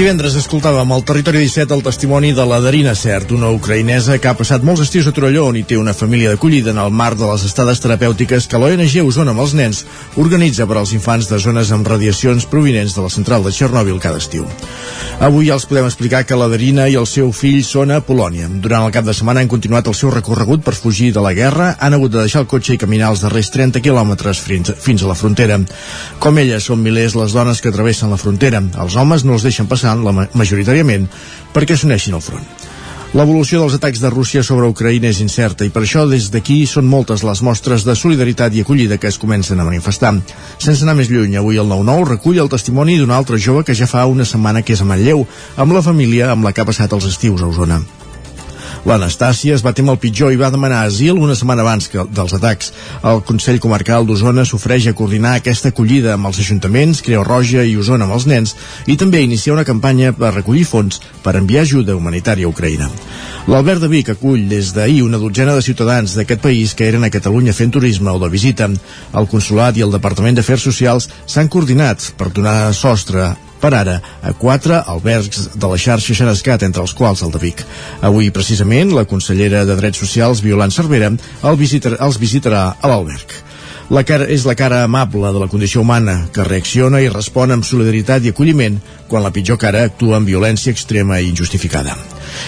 Divendres escoltàvem al Territori 17 el testimoni de la Darina Cert, una ucraïnesa que ha passat molts estius a Torelló on hi té una família d'acollida en el marc de les estades terapèutiques que l'ONG Osona amb els nens organitza per als infants de zones amb radiacions provinents de la central de Txernòbil cada estiu. Avui ja els podem explicar que la Darina i el seu fill són a Polònia. Durant el cap de setmana han continuat el seu recorregut per fugir de la guerra, han hagut de deixar el cotxe i caminar els darrers 30 quilòmetres fins, a la frontera. Com elles, són milers les dones que travessen la frontera. Els homes no els deixen passar passant la, majoritàriament perquè s'uneixin al front. L'evolució dels atacs de Rússia sobre Ucraïna és incerta i per això des d'aquí són moltes les mostres de solidaritat i acollida que es comencen a manifestar. Sense anar més lluny, avui el 9-9 recull el testimoni d'un altre jove que ja fa una setmana que és a Manlleu, amb la família amb la que ha passat els estius a Osona. L'Anastàcia es va temer el pitjor i va demanar asil una setmana abans que dels atacs. El Consell Comarcal d'Osona s'ofereix a coordinar aquesta acollida amb els ajuntaments, Creu Roja i Osona amb els nens i també iniciar una campanya per recollir fons per enviar ajuda humanitària a Ucraïna. L'Albert de Vic acull des d'ahir una dotzena de ciutadans d'aquest país que eren a Catalunya fent turisme o de visita. El Consolat i el Departament d'Afers Socials s'han coordinat per donar sostre per ara a quatre albergs de la xarxa Xerescat, entre els quals el de Vic. Avui, precisament, la consellera de Drets Socials, Violant Cervera, el visitar, els visitarà a l'alberg. La cara és la cara amable de la condició humana, que reacciona i respon amb solidaritat i acolliment quan la pitjor cara actua amb violència extrema i injustificada.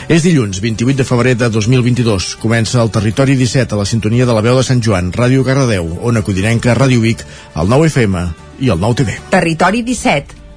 És dilluns, 28 de febrer de 2022. Comença el Territori 17 a la sintonia de la veu de Sant Joan, Ràdio Cardedeu, Ona Codinenca, Ràdio Vic, el 9 FM i el 9 TV. Territori 17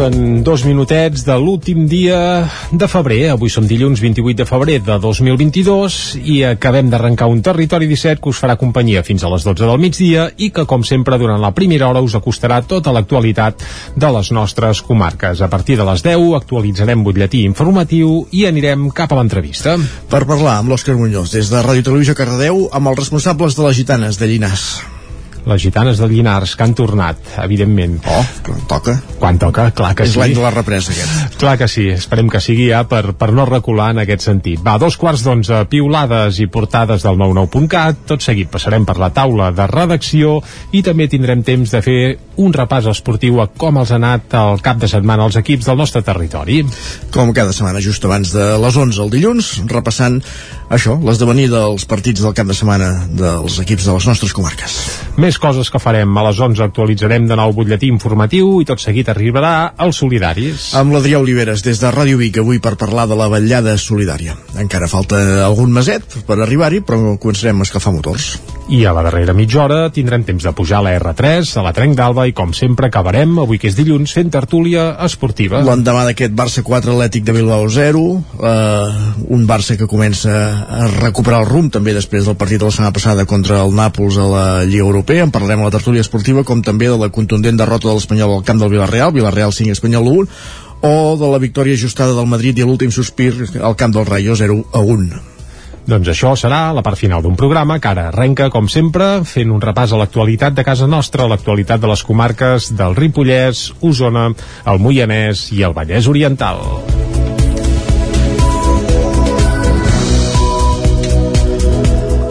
Passen dos minutets de l'últim dia de febrer. Avui som dilluns 28 de febrer de 2022 i acabem d'arrencar un territori 17 que us farà companyia fins a les 12 del migdia i que, com sempre, durant la primera hora us acostarà tota l'actualitat de les nostres comarques. A partir de les 10 actualitzarem butlletí informatiu i anirem cap a l'entrevista. Per parlar amb l'Òscar Muñoz des de Ràdio Televisió Cardedeu amb els responsables de les gitanes de Llinars les gitanes de Llinars que han tornat, evidentment. Oh, quan toca. Quan toca, clar que és sí. És l'any de la represa, aquest. Clar que sí, esperem que sigui ja per, per no recular en aquest sentit. Va, dos quarts d'onze, piulades i portades del 99.cat, tot seguit passarem per la taula de redacció i també tindrem temps de fer un repàs esportiu a com els ha anat el cap de setmana als equips del nostre territori. Com cada setmana, just abans de les 11 el dilluns, repassant això, l'esdevenir dels partits del cap de setmana dels equips de les nostres comarques. Més coses que farem. A les 11 actualitzarem de nou butlletí informatiu i tot seguit arribarà els solidaris. Amb l'Adrià Oliveres des de Ràdio Vic avui per parlar de la vetllada solidària. Encara falta algun meset per arribar-hi, però començarem a escalfar motors. I a la darrera mitja hora tindrem temps de pujar a la R3, a la Trenc d'Alba i com sempre acabarem, avui que és dilluns, fent tertúlia esportiva. L'endemà d'aquest Barça 4 Atlètic de Bilbao 0, eh, un Barça que comença a recuperar el rumb també després del partit de la setmana passada contra el Nàpols a la Lliga Europea. En parlarem a la tertúlia esportiva com també de la contundent derrota de l'Espanyol al camp del Villarreal, Villarreal 5, Espanyol 1, o de la victòria ajustada del Madrid i l'últim sospir al camp del Rayo 0 a 1. Doncs això serà la part final d'un programa que ara arrenca, com sempre, fent un repàs a l'actualitat de casa nostra, a l'actualitat de les comarques del Ripollès, Osona, el Moianès i el Vallès Oriental.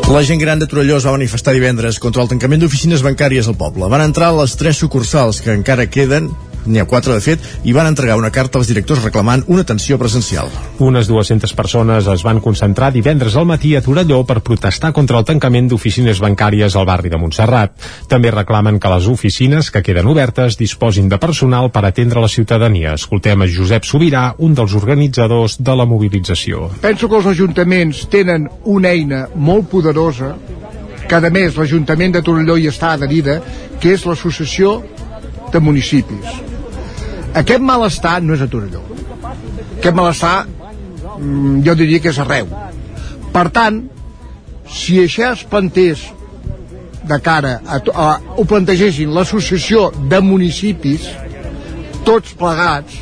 La gent gran de Torelló es va manifestar divendres contra el tancament d'oficines bancàries al poble. Van entrar les tres sucursals que encara queden n'hi ha quatre de fet, i van entregar una carta als directors reclamant una atenció presencial. Unes 200 persones es van concentrar divendres al matí a Torelló per protestar contra el tancament d'oficines bancàries al barri de Montserrat. També reclamen que les oficines que queden obertes disposin de personal per atendre la ciutadania. Escoltem a Josep Sobirà, un dels organitzadors de la mobilització. Penso que els ajuntaments tenen una eina molt poderosa que a més l'Ajuntament de Torelló hi està adherida, que és l'associació de municipis. Aquest malestar no és a Torelló. Aquest malestar mm, jo diria que és arreu. Per tant, si això es plantés de cara a, a, ho plantegessin l'associació de municipis tots plegats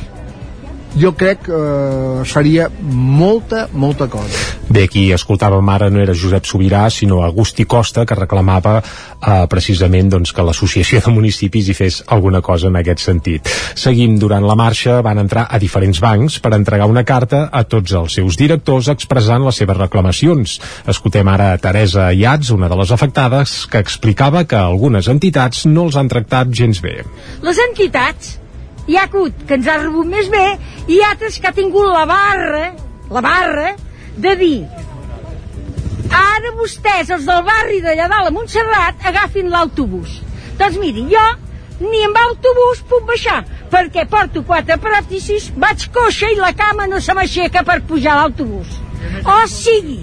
jo crec que eh, seria molta, molta cosa. Bé, qui escoltàvem ara no era Josep Sobirà, sinó Agustí Costa, que reclamava eh, precisament doncs, que l'associació de municipis hi fes alguna cosa en aquest sentit. Seguim, durant la marxa van entrar a diferents bancs per entregar una carta a tots els seus directors expressant les seves reclamacions. Escoltem ara a Teresa Iats, una de les afectades, que explicava que algunes entitats no els han tractat gens bé. Les entitats hi ha hagut que ens ha rebut més bé i altres que ha tingut la barra, la barra, de dir ara vostès, els del barri d'allà dalt a Montserrat, agafin l'autobús. Doncs miri, jo ni amb autobús puc baixar, perquè porto quatre pròtesis, vaig coixa i la cama no se m'aixeca per pujar l'autobús. O sigui,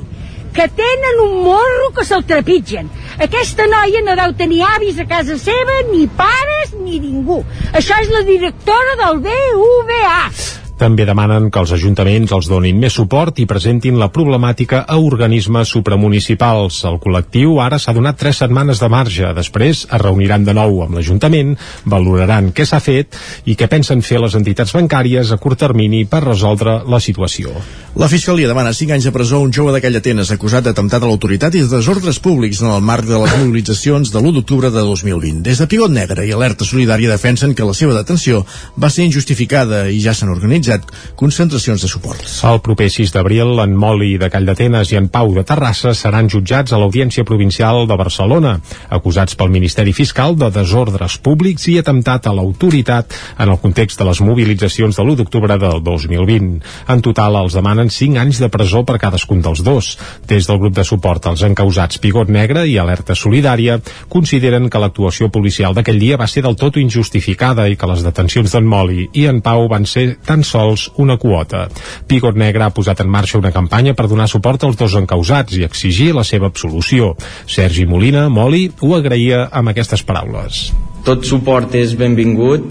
que tenen un morro que se'l trepitgen. Aquesta noia no deu tenir avis a casa seva, ni pares, ni ningú. Això és la directora del BVA. També demanen que els ajuntaments els donin més suport i presentin la problemàtica a organismes supramunicipals. El col·lectiu ara s'ha donat tres setmanes de marge. Després es reuniran de nou amb l'Ajuntament, valoraran què s'ha fet i què pensen fer les entitats bancàries a curt termini per resoldre la situació. La Fiscalia demana 5 anys de presó a un jove d'aquella Atenes acusat d'atemptat a l'autoritat i de desordres públics en el marc de les mobilitzacions de l'1 d'octubre de 2020. Des de Pigot Negre i Alerta Solidària defensen que la seva detenció va ser injustificada i ja s'han organitzat organitzat concentracions de suport. El proper 6 d'abril, en Moli de Call d'Atenes i en Pau de Terrassa seran jutjats a l'Audiència Provincial de Barcelona, acusats pel Ministeri Fiscal de desordres públics i atemptat a l'autoritat en el context de les mobilitzacions de l'1 d'octubre del 2020. En total, els demanen 5 anys de presó per cadascun dels dos. Des del grup de suport als encausats Pigot Negre i Alerta Solidària consideren que l'actuació policial d'aquell dia va ser del tot injustificada i que les detencions d'en Moli i en Pau van ser tan sols una quota. Pigot Negre ha posat en marxa una campanya per donar suport als dos encausats i exigir la seva absolució. Sergi Molina, Moli, ho agraïa amb aquestes paraules. Tot suport és benvingut.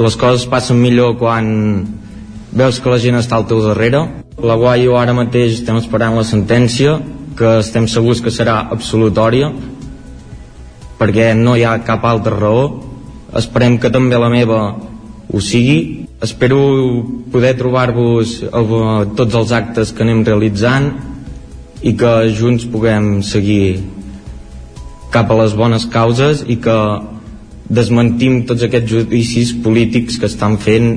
Les coses passen millor quan veus que la gent està al teu darrere. La Guaio ara mateix estem esperant la sentència, que estem segurs que serà absolutòria, perquè no hi ha cap altra raó. Esperem que també la meva ho sigui espero poder trobar-vos a tots els actes que anem realitzant i que junts puguem seguir cap a les bones causes i que desmentim tots aquests judicis polítics que estan fent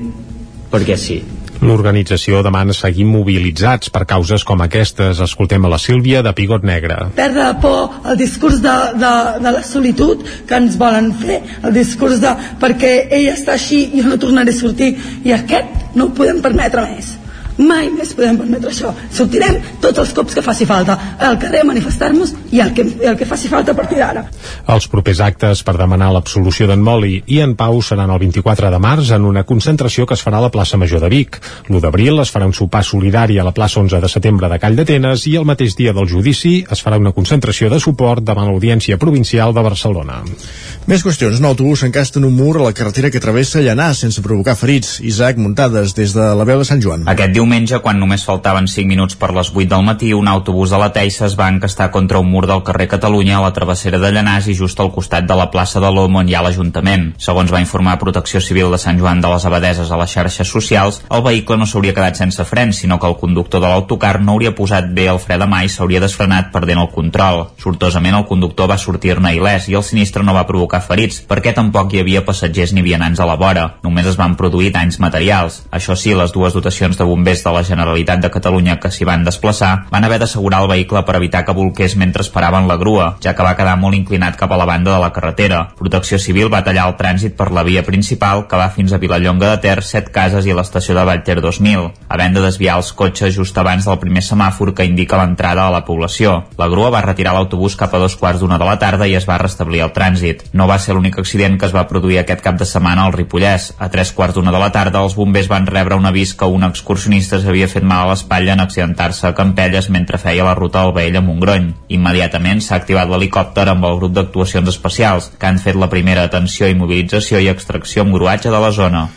perquè sí. L'organització demana seguir mobilitzats per causes com aquestes. Escoltem a la Sílvia de Pigot Negre. Perdre por el discurs de, de, de la solitud que ens volen fer, el discurs de perquè ella està així jo no tornaré a sortir i aquest no ho podem permetre més mai més podem permetre això sortirem tots els cops que faci falta al carrer a manifestar-nos i el que, el que faci falta a partir d'ara Els propers actes per demanar l'absolució d'en Moli i en Pau seran el 24 de març en una concentració que es farà a la plaça Major de Vic. L'1 d'abril es farà un sopar solidari a la plaça 11 de setembre de Call d'Atenes i el mateix dia del judici es farà una concentració de suport davant l'Audiència Provincial de Barcelona. Més qüestions. Un autobús encasta en un mur a la carretera que travessa Llanà sense provocar ferits. Isaac, muntades des de la veu de Sant Joan. Aquest diumenge, quan només faltaven 5 minuts per les 8 del matí, un autobús de la Teixa es va encastar contra un mur del carrer Catalunya a la travessera de Llanàs i just al costat de la plaça de l'Olmo on hi ha l'Ajuntament. Segons va informar Protecció Civil de Sant Joan de les Abadeses a les xarxes socials, el vehicle no s'hauria quedat sense frens, sinó que el conductor de l'autocar no hauria posat bé el fre de mà i s'hauria desfrenat perdent el control. Sortosament, el conductor va sortir-ne il·lès i el sinistre no va provocar ferits, perquè tampoc hi havia passatgers ni vianants a la vora. Només es van produir danys materials. Això sí, les dues dotacions de bombers de la Generalitat de Catalunya que s'hi van desplaçar van haver d'assegurar el vehicle per evitar que volqués mentre esperaven la grua, ja que va quedar molt inclinat cap a la banda de la carretera. Protecció Civil va tallar el trànsit per la via principal que va fins a Vilallonga de Ter, Set Cases i l'estació de Vallter 2000, havent de desviar els cotxes just abans del primer semàfor que indica l'entrada a la població. La grua va retirar l'autobús cap a dos quarts d'una de la tarda i es va restablir el trànsit. No va ser l'únic accident que es va produir aquest cap de setmana al Ripollès. A tres quarts d'una de la tarda, els bombers van rebre un avís que un excursionista s'havia fet mal a l'espatlla en accidentar-se a Campelles mentre feia la ruta al Vell a Montgrony. Immediatament s'ha activat l'helicòpter amb el grup d'actuacions especials, que han fet la primera atenció, immobilització i extracció amb gruatge de la zona.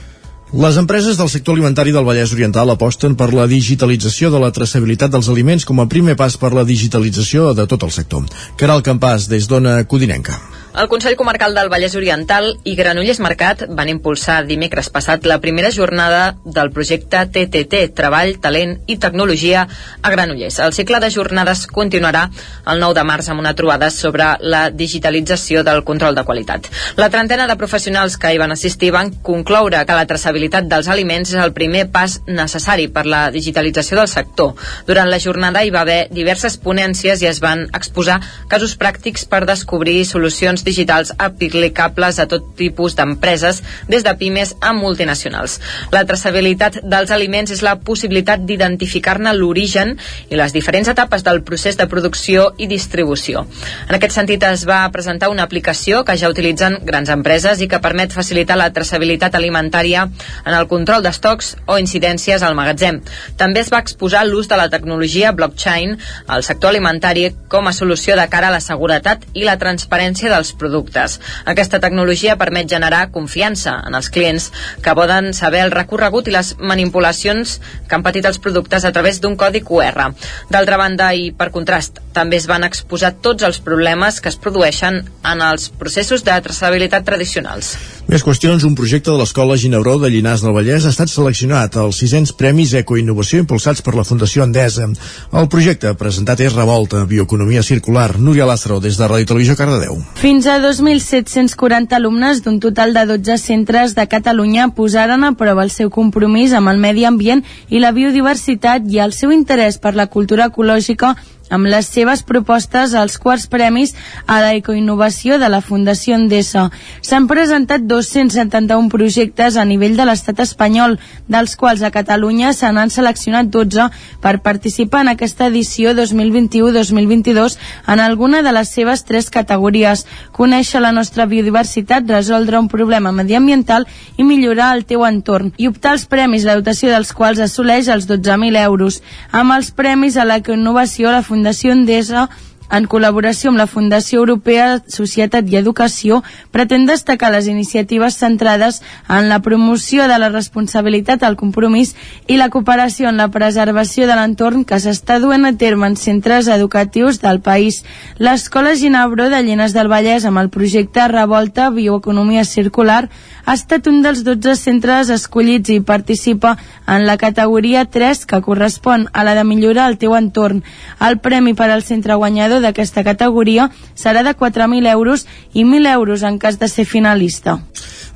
Les empreses del sector alimentari del Vallès Oriental aposten per la digitalització de la traçabilitat dels aliments com a primer pas per la digitalització de tot el sector. Caral Campàs, des d'Ona Codinenca. El Consell Comarcal del Vallès Oriental i Granollers Mercat van impulsar dimecres passat la primera jornada del projecte TTT, Treball, Talent i Tecnologia a Granollers. El cicle de jornades continuarà el 9 de març amb una trobada sobre la digitalització del control de qualitat. La trentena de professionals que hi van assistir van concloure que la traçabilitat dels aliments és el primer pas necessari per la digitalització del sector. Durant la jornada hi va haver diverses ponències i es van exposar casos pràctics per descobrir solucions digitals aplicables a tot tipus d'empreses, des de pimes a multinacionals. La traçabilitat dels aliments és la possibilitat d'identificar-ne l'origen i les diferents etapes del procés de producció i distribució. En aquest sentit es va presentar una aplicació que ja utilitzen grans empreses i que permet facilitar la traçabilitat alimentària en el control d'estocs o incidències al magatzem. També es va exposar l'ús de la tecnologia blockchain al sector alimentari com a solució de cara a la seguretat i la transparència dels productes. Aquesta tecnologia permet generar confiança en els clients que poden saber el recorregut i les manipulacions que han patit els productes a través d'un codi QR. D'altra banda, i per contrast, també es van exposar tots els problemes que es produeixen en els processos de traçabilitat tradicionals. Més qüestions, un projecte de l'Escola Ginebró de Llinars del Vallès ha estat seleccionat als 600 Premis Ecoinnovació impulsats per la Fundació Endesa. El projecte presentat és Revolta, Bioeconomia Circular. Núria Lázaro, des de Ràdio Televisió Cardedeu. Fins a 2.740 alumnes d'un total de 12 centres de Catalunya posaren a prova el seu compromís amb el medi ambient i la biodiversitat i el seu interès per la cultura ecològica amb les seves propostes als quarts premis a la ecoinnovació de la Fundació Endesa. S'han presentat 271 projectes a nivell de l'estat espanyol, dels quals a Catalunya se n'han seleccionat 12 per participar en aquesta edició 2021-2022 en alguna de les seves tres categories. Conèixer la nostra biodiversitat, resoldre un problema mediambiental i millorar el teu entorn. I optar als premis, la dotació dels quals assoleix els 12.000 euros. Amb els premis a l'ecoinnovació, la Fundació Fundació Endesa en col·laboració amb la Fundació Europea Societat i Educació, pretén destacar les iniciatives centrades en la promoció de la responsabilitat, el compromís i la cooperació en la preservació de l'entorn que s'està duent a terme en centres educatius del país. L'Escola Ginebró de Llenes del Vallès, amb el projecte Revolta Bioeconomia Circular, ha estat un dels 12 centres escollits i participa en la categoria 3 que correspon a la de millorar el teu entorn. El premi per al centre guanyador guanyador d'aquesta categoria serà de 4.000 euros i 1.000 euros en cas de ser finalista.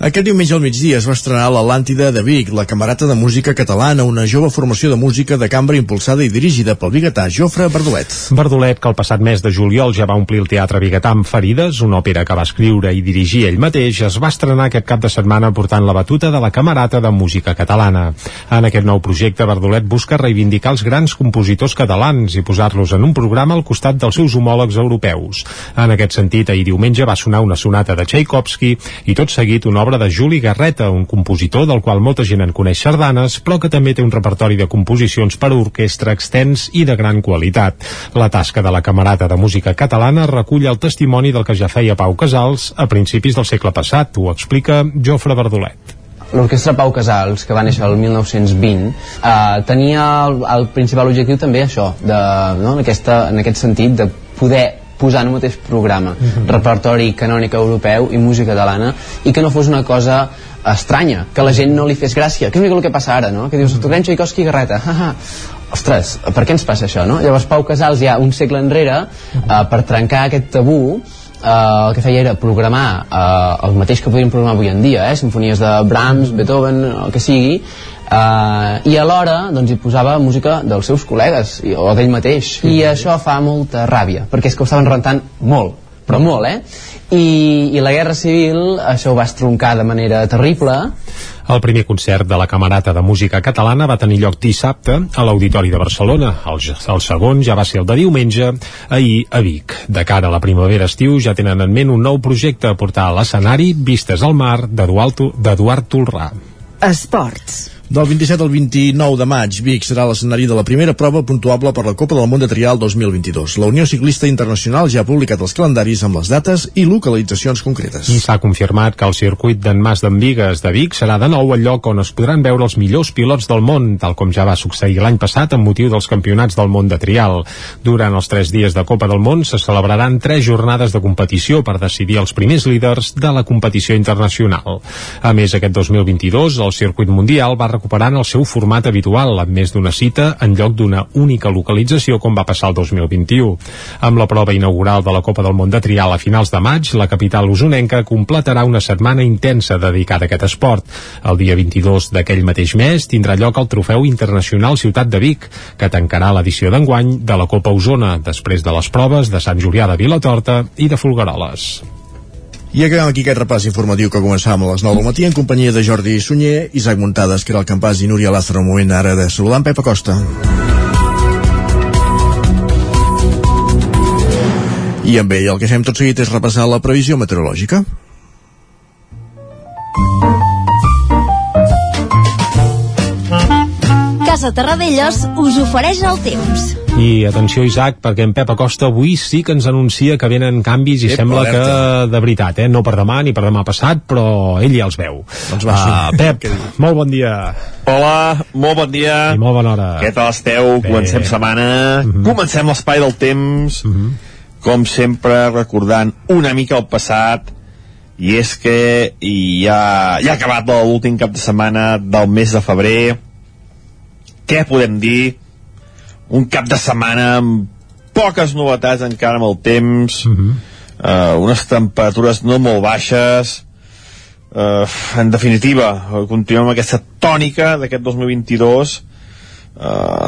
Aquest diumenge al migdia es va estrenar l'Atlàntida de Vic, la camarata de música catalana, una jove formació de música de cambra impulsada i dirigida pel biguetà Jofre Verdolet. Verdolet, que el passat mes de juliol ja va omplir el Teatre Biguetà amb Ferides, una òpera que va escriure i dirigir ell mateix, es va estrenar aquest cap de setmana portant la batuta de la camarata de música catalana. En aquest nou projecte, Verdolet busca reivindicar els grans compositors catalans i posar-los en un programa al costat dels seus homòlegs europeus. En aquest sentit, ahir diumenge va sonar una sonata de Tchaikovsky i tot seguit una obra de Juli Garreta, un compositor del qual molta gent en coneix sardanes, però que també té un repertori de composicions per a orquestra extens i de gran qualitat. La tasca de la Camarata de Música Catalana recull el testimoni del que ja feia Pau Casals a principis del segle passat, ho explica Jofre Verdolet. L'Orquestra Pau Casals, que va néixer el 1920, eh, tenia el, el principal objectiu també això, de, no, en, aquesta, en aquest sentit, de poder posar en un mateix programa uh mhm. -huh. repertori canònic europeu i música catalana i que no fos una cosa estranya, que la gent no li fes gràcia que és una mica el que passa ara, no? que dius, toquem Tchaikovsky i Garreta ostres, per què ens passa això, no? Llavors Pau Casals ja un segle enrere uh, per trencar aquest tabú Uh, el que feia era programar uh, el mateix que podríem programar avui en dia, eh? sinfonies de Brahms, Beethoven, el que sigui, Uh, i alhora doncs, hi posava música dels seus col·legues i, o d'ell mateix i això fa molta ràbia perquè és que ho estaven rentant molt però molt, eh? I, i la Guerra Civil això ho va estroncar de manera terrible el primer concert de la Camarata de Música Catalana va tenir lloc dissabte a l'Auditori de Barcelona. El, el segon ja va ser el de diumenge, ahir a Vic. De cara a la primavera-estiu ja tenen en ment un nou projecte a portar a l'escenari Vistes al mar d'Eduard Tolrà. Esports. Del 27 al 29 de maig, Vic serà l'escenari de la primera prova puntuable per la Copa del Món de Trial 2022. La Unió Ciclista Internacional ja ha publicat els calendaris amb les dates i localitzacions concretes. S'ha confirmat que el circuit d'en Mas d'en Vigues de Vic serà de nou el lloc on es podran veure els millors pilots del món, tal com ja va succeir l'any passat amb motiu dels campionats del món de trial. Durant els tres dies de Copa del Món se celebraran tres jornades de competició per decidir els primers líders de la competició internacional. A més, aquest 2022 el circuit mundial va recuperant el seu format habitual, amb més d'una cita en lloc d'una única localització com va passar el 2021. Amb la prova inaugural de la Copa del Món de Trial a finals de maig, la capital usonenca completarà una setmana intensa dedicada a aquest esport. El dia 22 d'aquell mateix mes tindrà lloc el Trofeu Internacional Ciutat de Vic, que tancarà l'edició d'enguany de la Copa Osona, després de les proves de Sant Julià de Vilatorta i de Folgueroles. I acabem aquí aquest repàs informatiu que començàvem a les 9 del matí en companyia de Jordi Sunyer, Isaac Muntades, que era el campàs, i Núria Lázaro, un moment ara de saludar en Pep Acosta. I amb ell el que fem tot seguit és repassar la previsió meteorològica. Casa Terradellos us ofereix el temps. I atenció Isaac, perquè en Pep Acosta avui sí que ens anuncia que venen canvis i Ep, sembla alerta. que de veritat, eh? no per demà ni per demà passat, però ell ja els veu. Doncs va, uh, Pep, molt bon dia. Hola, molt bon dia. I molt bona hora. Què tal esteu? Bé. Comencem setmana. Mhm. Comencem l'espai del temps. Com sempre, recordant una mica el passat. I és que ja, ja ha acabat l'últim cap de setmana del mes de febrer. Què podem dir? Un cap de setmana amb poques novetats encara amb el temps. eh, unes temperatures no molt baixes. Uh, en definitiva, eh, continuem amb aquesta tònica d'aquest 2022 uh,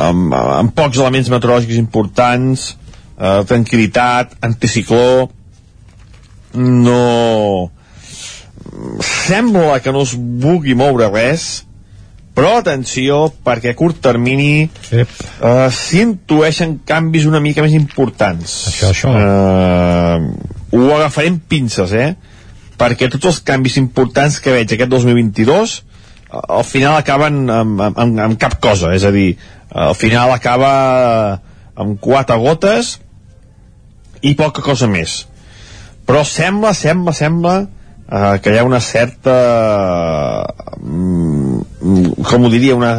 amb, amb pocs elements meteorològics importants uh, tranquil·litat, anticicló no sembla que no es vulgui moure res però atenció perquè a curt termini uh, s'intueixen canvis una mica més importants. Això, això. Uh, ho agafarem pinces eh? Perquè tots els canvis importants que veig aquest 2022 eh, al final acaben amb, amb, amb, amb cap cosa. És a dir, al final acaba amb quatre gotes i poca cosa més. Però sembla, sembla, sembla eh, que hi ha una certa mm, com ho diria una,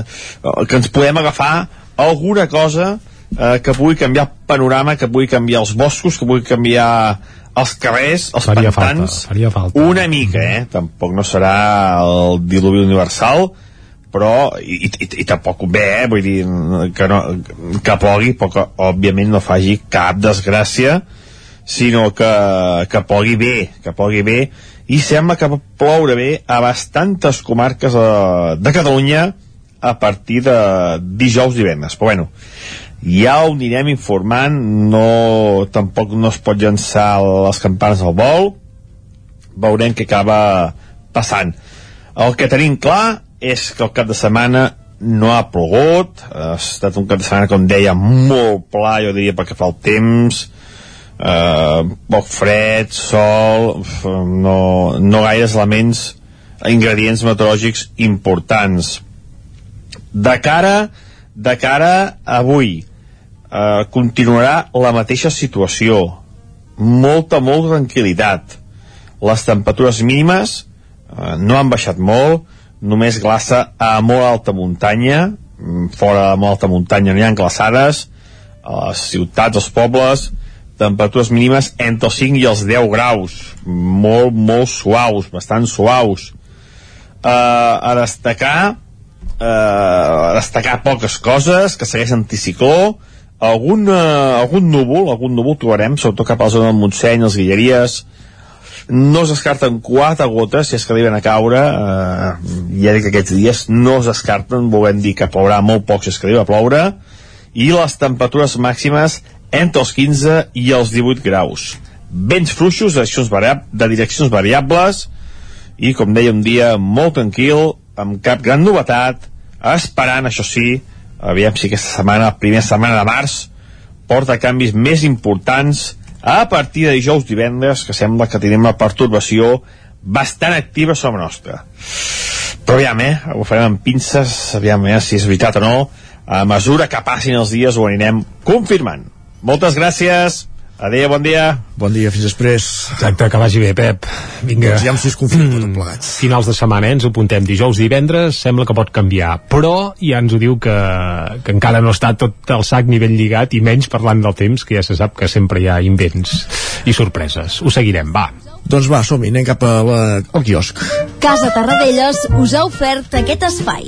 que ens podem agafar alguna cosa eh, que pugui canviar el panorama que pugui canviar els boscos que pugui canviar els carrers, els Faria pantans falta, faria falta. una mica, eh? Tampoc no serà el diluvi universal, però i, i, i tampoc bé, eh? vull dir que, no, que plogui però que òbviament no faci cap desgràcia sinó que, que plogui bé que plogui bé i sembla que ploure bé a bastantes comarques de, de Catalunya a partir de dijous divendres. Però bueno, ja ho anirem informant. No, tampoc no es pot llançar les campanes al vol. Veurem què acaba passant. El que tenim clar és que el cap de setmana no ha plogut, ha estat un cap de setmana, com deia, molt pla, jo diria, perquè fa el temps, eh, poc fred, sol, no, no gaires elements, ingredients meteorològics importants. De cara, de cara avui, eh, continuarà la mateixa situació, molta, molta tranquil·litat. Les temperatures mínimes eh, no han baixat molt, només glaça a molt alta muntanya, mm, fora de molt alta muntanya no hi ha glaçades, a les ciutats, als pobles, temperatures mínimes entre els 5 i els 10 graus, molt, molt suaus, bastant suaus. Uh, a destacar, uh, a destacar poques coses, que segueix anticicló, algun, uh, algun núvol, algun núvol trobarem, sobretot cap a la zona del Montseny, les Guilleries, no es descarten quatre gotes si és que arriben a caure. Eh, ja dic que aquests dies no es descarten volem dir que plourà molt poc si és que a ploure. I les temperatures màximes entre els 15 i els 18 graus. Vents fluixos de de direccions variables i com deia un dia molt tranquil amb cap gran novetat esperant això sí aviam si aquesta setmana, la primera setmana de març porta canvis més importants a partir de dijous divendres que sembla que tenim la pertorbació bastant activa sobre nostra. Però aviam, eh, ho farem amb pinces aviam eh, si és veritat o no a mesura que passin els dies ho anirem confirmant moltes gràcies Adéu, bon dia. Bon dia, fins després. Exacte, que vagi bé, Pep. Vinga. Doncs ja ens confirmem mm, plegats. Finals de setmana, eh? ens ho apuntem dijous, divendres, sembla que pot canviar. Però ja ens ho diu que, que encara no està tot el sac ni ben lligat, i menys parlant del temps, que ja se sap que sempre hi ha invents i sorpreses. Ho seguirem, va. Doncs va, som-hi, anem cap a la, al quiosc. Casa Tarradellas us ha ofert aquest espai.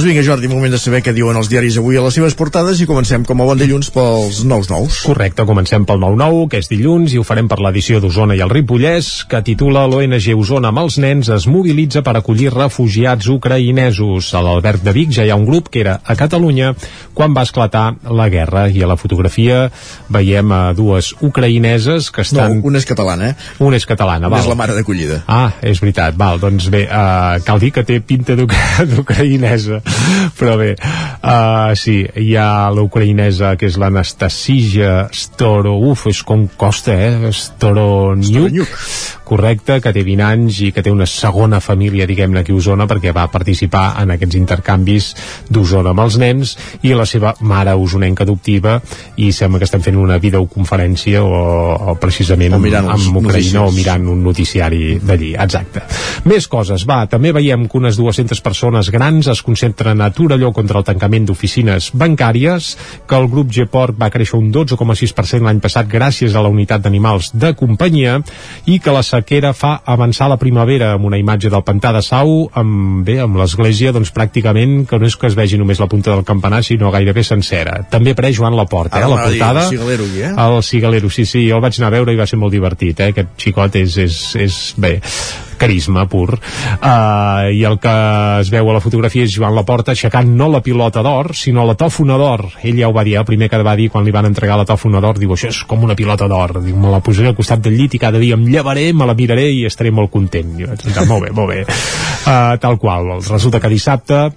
Doncs vinga, Jordi, moment de saber què diuen els diaris avui a les seves portades i comencem com a bon dilluns pels nous nous. Correcte, comencem pel 9-9, que és dilluns, i ho farem per l'edició d'Osona i el Ripollès, que titula l'ONG Osona amb els nens es mobilitza per acollir refugiats ucraïnesos. A l'Alberg de Vic ja hi ha un grup que era a Catalunya quan va esclatar la guerra, i a la fotografia veiem a dues ucraïneses que estan... No, una és catalana, eh? Una és catalana, Una val. és la mare d'acollida. Ah, és veritat, val, doncs bé, uh, cal dir que té pinta d'uc- d'ucraïnesa, però bé, uh, sí, hi ha l'ucraïnesa que és l'Anastasija Storo, uf, és com costa, eh, Storoniuk, correcte, que té 20 anys i que té una segona família, diguem-ne, aquí a Osona, perquè va participar en aquests intercanvis d'Osona amb els nens, i la seva mare usonenca adoptiva, i sembla que estan fent una videoconferència o, o precisament O mirant amb, amb Ucraïna o mirant un noticiari d'allí, exacte. Més coses, va, també veiem que unes 200 persones grans es concentren a Torelló contra el tancament d'oficines bancàries, que el grup Geport va créixer un 12,6% l'any passat gràcies a la unitat d'animals de companyia i que la sequera fa avançar la primavera amb una imatge del pantà de Sau amb, bé, amb l'església doncs pràcticament que no és que es vegi només la punta del campanar sinó gairebé sencera. També apareix Joan Laporta, eh, la m'agrada dir portada el Cigalero, eh? el Cigalero, sí, sí, jo el vaig anar a veure i va ser molt divertit, eh? aquest xicot és, és, és bé, carisma pur. Uh, i el que es veu a la fotografia és Joan Laporta aixecant no la pilota d'or, sinó la tòfona d'or. Ell ja ho va dir, el primer que va dir quan li van entregar la tòfona d'or, diu, això és com una pilota d'or. Me la posaré al costat del llit i cada dia em llevaré, me la miraré i estaré molt content. Jo vaig pensar, molt bé, molt bé. Uh, tal qual, resulta que dissabte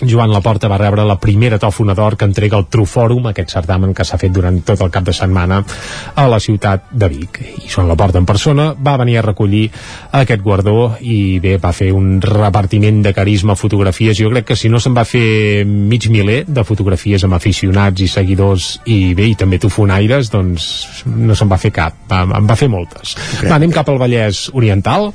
Joan Laporta va rebre la primera tòfona d'or que entrega el Trufòrum, aquest certamen que s'ha fet durant tot el cap de setmana a la ciutat de Vic. I Joan Laporta en persona va venir a recollir aquest guardó i bé, va fer un repartiment de carisma, fotografies. Jo crec que si no se'n va fer mig miler de fotografies amb aficionats i seguidors i bé, i també tofonaires, doncs no se'n va fer cap. En va fer moltes. Ok. Va, anem cap al Vallès Oriental,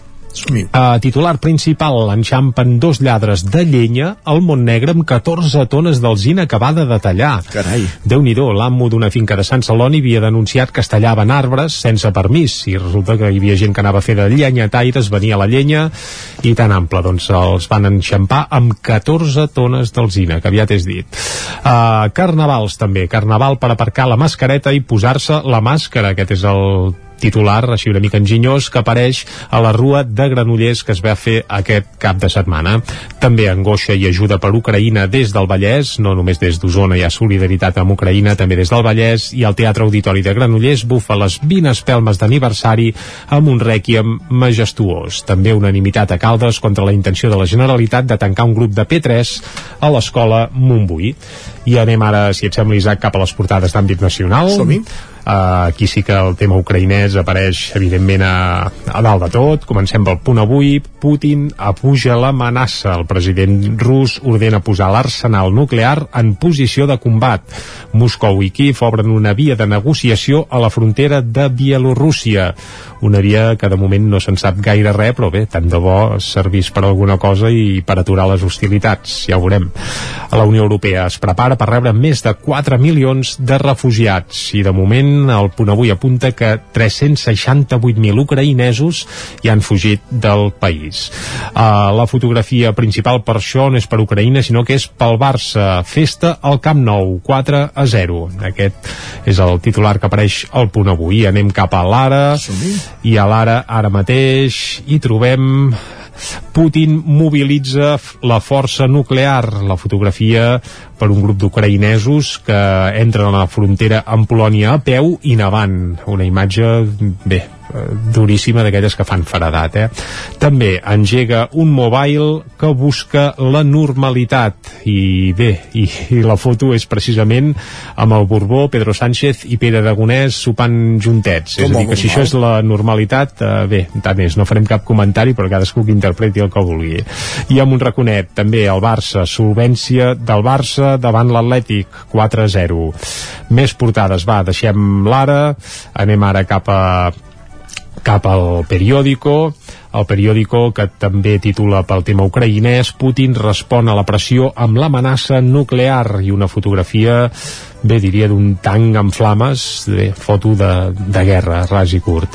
Uh, titular principal, enxampen dos lladres de llenya al Montnegre amb 14 tones d'alzina acabada de tallar. Carai. Déu-n'hi-do, l'amo d'una finca de Sant Celoni havia denunciat que es tallaven arbres sense permís i resulta que hi havia gent que anava a fer de llenyataires, venia la llenya i tan ample, doncs els van enxampar amb 14 tones d'alzina, que aviat és dit. Uh, carnavals també, carnaval per aparcar la mascareta i posar-se la màscara, aquest és el titular, així una mica enginyós, que apareix a la rua de Granollers que es va fer aquest cap de setmana. També angoixa i ajuda per Ucraïna des del Vallès, no només des d'Osona hi ha solidaritat amb Ucraïna, també des del Vallès, i el Teatre Auditori de Granollers bufa les 20 espelmes d'aniversari amb un rèquiem majestuós. També unanimitat a Caldes contra la intenció de la Generalitat de tancar un grup de P3 a l'escola Montbui. I anem ara, si et sembla, Isaac, cap a les portades d'àmbit nacional. Som-hi. Uh, aquí sí que el tema ucraïnès apareix evidentment a, a dalt de tot. Comencem pel punt avui. Putin apuja l'amenaça. El president rus ordena posar l'arsenal nuclear en posició de combat. Moscou i Kiev obren una via de negociació a la frontera de Bielorússia. Una via que de moment no se'n sap gaire res però bé, tant de bo servís per alguna cosa i per aturar les hostilitats ja ho veurem. La Unió Europea es prepara per rebre més de 4 milions de refugiats i de moment moment el punt avui apunta que 368.000 ucraïnesos hi han fugit del país. Uh, la fotografia principal per això no és per Ucraïna, sinó que és pel Barça. Festa al Camp Nou, 4 a 0. Aquest és el titular que apareix al punt avui. Anem cap a l'Ara, i a l'Ara ara mateix hi trobem Putin mobilitza la força nuclear. La fotografia per un grup d'ucraïnesos que entren a la frontera amb Polònia a peu i nevant. Una imatge, bé, duríssima d'aquelles que fan faredat. Eh? També engega un mobile que busca la normalitat i bé, i, i la foto és precisament amb el Borbó, Pedro Sánchez i Pere Aragonès sopant juntets. És a dir, que si això és la normalitat, eh, bé, tant és, no farem cap comentari, però cadascú que interpreti el que vulgui. I amb un raconet, també el Barça, solvència del Barça davant l'Atlètic, 4-0. Més portades, va, deixem l'ara, anem ara cap a cap al periòdico el periòdico que també titula pel tema ucraïnès Putin respon a la pressió amb l'amenaça nuclear i una fotografia bé diria d'un tanc en flames de foto de, de guerra ras i curt.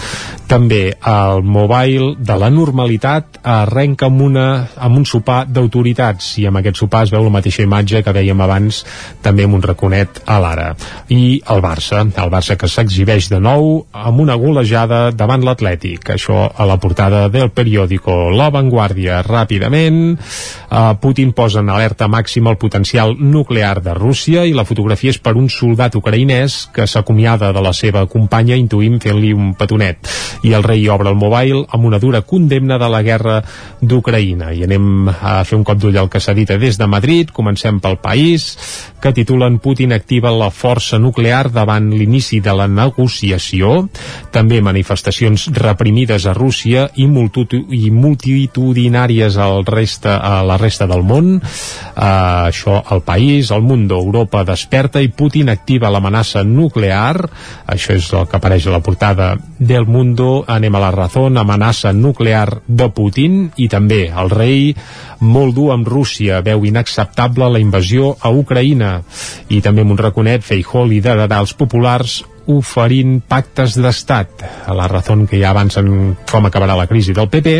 També el mobile de la normalitat arrenca amb, una, amb un sopar d'autoritats i amb aquest sopar es veu la mateixa imatge que veiem abans també amb un raconet a l'ara. I el Barça, el Barça que s'exhibeix de nou amb una golejada davant l'Atlètic, això a la portada del periòdico La Vanguardia. Ràpidament uh, Putin posa en alerta màxima el potencial nuclear de Rússia i la fotografia és per un soldat ucraïnès que s'acomiada de la seva companya intuïm fent-li un petonet. I el rei obre el mobile amb una dura condemna de la guerra d'Ucraïna. I anem a fer un cop d'ull al que s'ha dit des de Madrid, comencem pel país que titulen Putin activa la força nuclear davant l'inici de la negociació. També manifestacions reprimides a Rússia i, i multitudinàries al resta, a la resta del món. Uh, això al país, el món d'Europa desperta i Putin activa l'amenaça nuclear. Això és el que apareix a la portada del Mundo. Anem a la raó, amenaça nuclear de Putin i també el rei molt dur amb Rússia, veu inacceptable la invasió a Ucraïna. I també amb un raconet Feijó liderarà els populars oferint pactes d'estat a la raó que ja avancen com acabarà la crisi del PP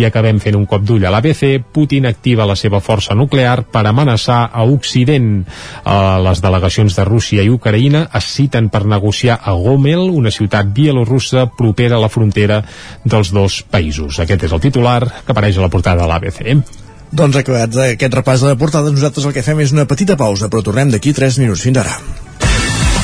i acabem fent un cop d'ull a l'ABC Putin activa la seva força nuclear per amenaçar a Occident eh, les delegacions de Rússia i Ucraïna es citen per negociar a Gomel una ciutat bielorussa propera a la frontera dels dos països aquest és el titular que apareix a la portada de l'ABC doncs acabats aquest repàs de la portada, nosaltres el que fem és una petita pausa, però tornem d'aquí 3 minuts. Fins ara.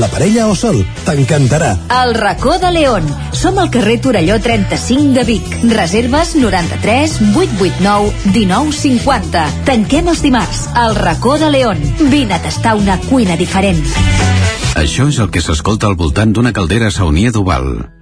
la parella o sol. T'encantarà. El racó de León. Som al carrer Torelló 35 de Vic. Reserves 93 889 1950. Tanquem els dimarts. El racó de León. Vine a tastar una cuina diferent. Això és el que s'escolta al voltant d'una caldera saunia d'Oval.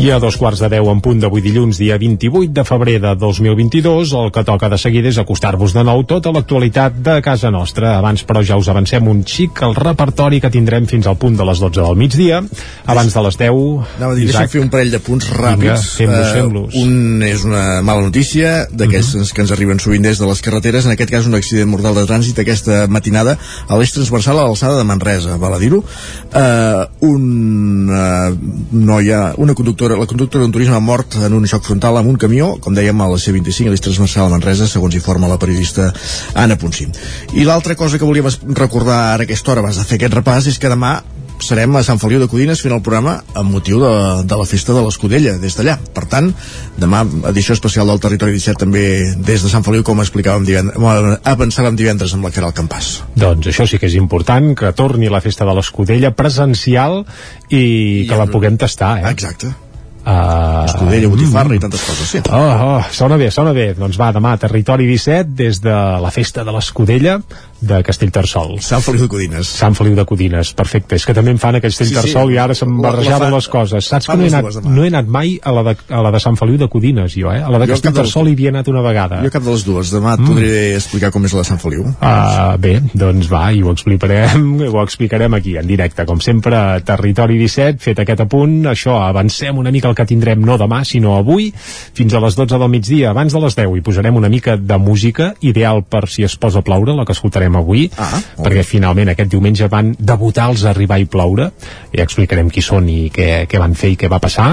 I a dos quarts de deu en punt d'avui dilluns, dia 28 de febrer de 2022, el que toca de seguida és acostar-vos de nou tota l'actualitat de casa nostra. Abans, però, ja us avancem un xic al repertori que tindrem fins al punt de les 12 del migdia. Abans de les 10... Anava a dir, deixa'm fer un parell de punts ràpids. Vinga, fem-los, fem-los. un és una mala notícia d'aquestes Mhm. que ens arriben sovint des de les carreteres, en aquest cas un accident mortal de trànsit aquesta matinada a l'eix transversal a l'alçada de Manresa, val a dir-ho. Uh, una noia, una conductora, la conductora d'un turisme ha mort en un xoc frontal amb un camió, com dèiem, a la C25, a l'eix transversal a Manresa, segons informa la periodista Anna Ponsín. I l'altra cosa que volíem recordar ara a aquesta hora, abans de fer aquest repàs, és que demà serem a Sant Feliu de Codines fent el programa amb motiu de, de la festa de l'Escudella des d'allà. Per tant, demà edició especial del Territori 17 també des de Sant Feliu com explicàvem divendres, avançàvem divendres amb la Caral Campàs. Doncs això sí que és important, que torni la festa de l'Escudella presencial i, que la puguem tastar, eh? Exacte. Uh, Escudella, botifarra i tantes coses, sí. Oh, oh, sona bé, sona bé. Doncs va, demà, Territori 17, des de la festa de l'Escudella de Castellterçol. Sant Feliu de Codines. Sant Feliu de Codines, perfecte. És que també em fan a Castellterçol Sí, sí. i ara se'm barrejaven les coses. Saps que no he, anat, no he anat mai a la, de, a la de Sant Feliu de Codines, jo, eh? A la de Castellterçol hi havia anat una vegada. Jo cap de les dues. Demà et podré explicar com és la de Sant Feliu. Uh, bé, doncs va, i ho explicarem, ho explicarem aquí, en directe. Com sempre, Territori 17, fet aquest apunt, això, avancem una mica el que tindrem no demà, sinó avui, fins a les 12 del migdia, abans de les 10, i posarem una mica de música, ideal per si es posa a ploure, la que escoltarem avui, ah, perquè finalment aquest diumenge van debutar els Arribar i Ploure, i explicarem qui són i què, què van fer i què va passar.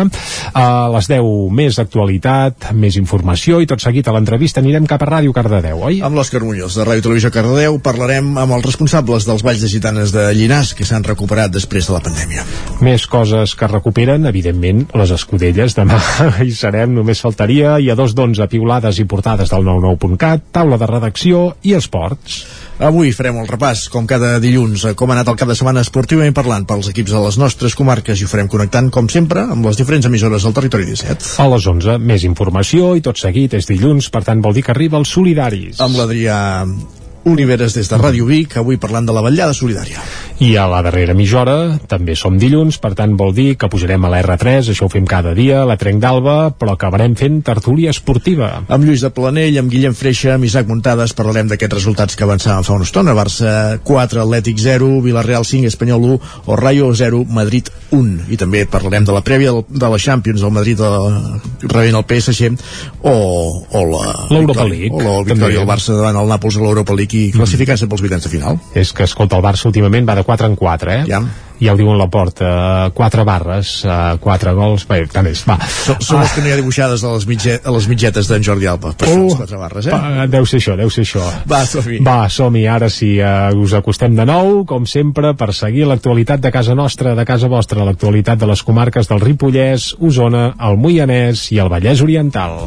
A les 10, més actualitat, més informació, i tot seguit a l'entrevista anirem cap a Ràdio Cardedeu, oi? Amb l'Òscar Muñoz, de Ràdio Televisió Cardedeu, parlarem amb els responsables dels Valls de Gitanes de Llinars, que s'han recuperat després de la pandèmia. Més coses que recuperen, evidentment, les escudelles. Demà hi serem, només faltaria. Hi ha dos d'onze piulades i portades del 99.cat, taula de redacció i esports. Avui farem el repàs, com cada dilluns, a com ha anat el cap de setmana esportivament parlant pels equips de les nostres comarques i ho farem connectant, com sempre, amb les diferents emissores del territori 17. A les 11, més informació i tot seguit és dilluns, per tant vol dir que arriba els solidaris. Amb l'Adrià Oliveres des de Ràdio Vic, avui parlant de la vetllada solidària. I a la darrera mitja hora també som dilluns, per tant vol dir que pujarem a la R3, això ho fem cada dia, a la Trenc d'Alba, però acabarem fent tertúlia esportiva. Amb Lluís de Planell, amb Guillem Freixa, amb Isaac Muntades, parlarem d'aquests resultats que avançàvem fa una estona. Barça 4, Atlètic 0, Villarreal 5, Espanyol 1, o Rayo 0, Madrid 1. I també parlarem de la prèvia de la Champions, el Madrid eh, rebent el PSG, o, o la L'Europa League, O la victòria del Barça davant el Nàpols a l'Europa League i classificant-se pels vuitens de final. És que, escolta, el Barça últimament va de 4 en 4, eh? Ja. Ja ho diuen la porta, 4 barres, 4 gols, bé, tant és, va. Som, som els que no hi ha dibuixades a les, mitge, a les mitgetes d'en Jordi Alba, per uh, les quatre barres, eh? Pa, deu ser això, deu ser això. Va, som-hi. Va, som-hi, ara sí, eh, us acostem de nou, com sempre, per seguir l'actualitat de casa nostra, de casa vostra, l'actualitat de les comarques del Ripollès, Osona, el Moianès i el Vallès Oriental.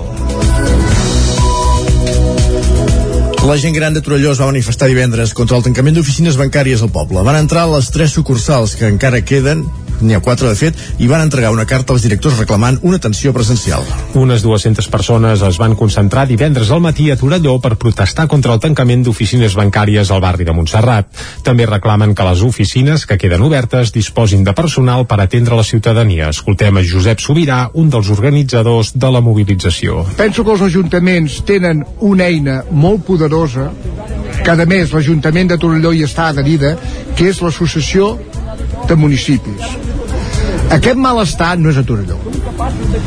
La gent gran de Torelló es va manifestar divendres contra el tancament d'oficines bancàries al poble. Van entrar les tres sucursals que encara queden n'hi ha quatre de fet, i van entregar una carta als directors reclamant una atenció presencial. Unes 200 persones es van concentrar divendres al matí a Torelló per protestar contra el tancament d'oficines bancàries al barri de Montserrat. També reclamen que les oficines que queden obertes disposin de personal per atendre la ciutadania. Escoltem a Josep Sobirà, un dels organitzadors de la mobilització. Penso que els ajuntaments tenen una eina molt poderosa que a més l'Ajuntament de Torelló hi està adherida, que és l'associació de municipis. Aquest malestar no és a Torelló.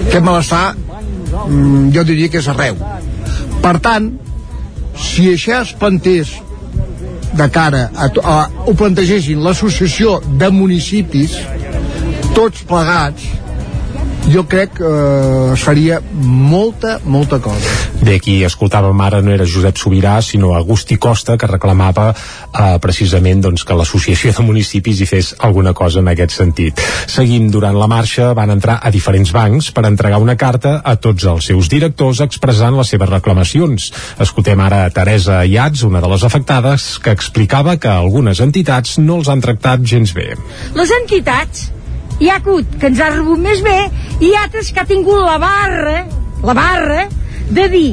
Aquest malestar mm, jo diria que és arreu. Per tant, si això es plantés de cara a, a, ho plantegessin l'associació de municipis tots plegats jo crec que eh, es faria molta, molta cosa. Bé, qui escoltàvem ara no era Josep Sobirà, sinó Agustí Costa, que reclamava eh, precisament doncs, que l'associació de municipis hi fes alguna cosa en aquest sentit. Seguim, durant la marxa van entrar a diferents bancs per entregar una carta a tots els seus directors expressant les seves reclamacions. Escoltem ara a Teresa Iats, una de les afectades, que explicava que algunes entitats no els han tractat gens bé. Les entitats hi ha hagut que ens ha rebut més bé i altres que ha tingut la barra la barra de dir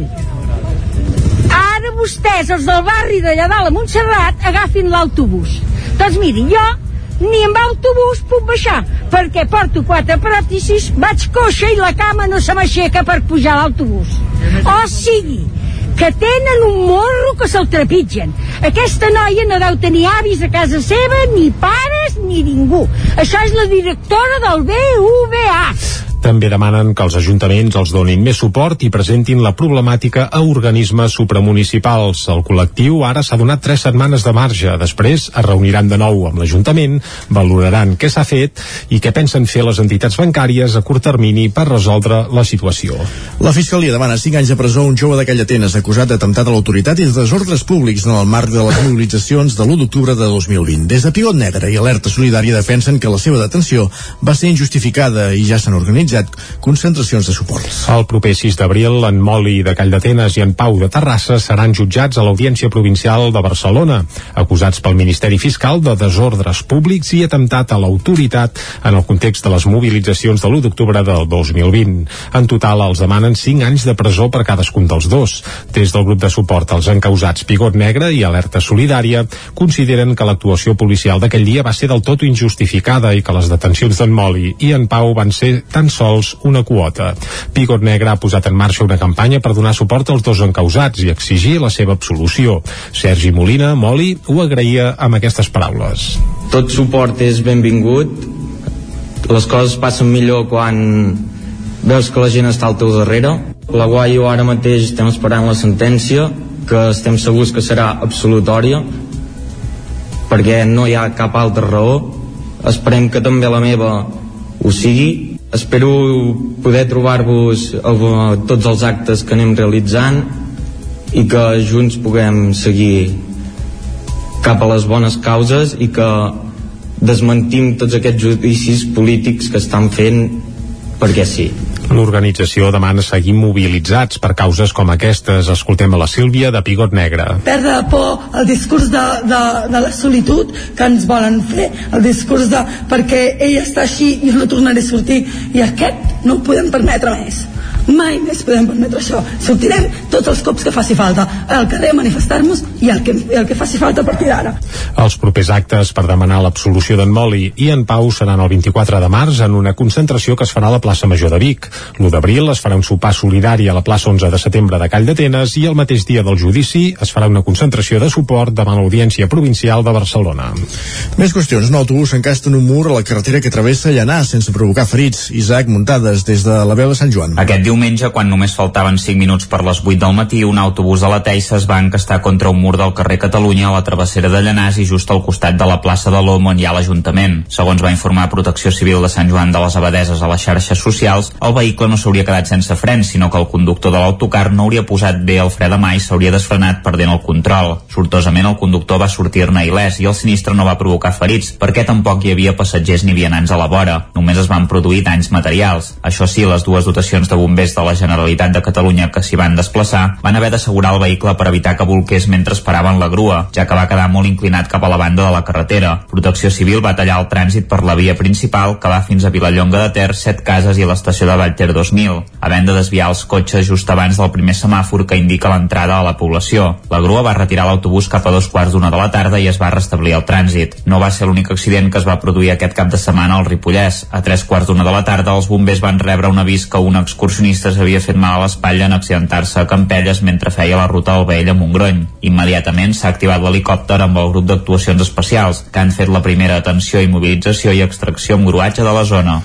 ara vostès, els del barri d'allà dalt a Montserrat, agafin l'autobús. Doncs miri, jo ni amb autobús puc baixar perquè porto quatre pròtesis, vaig coixa i la cama no se m'aixeca per pujar l'autobús. O sigui que tenen un morro que se'l trepitgen. Aquesta noia no deu tenir avis a casa seva, ni pares, ni ningú. Això és la directora del BVA. També demanen que els ajuntaments els donin més suport i presentin la problemàtica a organismes supramunicipals. El col·lectiu ara s'ha donat tres setmanes de marge. Després es reuniran de nou amb l'Ajuntament, valoraran què s'ha fet i què pensen fer les entitats bancàries a curt termini per resoldre la situació. La Fiscalia demana 5 anys de presó a un jove d'aquella Atenes acusat d'atemptat a l'autoritat i de desordres públics en el marc de les mobilitzacions de l'1 d'octubre de 2020. Des de Pigot Negre i Alerta Solidària defensen que la seva detenció va ser injustificada i ja s'han organitzat concentracions de suport. El proper 6 d'abril, en Moli de Call d'Atenes i en Pau de Terrassa seran jutjats a l'Audiència Provincial de Barcelona, acusats pel Ministeri Fiscal de desordres públics i atemptat a l'autoritat en el context de les mobilitzacions de l'1 d'octubre del 2020. En total, els demanen 5 anys de presó per cadascun dels dos. Des del grup de suport als encausats Pigot Negre i Alerta Solidària consideren que l'actuació policial d'aquell dia va ser del tot injustificada i que les detencions d'en Moli i en Pau van ser tan sols una quota. Pigot Negre ha posat en marxa una campanya per donar suport als dos encausats i exigir la seva absolució. Sergi Molina, Moli, ho agraïa amb aquestes paraules. Tot suport és benvingut. Les coses passen millor quan veus que la gent està al teu darrere. La Guaio ara mateix estem esperant la sentència, que estem segurs que serà absolutòria, perquè no hi ha cap altra raó. Esperem que també la meva ho sigui. Espero poder trobar-vos a tots els actes que anem realitzant i que junts puguem seguir cap a les bones causes i que desmentim tots aquests judicis polítics que estan fent perquè sí. L'organització demana seguir mobilitzats per causes com aquestes. Escoltem a la Sílvia de Pigot Negre. Perdre de por el discurs de, de, de la solitud que ens volen fer, el discurs de perquè ell està així i no tornaré a sortir i aquest no ho podem permetre més mai més podem permetre això sortirem tots els cops que faci falta al carrer a manifestar-nos i el que, el que faci falta a partir d'ara Els propers actes per demanar l'absolució d'en Moli i en Pau seran el 24 de març en una concentració que es farà a la plaça Major de Vic. L'1 d'abril es farà un sopar solidari a la plaça 11 de setembre de Call d'Atenes i el mateix dia del judici es farà una concentració de suport davant l'Audiència Provincial de Barcelona. Més qüestions. Un autobús s'encasta en un mur a la carretera que travessa Llanà sense provocar ferits. Isaac, muntades des de la veu de Sant Joan. Aquest diumenge, quan només faltaven 5 minuts per les 8 del matí, un autobús de la Teixa es va encastar contra un mur del carrer Catalunya a la travessera de Llanàs i just al costat de la plaça de l'Om on hi ha l'Ajuntament. Segons va informar Protecció Civil de Sant Joan de les Abadeses a les xarxes socials, el vehicle no s'hauria quedat sense frens, sinó que el conductor de l'autocar no hauria posat bé el fre de mà i s'hauria desfrenat perdent el control. Sortosament, el conductor va sortir-ne il·lès i el sinistre no va provocar ferits, perquè tampoc hi havia passatgers ni vianants a la vora. Només es van produir danys materials. Això sí, les dues dotacions de bombers bombers de la Generalitat de Catalunya que s'hi van desplaçar van haver d'assegurar el vehicle per evitar que volqués mentre esperaven la grua, ja que va quedar molt inclinat cap a la banda de la carretera. Protecció Civil va tallar el trànsit per la via principal que va fins a Vilallonga de Ter, Set Cases i l'estació de Vallter 2000, havent de desviar els cotxes just abans del primer semàfor que indica l'entrada a la població. La grua va retirar l'autobús cap a dos quarts d'una de la tarda i es va restablir el trànsit. No va ser l'únic accident que es va produir aquest cap de setmana al Ripollès. A tres quarts d'una de la tarda, els bombers van rebre un avís que un excursionista s'havia fet mal a l'espatlla en accidentar-se a Campelles mentre feia la ruta al Vell a Montgrony. Immediatament s'ha activat l'helicòpter amb el grup d'actuacions especials, que han fet la primera atenció, immobilització i extracció amb gruatge de la zona.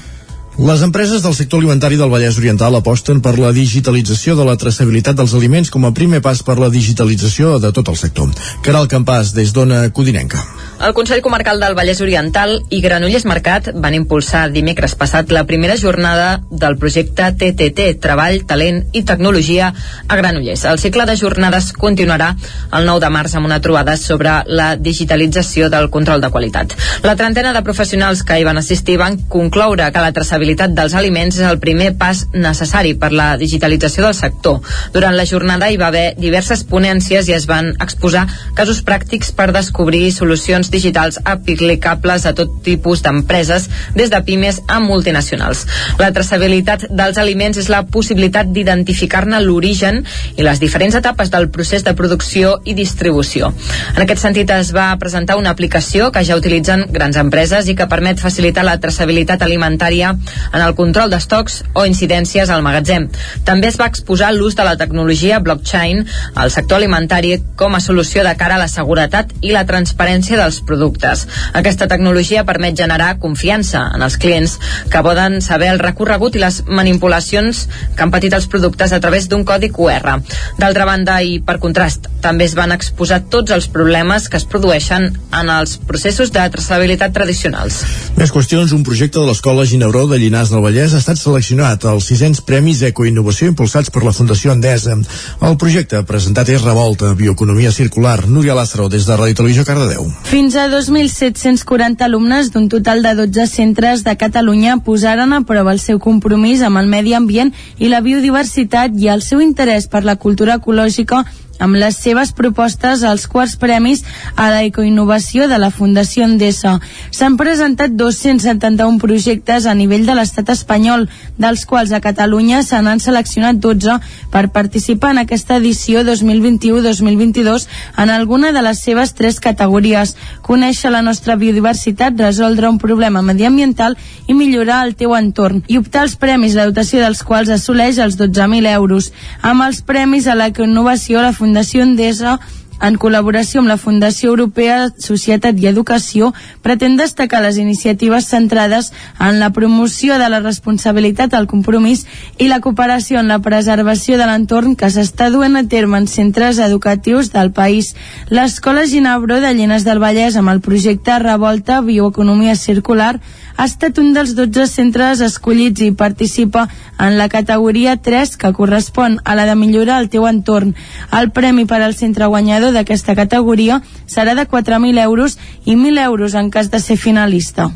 Les empreses del sector alimentari del Vallès Oriental aposten per la digitalització de la traçabilitat dels aliments com a primer pas per la digitalització de tot el sector. Caral Campàs, des d'Ona Codinenca. El Consell Comarcal del Vallès Oriental i Granollers Mercat van impulsar dimecres passat la primera jornada del projecte TTT, Treball, Talent i Tecnologia a Granollers. El cicle de jornades continuarà el 9 de març amb una trobada sobre la digitalització del control de qualitat. La trentena de professionals que hi van assistir van concloure que la traçabilitat dels aliments és el primer pas necessari per la digitalització del sector. Durant la jornada hi va haver diverses ponències i es van exposar casos pràctics per descobrir solucions digitals aplicables a tot tipus d'empreses, des de pimes a multinacionals. La traçabilitat dels aliments és la possibilitat d'identificar-ne l'origen i les diferents etapes del procés de producció i distribució. En aquest sentit es va presentar una aplicació que ja utilitzen grans empreses i que permet facilitar la traçabilitat alimentària en el control d'estocs o incidències al magatzem. També es va exposar l'ús de la tecnologia blockchain al sector alimentari com a solució de cara a la seguretat i la transparència dels productes. Aquesta tecnologia permet generar confiança en els clients que poden saber el recorregut i les manipulacions que han patit els productes a través d'un codi QR. D'altra banda, i per contrast, també es van exposar tots els problemes que es produeixen en els processos de traçabilitat tradicionals. Més qüestions, un projecte de l'Escola Ginebró de Llinars del Vallès ha estat seleccionat als 600 Premis Ecoinnovació impulsats per la Fundació Endesa. El projecte presentat és Revolta, Bioeconomia Circular. Núria Lázaro, des de Ràdio Televisió Cardedeu. Fins a 2.740 alumnes d'un total de 12 centres de Catalunya posaren a prova el seu compromís amb el medi ambient i la biodiversitat i el seu interès per la cultura ecològica amb les seves propostes als quarts premis a la ecoinnovació de la Fundació Endesa. S'han presentat 271 projectes a nivell de l'estat espanyol, dels quals a Catalunya se n'han seleccionat 12 per participar en aquesta edició 2021-2022 en alguna de les seves tres categories. Conèixer la nostra biodiversitat, resoldre un problema mediambiental i millorar el teu entorn. I optar als premis, la dotació dels quals assoleix els 12.000 euros. Amb els premis a l'ecoinnovació, la Fundació Endesa en col·laboració amb la Fundació Europea Societat i Educació, pretén destacar les iniciatives centrades en la promoció de la responsabilitat, el compromís i la cooperació en la preservació de l'entorn que s'està duent a terme en centres educatius del país. L'Escola Ginebró de Llenes del Vallès, amb el projecte Revolta Bioeconomia Circular, ha estat un dels 12 centres escollits i participa en la categoria 3 que correspon a la de millorar el teu entorn. El premi per al centre guanyador d'aquesta categoria serà de 4.000 euros i 1.000 euros en cas de ser finalista.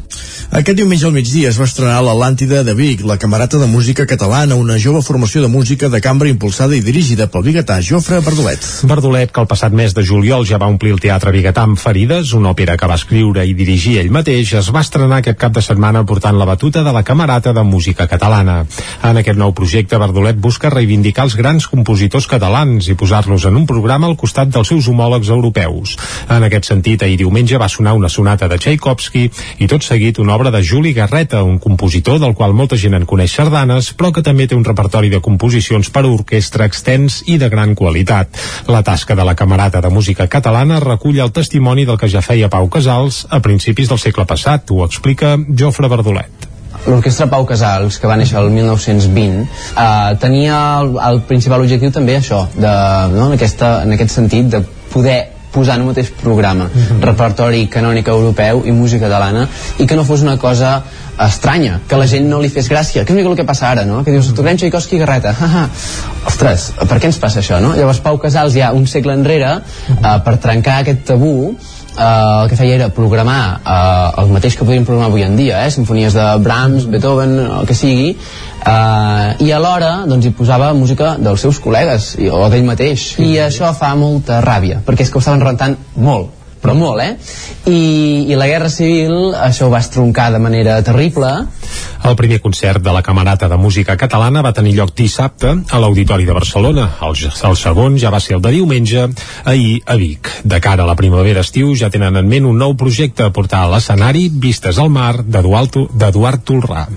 Aquest diumenge al migdia es va estrenar l'Atlàntida de Vic, la camerata de música catalana, una jove formació de música de cambra impulsada i dirigida pel biguetà Jofre Verdolet. Verdolet, que el passat mes de juliol ja va omplir el Teatre Biguetà amb Ferides, una òpera que va escriure i dirigir ell mateix, es va estrenar aquest cap de setmana portant la batuta de la camerata de música catalana. En aquest nou projecte, Verdolet busca reivindicar els grans compositors catalans i posar-los en un programa al costat dels seus homòlegs europeus. En aquest sentit, ahir diumenge va sonar una sonata de Tchaikovsky i tot seguit una obra de Juli Garreta, un compositor del qual molta gent en coneix sardanes, però que també té un repertori de composicions per a orquestra extens i de gran qualitat. La tasca de la Camerata de Música Catalana recull el testimoni del que ja feia Pau Casals a principis del segle passat, ho explica Jofre Verdolet. L'Orquestra Pau Casals, que va néixer el 1920, eh, tenia el, el principal objectiu també això, de, no, en, aquesta, en aquest sentit, de poder posar en un mateix programa mm -hmm. repertori canònic europeu i música catalana i que no fos una cosa estranya, que la gent no li fes gràcia que és el que passa ara, no? que dius, tornem Tchaikovsky i Garreta ostres, per què ens passa això, no? llavors Pau Casals ja un segle enrere uh, per trencar aquest tabú eh, el que feia era programar eh, el mateix que podríem programar avui en dia, eh, sinfonies de Brahms, Beethoven, el que sigui, eh, i alhora doncs, hi posava música dels seus col·legues i, o d'ell mateix. I això fa molta ràbia, perquè és que ho estaven rentant molt però molt, eh? I, I la Guerra Civil això ho va estroncar de manera terrible. El primer concert de la Camerata de Música Catalana va tenir lloc dissabte a l'Auditori de Barcelona. El, el segon ja va ser el de diumenge, ahir a Vic. De cara a la primavera-estiu ja tenen en ment un nou projecte a portar a l'escenari Vistes al mar d'Eduard Tolrà.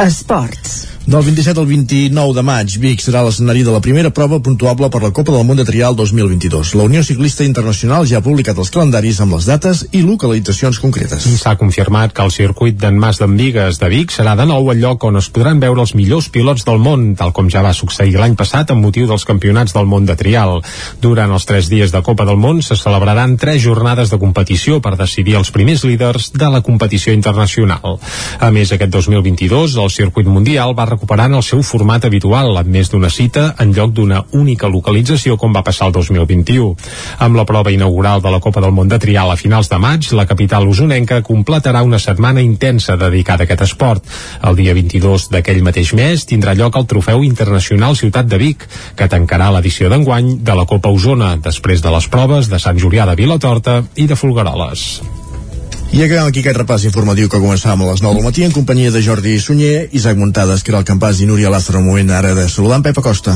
Esports. Del 27 al 29 de maig, Vic serà l'escenari de la primera prova puntuable per la Copa del Món de Trial 2022. La Unió Ciclista Internacional ja ha publicat els calendaris amb les dates i localitzacions concretes. S'ha confirmat que el circuit d'en Mas d'en Vigues de Vic serà de nou el lloc on es podran veure els millors pilots del món, tal com ja va succeir l'any passat amb motiu dels campionats del món de trial. Durant els tres dies de Copa del Món se celebraran tres jornades de competició per decidir els primers líders de la competició internacional. A més, aquest 2022 el circuit mundial va recuperant el seu format habitual, amb més d'una cita en lloc d'una única localització com va passar el 2021. Amb la prova inaugural de la Copa del Món de Trial a finals de maig, la capital usonenca completarà una setmana intensa dedicada a aquest esport. El dia 22 d'aquell mateix mes tindrà lloc el Trofeu Internacional Ciutat de Vic, que tancarà l'edició d'enguany de la Copa Osona, després de les proves de Sant Julià de Vilatorta i de Folgueroles. I acabem aquí aquest repàs informatiu que començàvem a les 9 del matí en companyia de Jordi Sunyer, Isaac Muntades, el campàs i Núria Lázaro, moment ara de saludar en Pep Acosta.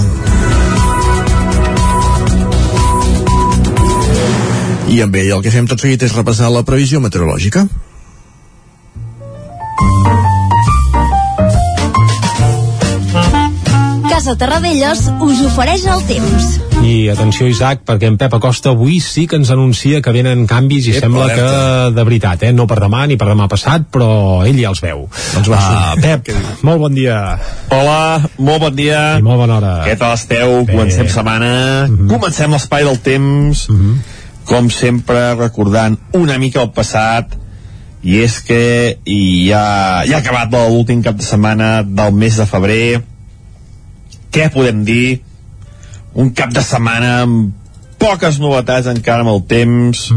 I amb ell el que fem tot seguit és repassar la previsió meteorològica. Casa Terradellos us ofereix el temps. I atenció Isaac, perquè en Pep Acosta avui sí que ens anuncia que venen canvis i Ep, sembla alerta. que de veritat, eh? no per demà ni per demà passat, però ell ja els veu. Doncs va, uh, Pep, molt bon dia. Hola, molt bon dia. I molt bona hora. Què tal esteu? Bé. Comencem setmana. Mhm. Comencem l'espai del temps. Com sempre, recordant una mica el passat. I és que i ja, ja ha acabat l'últim cap de setmana del mes de febrer. Què podem dir? Un cap de setmana amb poques novetats encara amb el temps.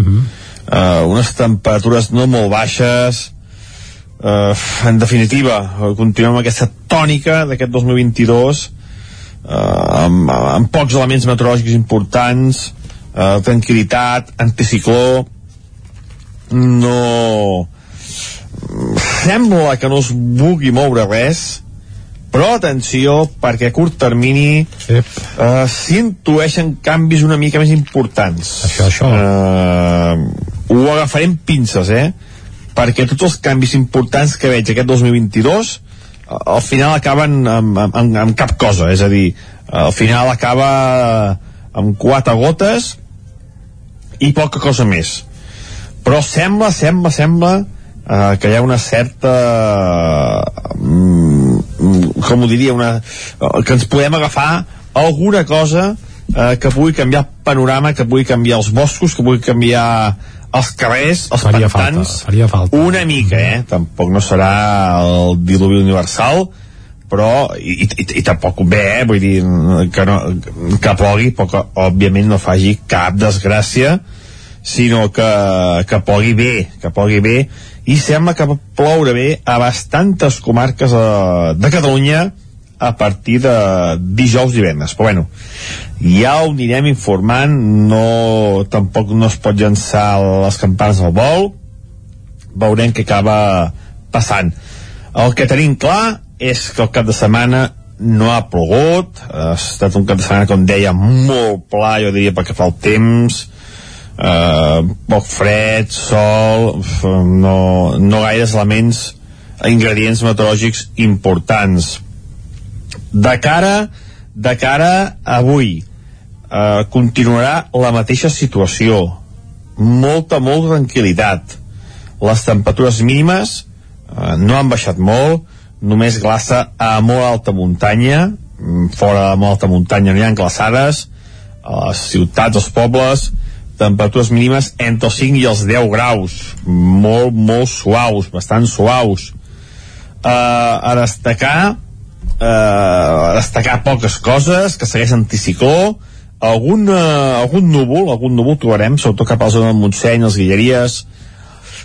uh, unes temperatures no molt baixes. Uh, en definitiva, eh, continuem amb aquesta tònica d'aquest 2022 uh, amb, amb pocs elements meteorològics importants uh, tranquil·litat, anticicló no sembla que no es vulgui moure res però atenció perquè a curt termini uh, s'intueixen canvis una mica més importants això, això. Uh, ho agafarem pinces eh? perquè tots els canvis importants que veig aquest 2022 eh, al final acaben amb, amb, amb, amb cap cosa és a dir, al final acaba amb quatre gotes i poca cosa més però sembla, sembla, sembla uh, que hi ha una certa mm, com ho diria una, que ens podem agafar alguna cosa uh, que pugui canviar el panorama que pugui canviar els boscos que pugui canviar els carrers, els Faria pantans falta, faria falta. una mica, eh? tampoc no serà el diluvi universal però, i, i, i tampoc bé, eh? vull dir que, no, que plogui però que òbviament no faci cap desgràcia sinó que, que plogui bé que plogui bé i sembla que ploure bé a bastantes comarques eh, de Catalunya a partir de dijous divendres. Però bueno, ja ho anirem informant. No, tampoc no es pot llançar les campanes al vol. Veurem què acaba passant. El que tenim clar és que el cap de setmana no ha plogut. Ha estat un cap de setmana com deia molt pla jo diria perquè fa el temps eh, poc fred, sol no, no gaires elements ingredients meteorològics importants. De cara de cara avui eh, continuarà la mateixa situació. Molta, molta tranquil·litat. Les temperatures mínimes eh, no han baixat molt només glaça a molt alta muntanya mm, fora de molt alta muntanya no hi ha glaçades a les ciutats, als pobles temperatures mínimes entre els 5 i els 10 graus. Molt, molt suaus bastant suaus. Uh, a destacar uh, a destacar poques coses que segueix anticicló. Algun, eh, algun núvol, algun núvol trobarem, sobretot cap a la zona del Montseny, les Guilleries,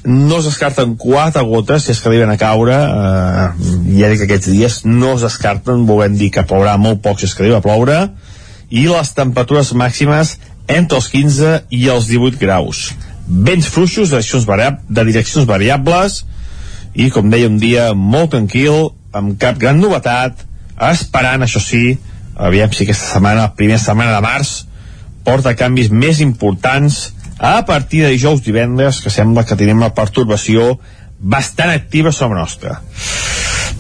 no es descarten quatre gotes si és que arriben a caure. Eh, ja dic que aquests dies no es descarten, volem dir que plourà molt poc si és que arriba a ploure. I les temperatures màximes entre els 15 i els 18 graus. Vents fluixos de direccions, de direccions variables i com deia un dia molt tranquil amb cap gran novetat esperant això sí aviam si aquesta setmana, la primera setmana de març porta canvis més importants a partir de dijous divendres que sembla que tenim una perturbació bastant activa sobre nostra.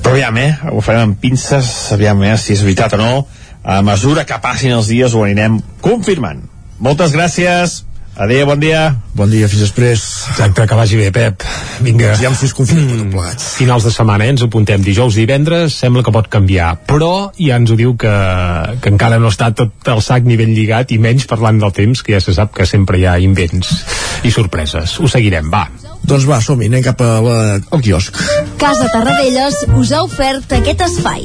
Però aviam, eh, ho farem amb pinces aviam, eh, si és veritat o no. A mesura que passin els dies ho anirem confirmant moltes gràcies Adéu, bon dia. Bon dia, fins després. Exacte, que vagi bé, Pep. Vinga. Ja em fes confirmar mm, plegats. Finals de setmana, eh? ens apuntem dijous, divendres, sembla que pot canviar, però ja ens ho diu que, que encara no està tot el sac ni ben lligat i menys parlant del temps, que ja se sap que sempre hi ha invents i sorpreses. Ho seguirem, va. Doncs va, som-hi, anem cap a la, al quiosc. Casa Tarradellas us ha ofert aquest espai.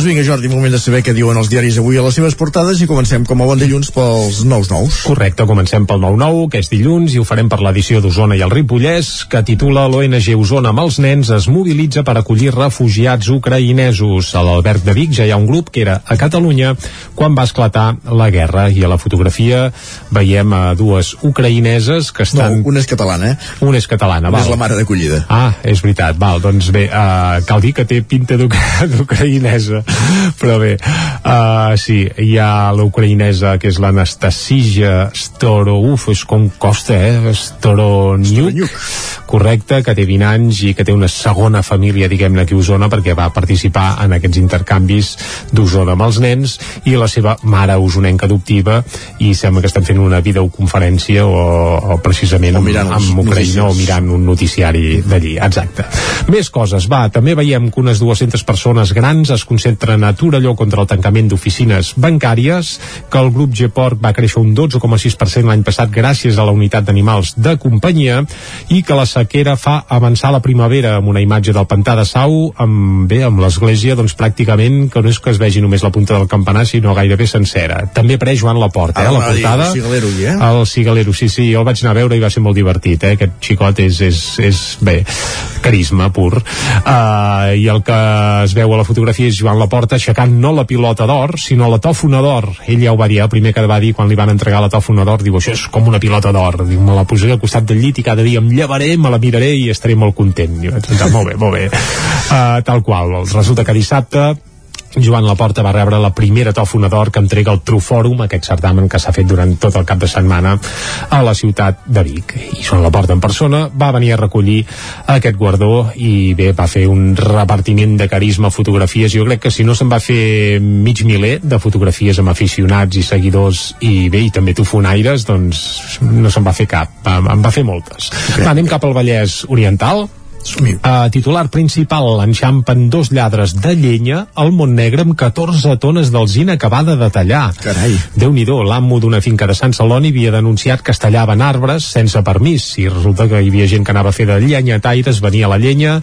Doncs vinga, Jordi, moment de saber què diuen els diaris avui a les seves portades i comencem com a bon dilluns pels nous nous. Correcte, comencem pel nou nou, que és dilluns, i ho farem per l'edició d'Osona i el Ripollès, que titula l'ONG Osona amb els nens es mobilitza per acollir refugiats ucraïnesos. A l'Alberg de Vic ja hi ha un grup que era a Catalunya quan va esclatar la guerra i a la fotografia veiem a dues ucraïneses que estan... No, una és catalana, eh? Una és catalana, una val. és la mare d'acollida. Ah, és veritat, val, doncs bé, uh, cal dir que té pinta d'ucraïnesa però bé uh, sí, hi ha l'ucraïnesa que és l'Anastasija Storouf és com costa, eh? Storoniuk. Correcte, que té 20 anys i que té una segona família, diguem-ne, aquí a Osona perquè va participar en aquests intercanvis d'Osona amb els nens i la seva mare usonenca adoptiva i sembla que estan fent una videoconferència o, o precisament o mirant amb, amb Ucraïna o mirant un noticiari d'allí, exacte. Més coses, va, també veiem que unes 200 persones grans es concentren a Torelló contra el tancament d'oficines bancàries, que el grup Geport va créixer un 12,6% l'any passat gràcies a la unitat d'animals de companyia i que la sequera fa avançar la primavera amb una imatge del pantà de Sau amb, bé, amb l'església doncs pràcticament que no és que es vegi només la punta del campanar sinó gairebé sencera. També apareix Joan Laporta, eh, la portada. El Cigalero, eh? El Cigalero, sí, sí, jo el vaig anar a veure i va ser molt divertit, eh? aquest xicot és, és, és bé, carisma pur. Uh, I el que es veu a la fotografia és Joan Laporta aixecant no la pilota d'or, sinó la tòfona d'or. Ell ja ho va dir, el primer que va dir quan li van entregar la tòfona d'or, diu, això és com una pilota d'or. Diu, me la posaré al costat del llit i cada dia em llevaré, me la miraré i estaré molt content. I vaig pensar, molt bé, molt bé. Uh, tal qual. Resulta que dissabte Joan Laporta va rebre la primera tòfona d'or que entrega el Trufòrum, aquest certamen que s'ha fet durant tot el cap de setmana a la ciutat de Vic. I Joan Laporta en persona va venir a recollir aquest guardó i bé, va fer un repartiment de carisma, fotografies. Jo crec que si no se'n va fer mig miler de fotografies amb aficionats i seguidors i bé, i també tofonaires, doncs no se'n va fer cap. En va fer moltes. Okay. Va, anem cap al Vallès Oriental, Uh, titular principal, enxampen dos lladres de llenya al Montnegre amb 14 tones d'alzina acabada de tallar. Carai. Déu-n'hi-do, l'amo d'una finca de Sant Celoni havia denunciat que es tallaven arbres sense permís i resulta que hi havia gent que anava a fer de llenyataires, venia la llenya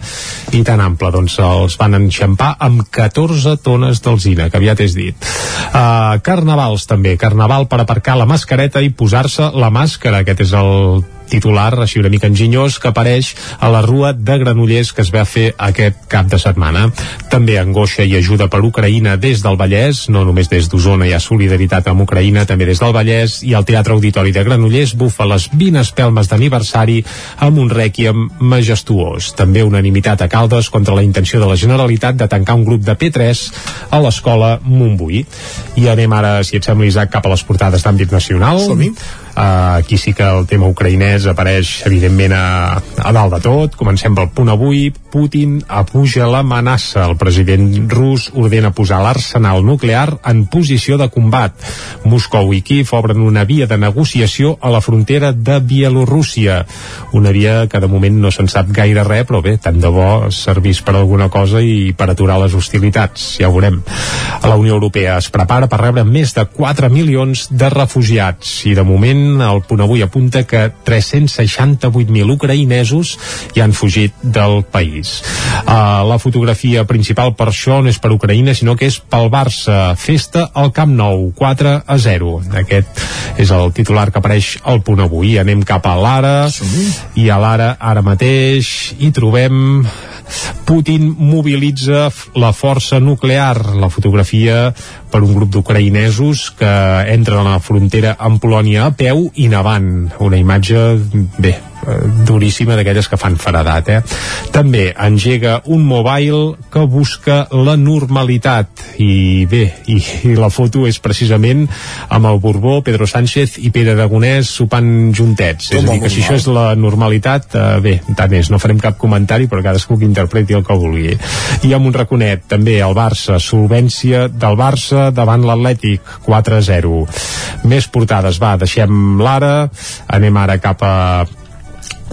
i tan ample, doncs els van enxampar amb 14 tones d'alzina, que aviat és dit. Uh, carnavals també, carnaval per aparcar la mascareta i posar-se la màscara, aquest és el titular, així una mica enginyós, que apareix a la rua de Granollers que es va fer aquest cap de setmana. També angoixa i ajuda per Ucraïna des del Vallès, no només des d'Osona hi ha solidaritat amb Ucraïna, també des del Vallès, i el Teatre Auditori de Granollers bufa les 20 espelmes d'aniversari amb un rèquiem majestuós. També unanimitat a Caldes contra la intenció de la Generalitat de tancar un grup de P3 a l'escola Montbui. I anem ara, si et sembla, Isaac, cap a les portades d'àmbit nacional. Som-hi. Uh, aquí sí que el tema ucraïnès apareix evidentment a, a dalt de tot. Comencem pel punt avui. Putin apuja l'amenaça. El president rus ordena posar l'arsenal nuclear en posició de combat. Moscou i Kiev obren una via de negociació a la frontera de Bielorússia. Una via que de moment no se'n sap gaire res, però bé, tant de bo servís per alguna cosa i per aturar les hostilitats, ja ho veurem. La Unió Europea es prepara per rebre més de 4 milions de refugiats i de moment el punt avui apunta que 368.000 ucraïnesos ja han fugit del país. Uh, la fotografia principal per això no és per Ucraïna, sinó que és pel Barça. Festa al Camp Nou, 4 a 0. Aquest és el titular que apareix al punt avui. Anem cap a l'Ara i a l'Ara ara mateix hi trobem Putin mobilitza la força nuclear. La fotografia per un grup d'ucraïnesos que entren a la frontera amb Polònia a peu i nevant. Una imatge, bé, duríssima d'aquelles que fan faradat eh? també engega un mobile que busca la normalitat. I bé, i, i la foto és precisament amb el Borbó, Pedro Sánchez i Pere Aragonès sopant juntets. És a dir que si això és la normalitat eh, bé, tant és, no farem cap comentari però cadascú que interpreti el que vulgui. I amb un raconet també el Barça solvència del Barça davant l'Atlètic 4-0 més portades, va, deixem l'ara. Anem ara cap a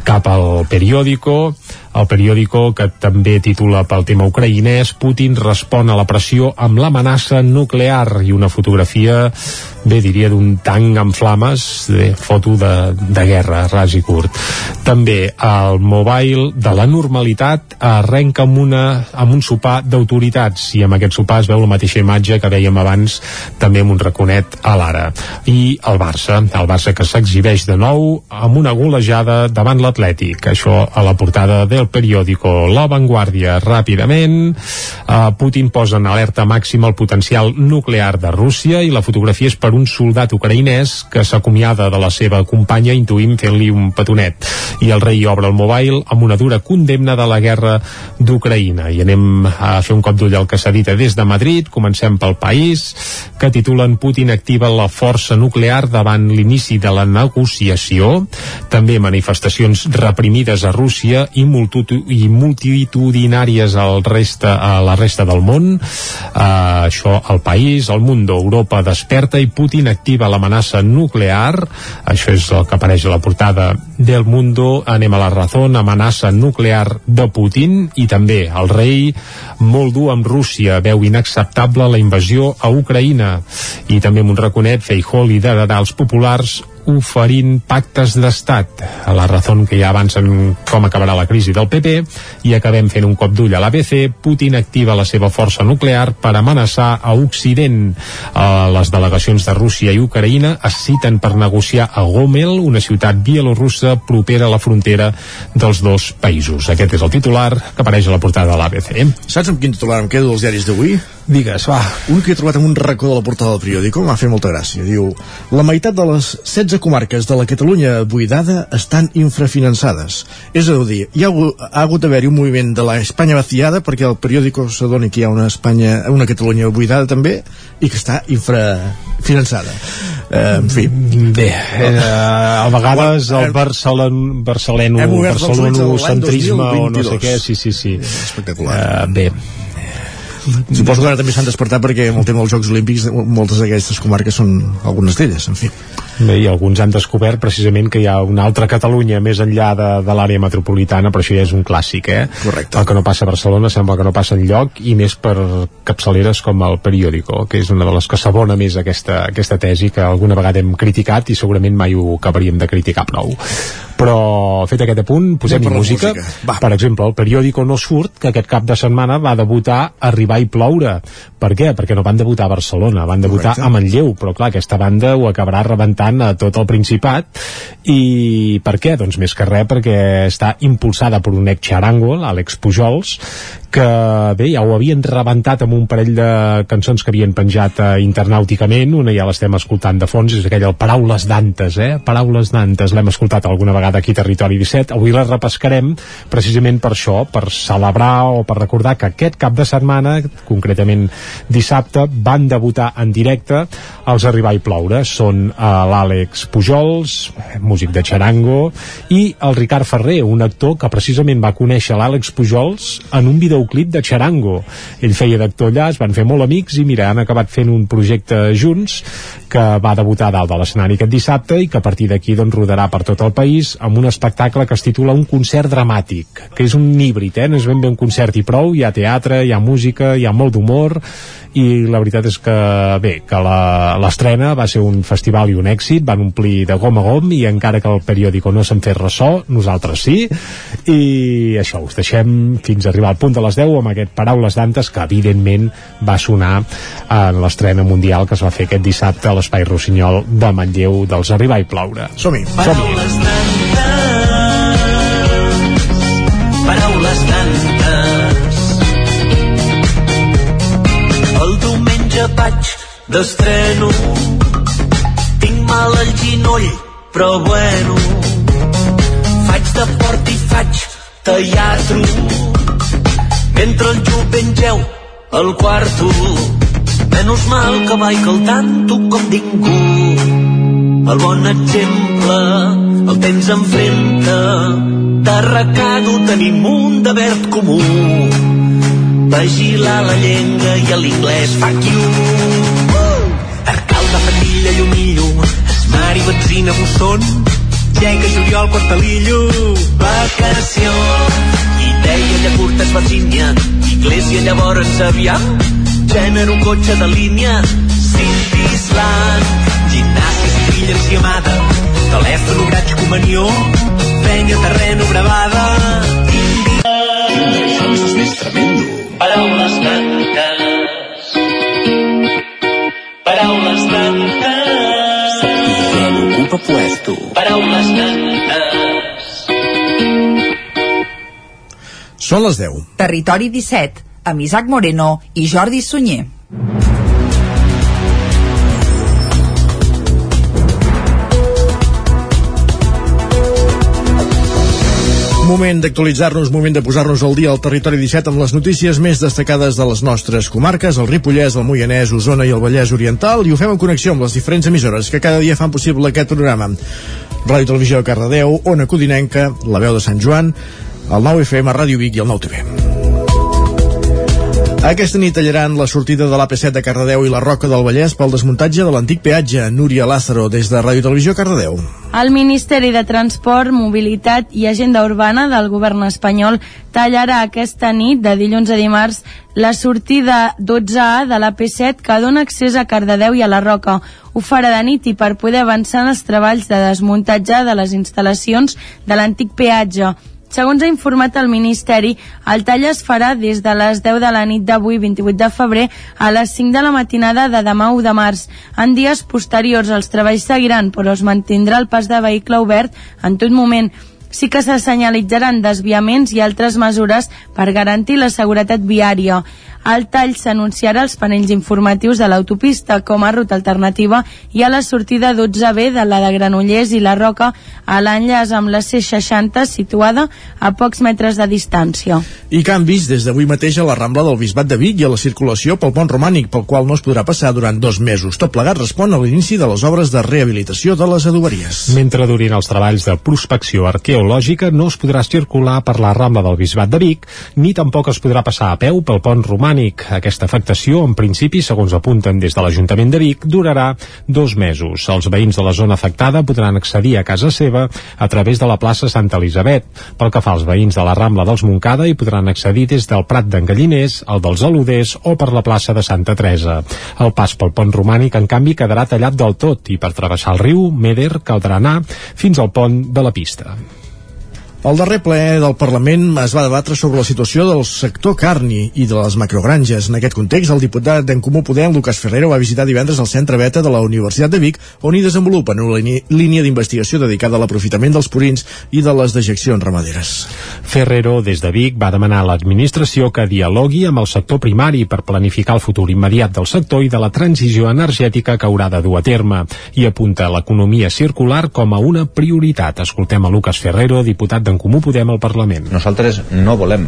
cap al periòdico el periòdico que també titula pel tema ucraïnès Putin respon a la pressió amb l'amenaça nuclear i una fotografia bé diria d'un tanc en flames de foto de, de guerra ras i curt. També el mobile de la normalitat arrenca amb, una, amb un sopar d'autoritats i amb aquest sopar es veu la mateixa imatge que veiem abans també amb un raconet a l'ara. I el Barça, el Barça que s'exhibeix de nou amb una golejada davant l'Atlètic, això a la portada del periòdico La Vanguardia ràpidament. Uh, Putin posa en alerta màxima el potencial nuclear de Rússia i la fotografia és per un soldat ucraïnès que s'acomiada de la seva companya intuïm fent-li un petonet. I el rei obre el mobile amb una dura condemna de la guerra d'Ucraïna. I anem a fer un cop d'ull al que s'edita des de Madrid, comencem pel país que titulen Putin activa la força nuclear davant l'inici de la negociació. També manifestacions reprimides a Rússia i multitud i multitudinàries al resta, a la resta del món. Uh, això al país, al mundo. Europa desperta i Putin activa l'amenaça nuclear. Això és el que apareix a la portada del Mundo. Anem a la raó, amenaça nuclear de Putin i també el rei molt dur amb Rússia. Veu inacceptable la invasió a Ucraïna. I també amb un raconet Feijó liderarà els populars oferint pactes d'estat. A la raó que ja avancen com acabarà la crisi del PP i acabem fent un cop d'ull a l'ABC Putin activa la seva força nuclear per amenaçar a Occident. Uh, les delegacions de Rússia i Ucraïna es citen per negociar a Gomel una ciutat bielorussa propera a la frontera dels dos països. Aquest és el titular que apareix a la portada de l'ABC Saps amb quin titular em quedo dels diaris d'avui? Digues, va. Un que he trobat en un racó de la portada del periòdico m'ha fet molta gràcia. Diu, la meitat de les 16 comarques de la Catalunya buidada estan infrafinançades. És a dir, hi ha, ha hagut d'haver-hi un moviment de la Espanya vaciada perquè el periòdico s'adoni que hi ha una Espanya, una Catalunya buidada també i que està infrafinançada. Eh, en fi. Bé, eh, a vegades el Barcelon, barceleno, barcelonocentrisme o no sé què, sí, sí, sí. Espectacular. Uh, bé, Suposo que ara també s'han despertat perquè amb el tema dels Jocs Olímpics moltes d'aquestes comarques són algunes d'elles, en fi. Bé, i alguns han descobert precisament que hi ha una altra Catalunya més enllà de, de l'àrea metropolitana, però això ja és un clàssic, eh? Correcte. El que no passa a Barcelona sembla que no passa enlloc, i més per capçaleres com el Periódico, que és una de les que s'abona més aquesta, aquesta tesi que alguna vegada hem criticat i segurament mai ho acabaríem de criticar prou. Però, fet aquest apunt, posem-hi música. música. Per exemple, el Periódico no surt, que aquest cap de setmana va debutar Arribar i ploure. Per què? Perquè no van debutar a Barcelona, van debutar Correcte. a Manlleu, però clar, aquesta banda ho acabarà rebentant a tot el Principat. I per què? Doncs més que res perquè està impulsada per un ex-xarango, l'Àlex Pujols, que bé, ja ho havien rebentat amb un parell de cançons que havien penjat eh, internàuticament, una ja l'estem escoltant de fons, és aquella el Paraules d'Antes, eh? Paraules d'Antes, l'hem escoltat alguna vegada aquí a Territori 17, avui la repescarem precisament per això, per celebrar o per recordar que aquest cap de setmana, concretament dissabte, van debutar en directe els Arribar i Ploure. Són eh, l'Àlex Pujols, músic de Charango, i el Ricard Ferrer, un actor que precisament va conèixer l'Àlex Pujols en un videoclip de Charango. Ell feia d'actor allà, es van fer molt amics i mira, han acabat fent un projecte junts que va debutar dalt de l'escenari aquest dissabte i que a partir d'aquí doncs, rodarà per tot el país amb un espectacle que es titula Un concert dramàtic, que és un híbrid, eh? no és ben bé un concert i prou, hi ha teatre, hi ha música, hi ha molt d'humor i la veritat és que bé, que l'estrena va ser un festival i un èxit, van omplir de gom a gom i encara que el periòdico no se'n fes ressò, nosaltres sí i això, us deixem fins a arribar al punt de les 10 amb aquest Paraules d'Antes que evidentment va sonar en l'estrena mundial que es va fer aquest dissabte a l'Espai Rossinyol de Manlleu dels Arribar i Plaure. Som-hi! Som paraules tantes. El diumenge vaig d'estreno, tinc mal al ginoll, però bueno, faig de port i faig teatre, mentre el jovent geu al quarto, menys mal que vaig al tanto com ningú. El bon exemple el tens enfrente, de recado tenim un de verd comú. Vigilar la llengua i l'inglès fuck you. Arcalde, fatilla, llumillo, i benzina, busson, lleca, juliol, quartalillo, vacació. Idea, llacurtes, Virgínia, iglesia, llavors aviam, gènere, cotxe de línia, Cintisland, gimnàsia, filla enciamada, telèfon, graig, comunió, penya, terreno, gravada, indi... Quin és més tremendo. Paraules tantes. Paraules tantes. I puesto? Paraules tantes. Són les 10. Territori 17, amb Isaac Moreno i Jordi Sunyer. Moment d'actualitzar-nos, moment de posar-nos al dia al territori 17 amb les notícies més destacades de les nostres comarques, el Ripollès, el Moianès, Osona i el Vallès Oriental, i ho fem en connexió amb les diferents emissores que cada dia fan possible aquest programa. Ràdio Televisió de Cardedeu, Ona Codinenca, La Veu de Sant Joan, el 9 FM, Ràdio Vic i el 9 TV. Aquesta nit tallaran la sortida de l'AP7 de Cardedeu i la Roca del Vallès pel desmuntatge de l'antic peatge. Núria Lázaro, des de Ràdio Televisió Cardedeu. El Ministeri de Transport, Mobilitat i Agenda Urbana del govern espanyol tallarà aquesta nit, de dilluns a dimarts, la sortida 12A de l'AP7 que dona accés a Cardedeu i a la Roca. Ho farà de nit i per poder avançar en els treballs de desmuntatge de les instal·lacions de l'antic peatge. Segons ha informat el Ministeri, el tall es farà des de les 10 de la nit d'avui, 28 de febrer, a les 5 de la matinada de demà 1 de març. En dies posteriors els treballs seguiran, però es mantindrà el pas de vehicle obert en tot moment. Sí que se senyalitzaran desviaments i altres mesures per garantir la seguretat viària. El tall s'anunciarà als panells informatius de l'autopista com a ruta alternativa i a la sortida 12B de la de Granollers i la Roca a l'enllaç amb la C60 situada a pocs metres de distància. I canvis des d'avui mateix a la Rambla del Bisbat de Vic i a la circulació pel pont romànic, pel qual no es podrà passar durant dos mesos. Tot plegat respon a l'inici de les obres de rehabilitació de les adoberies. Mentre durin els treballs de prospecció arqueològica, no es podrà circular per la Rambla del Bisbat de Vic, ni tampoc es podrà passar a peu pel pont romànic. Aquesta afectació, en principi, segons apunten des de l'Ajuntament de Vic, durarà dos mesos. Els veïns de la zona afectada podran accedir a casa seva a través de la plaça Santa Elisabet. Pel que fa als veïns de la Rambla dels Montcada, hi podran accedir des del Prat d'en Galliners, el dels Aluders o per la plaça de Santa Teresa. El pas pel pont romànic, en canvi, quedarà tallat del tot i per travessar el riu Meder caldrà anar fins al pont de la pista. El darrer ple del Parlament es va debatre sobre la situació del sector carni i de les macrogranges. En aquest context, el diputat d'en Comú Podem, Lucas Ferrero, va visitar divendres el centre Beta de la Universitat de Vic, on hi desenvolupen una línia d'investigació dedicada a l'aprofitament dels purins i de les dejeccions ramaderes. Ferrero, des de Vic, va demanar a l'administració que dialogui amb el sector primari per planificar el futur immediat del sector i de la transició energètica que haurà de dur a terme i apunta l'economia circular com a una prioritat. Escoltem a Lucas Ferrero, diputat d'en Comú Podem al Parlament. Nosaltres no volem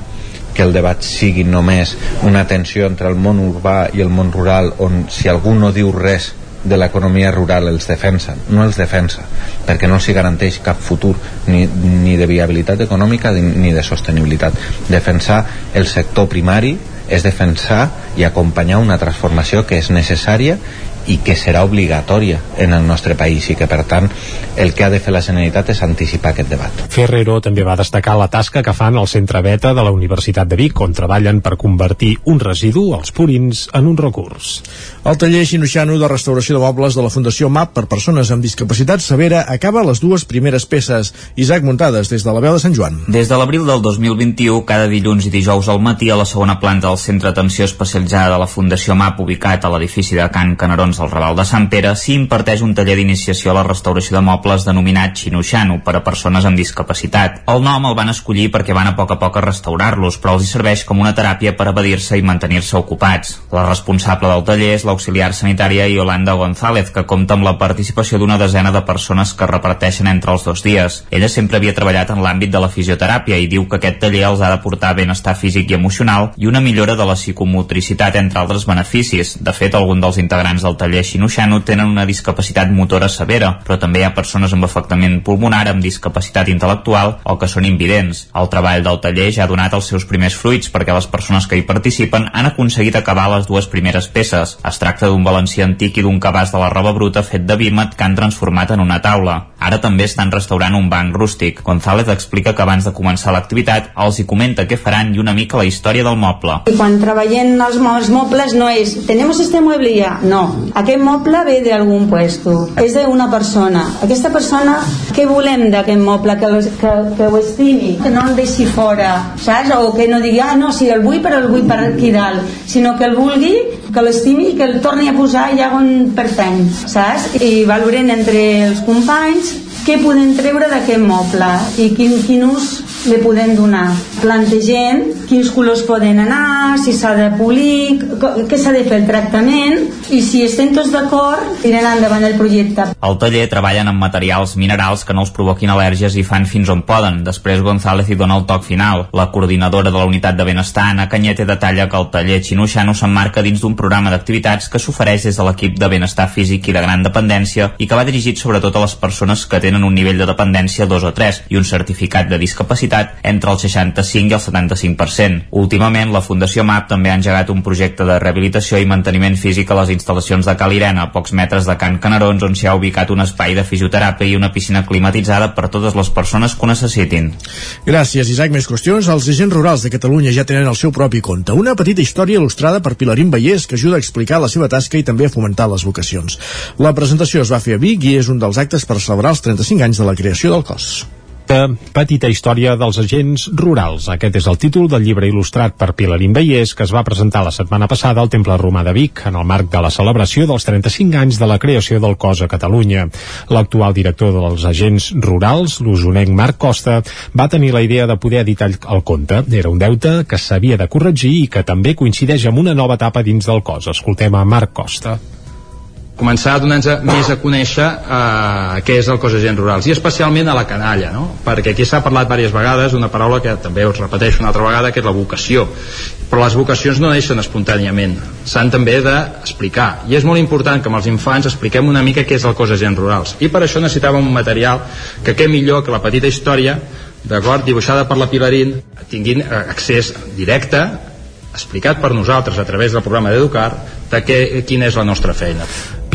que el debat sigui només una tensió entre el món urbà i el món rural on si algú no diu res de l'economia rural els defensa, no els defensa perquè no els garanteix cap futur ni, ni de viabilitat econòmica ni de sostenibilitat defensar el sector primari és defensar i acompanyar una transformació que és necessària i que serà obligatòria en el nostre país i que per tant el que ha de fer la Generalitat és anticipar aquest debat. Ferrero també va destacar la tasca que fan al Centre Beta de la Universitat de Vic on treballen per convertir un residu, els purins, en un recurs. El taller Xinoxano de restauració de mobles de la Fundació MAP per persones amb discapacitat severa acaba les dues primeres peces. Isaac Muntades, des de la veu de Sant Joan. Des de l'abril del 2021, cada dilluns i dijous al matí a la segona planta del Centre d'Atenció Especialitzada de la Fundació MAP ubicat a l'edifici de Can Canarons al Raval de Sant Pere s'hi imparteix un taller d'iniciació a la restauració de mobles denominat Xinoxano per a persones amb discapacitat. El nom el van escollir perquè van a poc a poc a restaurar-los, però els hi serveix com una teràpia per evadir-se i mantenir-se ocupats. La responsable del taller és l'auxiliar sanitària Yolanda González, que compta amb la participació d'una desena de persones que reparteixen entre els dos dies. Ella sempre havia treballat en l'àmbit de la fisioteràpia i diu que aquest taller els ha de portar benestar físic i emocional i una millora de la psicomotricitat, entre altres beneficis. De fet, algun dels integrants del taller Xinoxano tenen una discapacitat motora severa, però també hi ha persones amb afectament pulmonar, amb discapacitat intel·lectual o que són invidents. El treball del taller ja ha donat els seus primers fruits perquè les persones que hi participen han aconseguit acabar les dues primeres peces. Es tracta d'un balancí antic i d'un cabàs de la roba bruta fet de vímet que han transformat en una taula. Ara també estan restaurant un banc rústic. González explica que abans de començar l'activitat els hi comenta què faran i una mica la història del moble. I quan treballem els mobles no és tenemos este mueble ya, no. Aquest moble ve d'algun puesto, és d'una persona. Aquesta persona, què volem d'aquest moble? Que, que, que ho estimi, que no el deixi fora, saps? O que no digui, ah, no, si el vull, però el vull per aquí dalt, sinó que el vulgui, que l'estimi i que el torni a posar allà on pertany, saps? I valorem entre els companys què podem treure d'aquest moble i quin, quin ús li podem donar. Plantegem quins colors poden anar, si s'ha de polir, què s'ha de fer el tractament i si estem tots d'acord, tirem endavant el projecte. Al taller treballen amb materials minerals que no els provoquin al·lèrgies i fan fins on poden. Després González hi dona el toc final. La coordinadora de la unitat de benestar, Anna Canyete, detalla que el taller Xinuixano s'emmarca dins d'un programa d'activitats que s'ofereix des de l'equip de benestar físic i de gran dependència i que va dirigit sobretot a les persones que tenen un nivell de dependència 2 o 3 i un certificat de discapacitat entre el 65 i el 75%. Últimament, la Fundació MAP també ha engegat un projecte de rehabilitació i manteniment físic a les instal·lacions de Cal Irena, a pocs metres de Can Canarons, on s'hi ha ubicat un espai de fisioteràpia i una piscina climatitzada per totes les persones que ho necessitin. Gràcies, Isaac. Més qüestions. Els agents rurals de Catalunya ja tenen el seu propi conte. Una petita història il·lustrada per Pilarín Vallès que ajuda a explicar la seva tasca i també a fomentar les vocacions. La presentació es va fer a Vic i és un dels actes per celebrar els 35 anys de la creació del cos. Petita història dels agents rurals. Aquest és el títol del llibre il·lustrat per Pilarín Vallès que es va presentar la setmana passada al Temple Romà de Vic en el marc de la celebració dels 35 anys de la creació del cos a Catalunya. L'actual director dels agents rurals, l'usonenc Marc Costa, va tenir la idea de poder editar el conte. Era un deute que s'havia de corregir i que també coincideix amb una nova etapa dins del cos. Escoltem a Marc Costa començar a donar més a conèixer eh, què és el cos agents rurals i especialment a la canalla no? perquè aquí s'ha parlat diverses vegades una paraula que també us repeteixo una altra vegada que és la vocació però les vocacions no neixen espontàniament s'han també d'explicar i és molt important que amb els infants expliquem una mica què és el cos agents rurals i per això necessitàvem un material que què millor que la petita història d'acord, dibuixada per la Pilarín tinguin eh, accés directe explicat per nosaltres a través del programa d'Educar de què, quina és la nostra feina.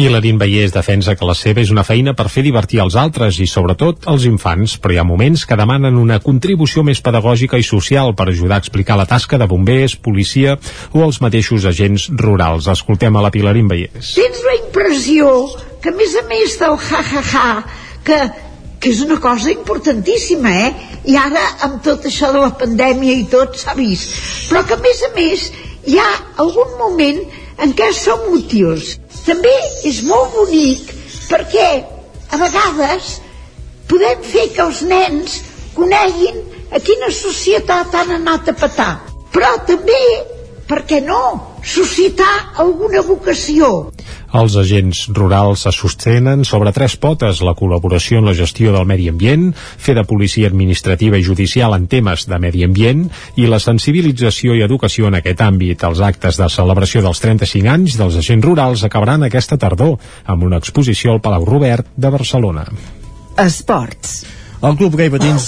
Pilarín Vallès defensa que la seva és una feina per fer divertir els altres i sobretot els infants, però hi ha moments que demanen una contribució més pedagògica i social per ajudar a explicar la tasca de bombers, policia o els mateixos agents rurals. Escoltem a la Pilarín Vallès. Tens la impressió que a més a més del ha-ha-ha que que és una cosa importantíssima, eh? I ara, amb tot això de la pandèmia i tot, s'ha vist. Però que, a més a més, hi ha algun moment en què som útils. També és molt bonic perquè, a vegades, podem fer que els nens coneguin a quina societat han anat a petar. Però també, per què no, suscitar alguna vocació. Els agents rurals es sostenen sobre tres potes, la col·laboració en la gestió del medi ambient, fer de policia administrativa i judicial en temes de medi ambient i la sensibilització i educació en aquest àmbit. Els actes de celebració dels 35 anys dels agents rurals acabaran aquesta tardor amb una exposició al Palau Robert de Barcelona. Esports. El club gai patins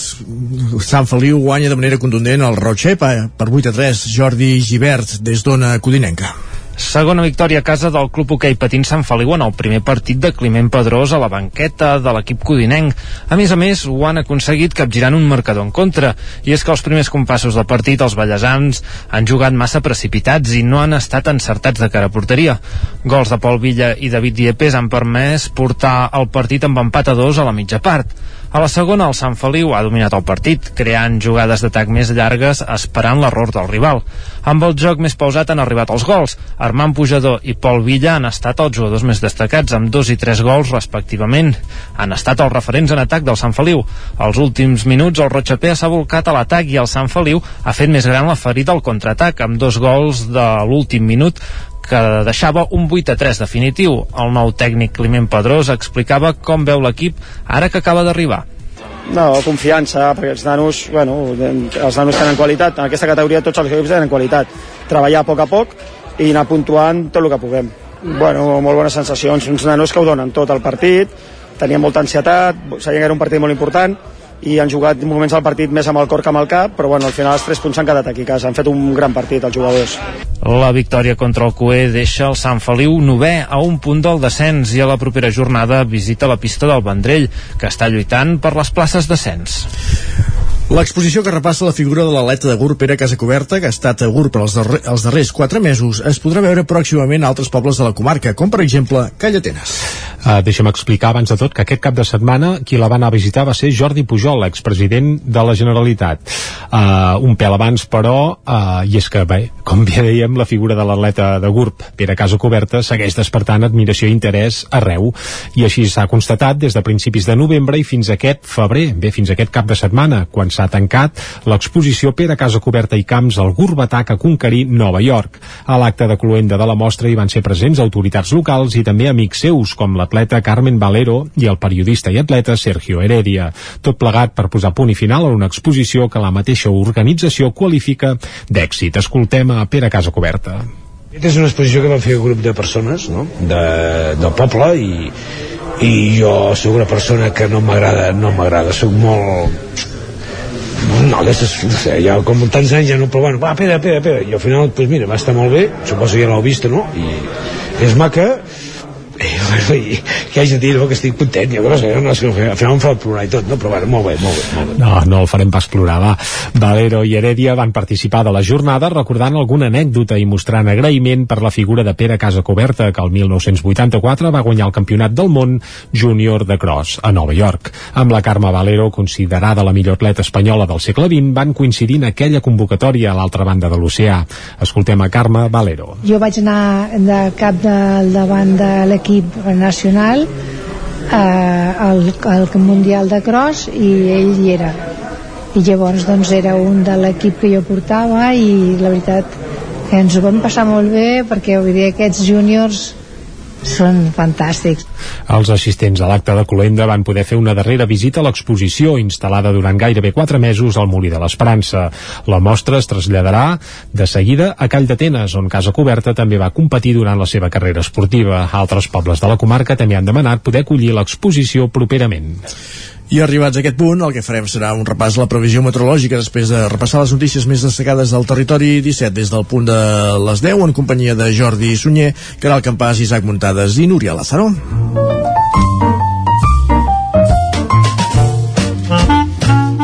Sant Feliu guanya de manera contundent el Rochepa per 8 a 3 Jordi Givert des d'Ona Codinenca. Segona victòria a casa del Club Hoquei Patins Sant Feliu en el primer partit de Climent Pedrós a la banqueta de l'equip codinenc. A més a més, ho han aconseguit capgirant un marcador en contra. I és que els primers compassos del partit els ballesans han jugat massa precipitats i no han estat encertats de cara a porteria. Gols de Pol Villa i David Diepes han permès portar el partit amb empat a dos a la mitja part. A la segona, el Sant Feliu ha dominat el partit, creant jugades d'atac més llargues esperant l'error del rival. Amb el joc més pausat han arribat els gols. Armand Pujador i Pol Villa han estat els jugadors més destacats, amb dos i tres gols respectivament. Han estat els referents en atac del Sant Feliu. Als últims minuts, el Rotxapea s'ha volcat a l'atac i el Sant Feliu ha fet més gran la ferida al contraatac, amb dos gols de l'últim minut que deixava un 8 a 3 definitiu. El nou tècnic Climent Pedrós explicava com veu l'equip ara que acaba d'arribar. No, confiança, perquè els nanos, bueno, els nanos tenen qualitat, en aquesta categoria tots els equips tenen qualitat. Treballar a poc a poc i anar puntuant tot el que puguem. Bueno, molt bones sensacions, uns nanos que ho donen tot el partit, tenien molta ansietat, sabien que era un partit molt important, i han jugat moments al partit més amb el cor que amb el cap, però bueno, al final els tres punts s'han quedat aquí a casa. Han fet un gran partit els jugadors. La victòria contra el Cué deixa el Sant Feliu novè a un punt del descens i a la propera jornada visita la pista del Vendrell, que està lluitant per les places d'ascens. L'exposició que repassa la figura de l'atleta de GURB Pere Casacoberta, que ha estat a GURB els, darrer, els darrers quatre mesos, es podrà veure pròximament a altres pobles de la comarca, com per exemple Callatenes. Uh, deixa'm explicar abans de tot que aquest cap de setmana qui la va anar a visitar va ser Jordi Pujol, l'expresident de la Generalitat. Uh, un pèl abans, però, uh, i és que, bé, com bé dèiem, la figura de l'atleta de GURB, Pere Casacoberta, segueix despertant admiració i interès arreu. I així s'ha constatat des de principis de novembre i fins aquest febrer, bé, fins aquest cap de setmana, quan s'ha tancat l'exposició Pere Casacoberta i Camps al GURB Atac a conquerir Nova York. A l'acte de cloenda de la mostra hi van ser presents autoritats locals i també amics seus, com l'atleta Carmen Valero i el periodista i atleta Sergio Heredia. Tot plegat per posar punt i final a una exposició que la mateixa organització qualifica d'èxit. Escoltem a Pere Casacoberta. Aquesta és una exposició que va fer un grup de persones no? de, del poble i, i jo soc una persona que no m'agrada no m'agrada, soc molt no, aquestes, no sé, ja com tants anys ja no, però bueno, va, Pere, Pere, Pere, i al final, doncs pues mira, va estar molt bé, suposo que ja l'heu vist, no? I és maca, bueno, i, que hagi dit no, que estic content jo no sé, no, és que al final em fa plorar i tot no? però bueno, molt bé, molt bé, molt bé. No, no el farem pas plorar, va. Valero i Heredia van participar de la jornada recordant alguna anècdota i mostrant agraïment per la figura de Pere Casacoberta, que el 1984 va guanyar el campionat del món júnior de cross a Nova York. Amb la Carme Valero, considerada la millor atleta espanyola del segle XX, van coincidir en aquella convocatòria a l'altra banda de l'oceà. Escoltem a Carme Valero. Jo vaig anar de cap del davant de l'equip nacional eh, al, al Mundial de Cross i ell hi era. I llavors doncs era un de l'equip que jo portava i la veritat que ens ho vam passar molt bé perquè vull dir, aquests júniors són fantàstics. Els assistents a l'acte de Colenda van poder fer una darrera visita a l'exposició instal·lada durant gairebé 4 mesos al Molí de l'Esperança. La mostra es traslladarà de seguida a Call d'Atenes, on Casa Coberta també va competir durant la seva carrera esportiva. Altres pobles de la comarca també han demanat poder acollir l'exposició properament. I arribats a aquest punt, el que farem serà un repàs a la previsió meteorològica després de repassar les notícies més destacades del territori 17 des del punt de les 10 en companyia de Jordi Sunyer, Caral Campàs, Isaac Muntades i Núria Lázaro.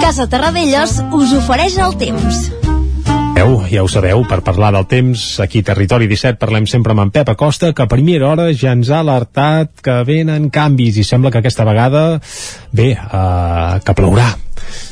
Casa Terradellos us ofereix el temps. Sabeu, ja ho sabeu, per parlar del temps, aquí Territori 17 parlem sempre amb en Pep Acosta, que a primera hora ja ens ha alertat que venen canvis i sembla que aquesta vegada, bé, uh, que plourà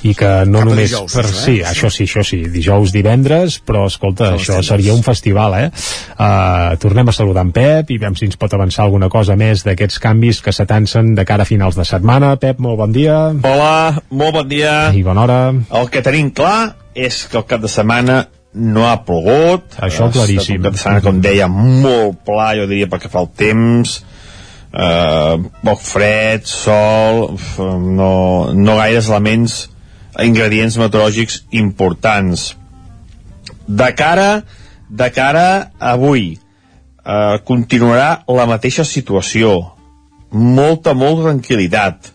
i que no Cap només dijous, per, això, eh? sí, això sí, això sí, dijous, divendres però escolta, Són això seria un festival, eh? Uh, tornem a saludar en Pep i veiem si ens pot avançar alguna cosa més d'aquests canvis que s'atancen de cara a finals de setmana. Pep, molt bon dia. Hola, molt bon dia. I bona hora. El que tenim clar és que el cap de setmana no ha plogut. Això estat claríssim. De setmana, com deia, molt pla, jo diria, perquè fa el temps. Uh, poc fred, sol, uf, no, no gaires elements, ingredients meteorològics importants. De cara, de cara avui, uh, continuarà la mateixa situació. Molta, molta tranquil·litat.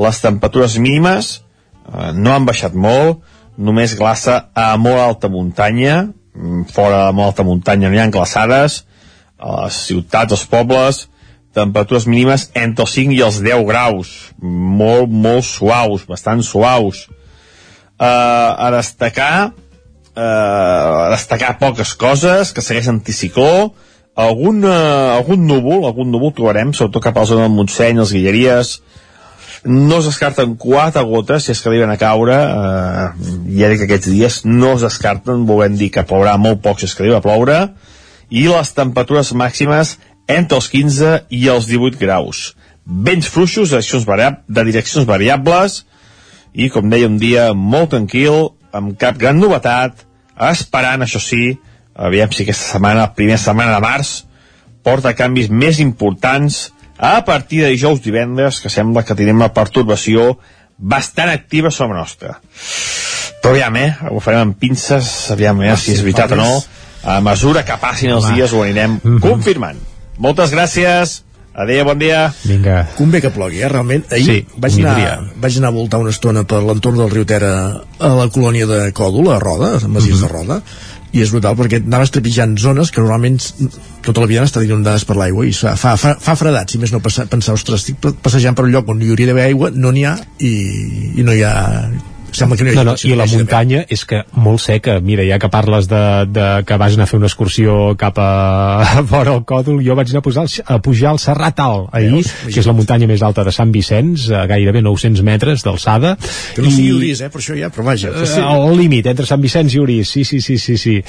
Les temperatures mínimes eh, no han baixat molt, només glaça a molt alta muntanya, mm, fora de molt alta muntanya no hi ha glaçades, a les ciutats, als pobles, temperatures mínimes entre els 5 i els 10 graus, molt, molt suaus, bastant suaus. Uh, a destacar, uh, a destacar poques coses, que segueix anticicló, algun, uh, algun núvol, algun núvol trobarem, sobretot cap a la zona del Montseny, les Guilleries, no es descarten quatre gotes si és que arriben a caure eh, ja dic que aquests dies no es descarten volem dir que plourà molt poc si és que arriba a ploure i les temperatures màximes entre els 15 i els 18 graus. Vents fluixos de de direccions variables i com deia un dia molt tranquil amb cap gran novetat esperant això sí aviam si aquesta setmana, la primera setmana de març porta canvis més importants a partir de dijous divendres, que sembla que tindrem una pertorbació bastant activa sobre nostra. Però aviam, eh? Ho farem amb pinces, aviam, eh? Si és veritat o no. A mesura que passin els Home. dies ho anirem confirmant. Moltes gràcies. Adéu, bon dia. Vinga. Convé que plogui, eh, realment. Ahir Sí, vaig, anar, miraria. vaig anar a voltar una estona per l'entorn del riu Tera a la colònia de Còdol, a Roda, a Masies de Roda, i és brutal perquè anaves trepitjant zones que normalment tota la vida han estat inundades per l'aigua i fa, fa, fa, fredat, si més no pensar, ostres, estic pa- passejant per un lloc on hi hauria d'haver aigua, no n'hi ha i, i no hi ha sembla que no hi No, no, i la muntanya és que molt seca. Mira, ja que parles de, de que vas anar a fer una excursió cap a, a fora al Còdol, jo vaig anar a, posar, el- a pujar al Serrat Alt ahir, Veus? que és la muntanya més alta de Sant Vicenç, a gairebé 900 metres d'alçada. que no sigui Orís, eh, per això ja, però vaja Eh, sí. al límit entre Sant Vicenç i Orís, sí, sí, sí, sí, sí.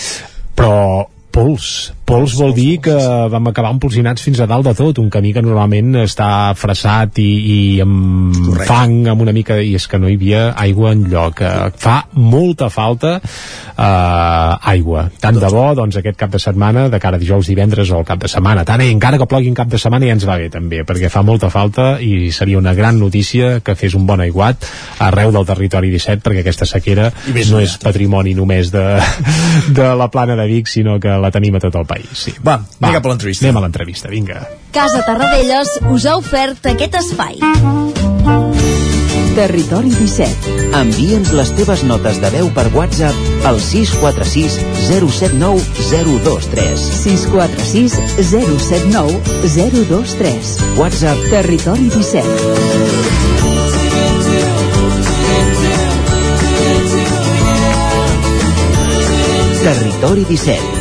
Però pols, pols vol dir que vam acabar empolsinats fins a dalt de tot, un camí que normalment està fressat i, i amb Correcte. fang, amb una mica, i és que no hi havia aigua en lloc. Eh, fa molta falta eh, aigua. Tant de bo, doncs, aquest cap de setmana, de cara a dijous, divendres o el cap de setmana. Tant, i encara que plogui en cap de setmana ja ens va bé, també, perquè fa molta falta i seria una gran notícia que fes un bon aiguat arreu del territori 17, perquè aquesta sequera no és patrimoni només de, de la plana de Vic, sinó que la tenim a tot el país. Sí. Va, anem cap a l'entrevista. Anem a l'entrevista, vinga. Casa Tarradellas us ha ofert aquest espai. Territori 17. Envia'ns les teves notes de veu per WhatsApp al 646 079 023. 646 079 023. WhatsApp Territori 17. Territori 17.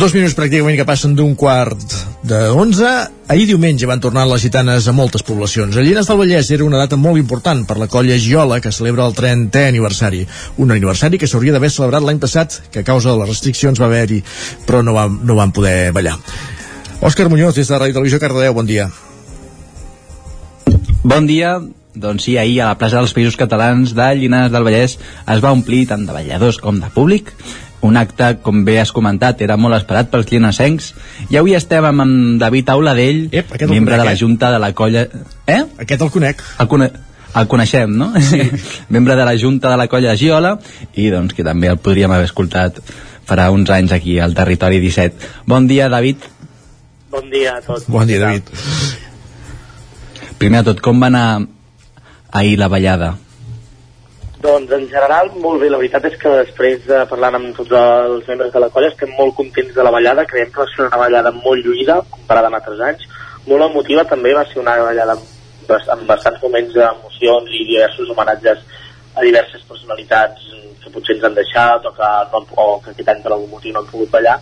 Dos minuts pràcticament que passen d'un quart de 11. Ahir diumenge van tornar les gitanes a moltes poblacions. A Llines del Vallès era una data molt important per la colla Giola, que celebra el 30è aniversari. Un aniversari que s'hauria d'haver celebrat l'any passat, que a causa de les restriccions va haver-hi, però no van, no van poder ballar. Òscar Muñoz, des de Ràdio Televisió Cardedeu, bon dia. Bon dia. Doncs sí, ahir a la plaça dels Països Catalans de Llinars del Vallès es va omplir tant de balladors com de públic un acte, com bé has comentat, era molt esperat pels llinasencs. I avui estem amb en David Auladell, Ep, aquest el membre conec, de la eh? Junta de la Colla... Eh? Aquest el conec. El, cone... el coneixem, no? Sí. membre de la Junta de la Colla de Giola i doncs que també el podríem haver escoltat farà uns anys aquí al Territori 17. Bon dia, David. Bon dia a tots. Bon dia, David. Primer de tot, com va anar ahir la ballada? Doncs en general molt bé, la veritat és que després de parlar amb tots els membres de la colla estem molt contents de la ballada, creiem que va ser una ballada molt lluïda comparada amb altres anys, molt emotiva també, va ser una ballada amb bastants moments d'emocions i diversos homenatges a diverses personalitats que potser ens han deixat o que, no, o que aquest any per algun motiu no han pogut ballar.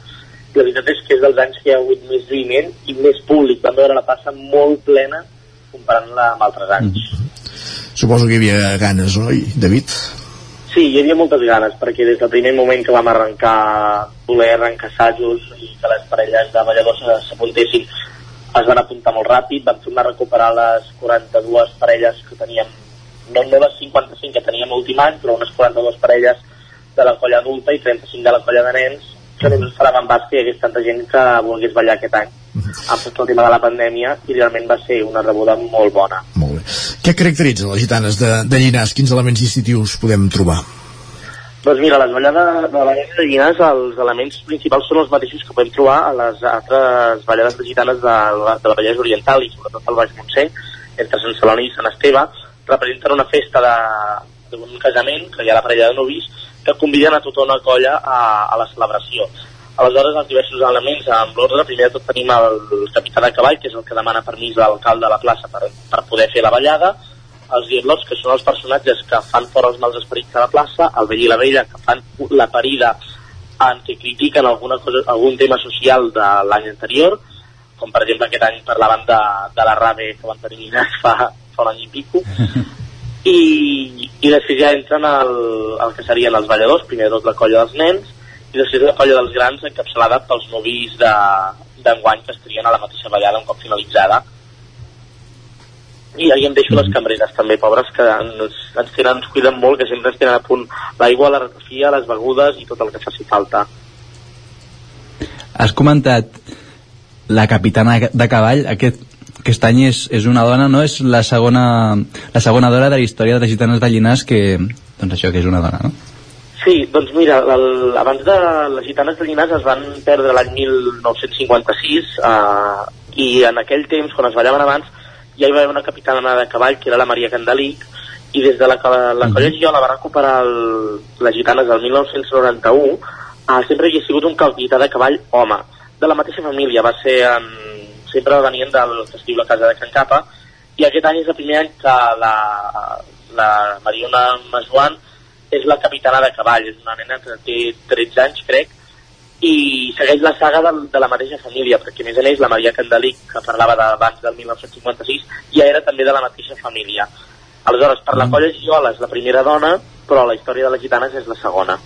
I la veritat és que és dels anys que hi ha hagut més lluïment i més públic, vam veure la plaça molt plena comparant-la amb altres anys. Suposo que hi havia ganes, oi, David? Sí, hi havia moltes ganes, perquè des del primer moment que vam arrencar, voler arrencar assajos i que les parelles de balladors s'apuntessin, es van apuntar molt ràpid, vam tornar a recuperar les 42 parelles que teníem, no, no les 55 que teníem l'últim any, però unes 42 parelles de la colla adulta i 35 de la colla de nens, que només esperàvem pas que hi hagués tanta gent que volgués ballar aquest any amb tot el tema de la pandèmia i realment va ser una rebuda molt bona. Què caracteritza les gitanes de, de Llinars? Quins elements distintius podem trobar? Doncs mira, les ballades de la de Llinars, els elements principals són els mateixos que podem trobar a les altres ballades de gitanes de, de la Vallès Oriental i sobretot al Baix Montseny, entre Sant Celoni i Sant Esteve, representen una festa de- d'un casament, que hi ha la parella de nuvis, que conviden a tota una colla a, a la celebració. Aleshores, els diversos elements amb l'ordre, primer de tot tenim el capità de cavall, que és el que demana permís a l'alcalde de la plaça per, per poder fer la ballada, els diablots, que són els personatges que fan fora els mals esperits a la plaça, el vell i la vella, que fan la parida en què critiquen alguna cosa, algun tema social de l'any anterior, com per exemple aquest any parlaven de, de la rave que van tenir fa, fa un any i pico, i, i després ja entren el, el que serien els balladors, primer de tot la colla dels nens, i després la colla dels grans encapçalada pels novis de d'enguany que estarien a la mateixa ballada un cop finalitzada i ahí em deixo les cambreres també, pobres, que ens, ens, tenen, ens cuiden molt, que sempre ens tenen a punt l'aigua, la ratafia, les begudes i tot el que faci falta. Has comentat la capitana de cavall, aquest, aquest any és, és una dona, no? És la segona, la segona dona de la història de les gitanes de Llinars que, doncs això, que és una dona, no? Sí, doncs mira, el, abans de les gitanes de Llinars es van perdre l'any 1956 eh, i en aquell temps, quan es ballaven abans, ja hi va haver una capitana de cavall que era la Maria Candelic i des de la, que la, la colla Giola va recuperar el, les gitanes del 1991 eh, sempre hi ha sigut un capità de cavall home, de la mateixa família, va ser en, sempre venien del que es diu la casa de Can Capa i aquest any és el primer any que la, la Mariona Majoan és la capitana de cavall, és una nena que té 13 anys, crec, i segueix la saga de, de la mateixa família, perquè a més a més la Maria Candelic, que parlava d'abans del 1956, ja era també de la mateixa família. Aleshores, per la colla Giola és la primera dona, però la història de les gitanes és la segona.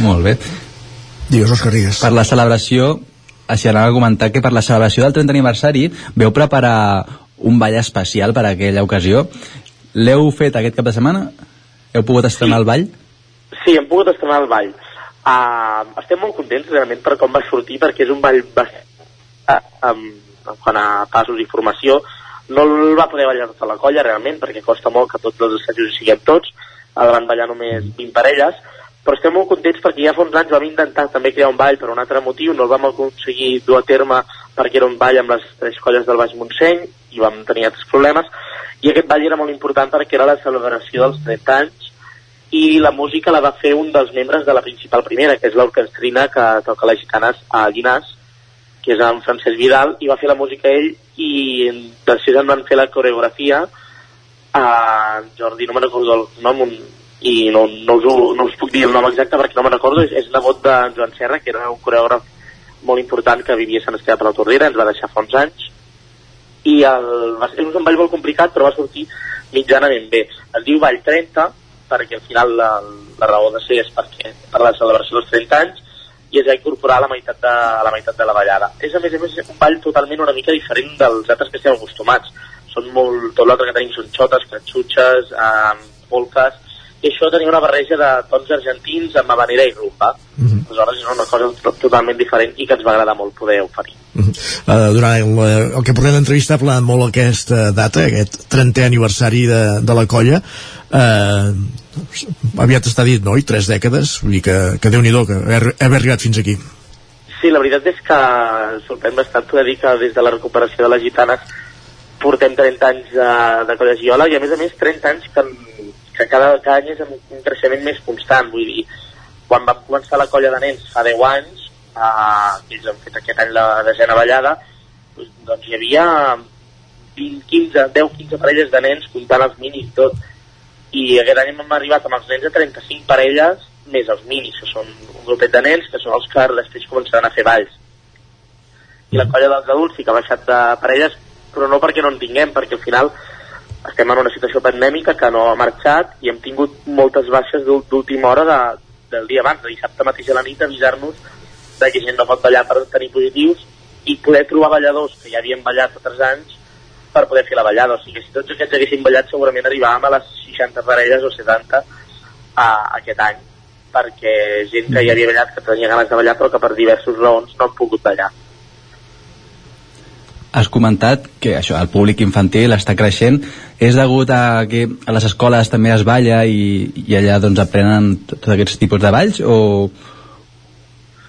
Molt bé. Digues, Òscar, digues. Per la celebració, així anava a comentar que per la celebració del 30 aniversari veu preparar un ball especial per a aquella ocasió. L'heu fet aquest cap de setmana? Heu pogut estrenar el ball? Sí, hem pogut estrenar el ball. Uh, estem molt contents realment per com va sortir, perquè és un ball bastant, uh, um, quant a passos i formació, no el va poder ballar tota la colla realment, perquè costa molt que tots els assajos hi siguem tots, el van ballar només 20 parelles, però estem molt contents perquè ja fa uns anys vam intentar també crear un ball per un altre motiu, no el vam aconseguir dur a terme perquè era un ball amb les tres colles del Baix Montseny i vam tenir altres problemes, i aquest ball era molt important perquè era la celebració dels 30 anys i la música la va fer un dels membres de la principal primera, que és l'orquestrina que toca les gitanes a Llinars, que és en Francesc Vidal, i va fer la música ell, i després en van fer la coreografia a Jordi, no me'n recordo el nom, un, i no, no, us, ho- no us puc dir el nom exacte perquè no me'n recordo, és, és nebot de Joan Serra, que era un coreògraf molt important que vivia a Sant Esteve per la Tordera, ens va deixar fa uns anys, i el, va ser un ball molt complicat però va sortir mitjanament bé. Es diu Ball 30 perquè al final la, la raó de ser és perquè per la celebració dels 30 anys i es va incorporar a la meitat de, a la meitat de la ballada. És a més a més un ball totalment una mica diferent dels altres que estem acostumats. Són molt, tot l'altre que tenim són xotes, catxutxes eh, polques i això tenia una barreja de tons argentins amb habanera i rumba. Uh -huh. Aleshores era una cosa to- totalment diferent i que ens va agradar molt poder oferir. Uh, durant el, el que portem d'entrevista ha parlat molt aquesta data, aquest 30è aniversari de, de la colla uh, aviat està dit, no? I tres dècades vull dir que, que Déu-n'hi-do que haver, arribat fins aquí Sí, la veritat és que sorprèn bastant poder dir que des de la recuperació de les gitanes portem 30 anys de, de colla Giola i a més a més 30 anys que, que cada, cada any és un creixement més constant, vull dir, quan vam començar la colla de nens fa 10 anys, eh, ells han fet aquest any la desena ballada, doncs, doncs hi havia 20, 15, 10, 15 parelles de nens comptant els minis i tot, i aquest any hem arribat amb els nens a 35 parelles més els minis, que són un grupet de nens que són els que després començaran a fer balls. I la colla dels adults sí que ha baixat de parelles, però no perquè no en tinguem, perquè al final estem en una situació pandèmica que no ha marxat i hem tingut moltes baixes d'ú- d'última hora de, del dia abans, de dissabte mateix a la nit, avisar-nos de que gent no pot ballar per tenir positius i poder trobar balladors que ja havien ballat altres anys per poder fer la ballada. O sigui, si tots aquests haguessin ballat segurament arribàvem a les 60 parelles o 70 a, aquest any perquè gent que ja havia ballat, que tenia ganes de ballar però que per diverses raons no han pogut ballar. Has comentat que això, el públic infantil està creixent. És degut a que a les escoles també es balla i, i allà doncs aprenen tots aquests tipus de balls o,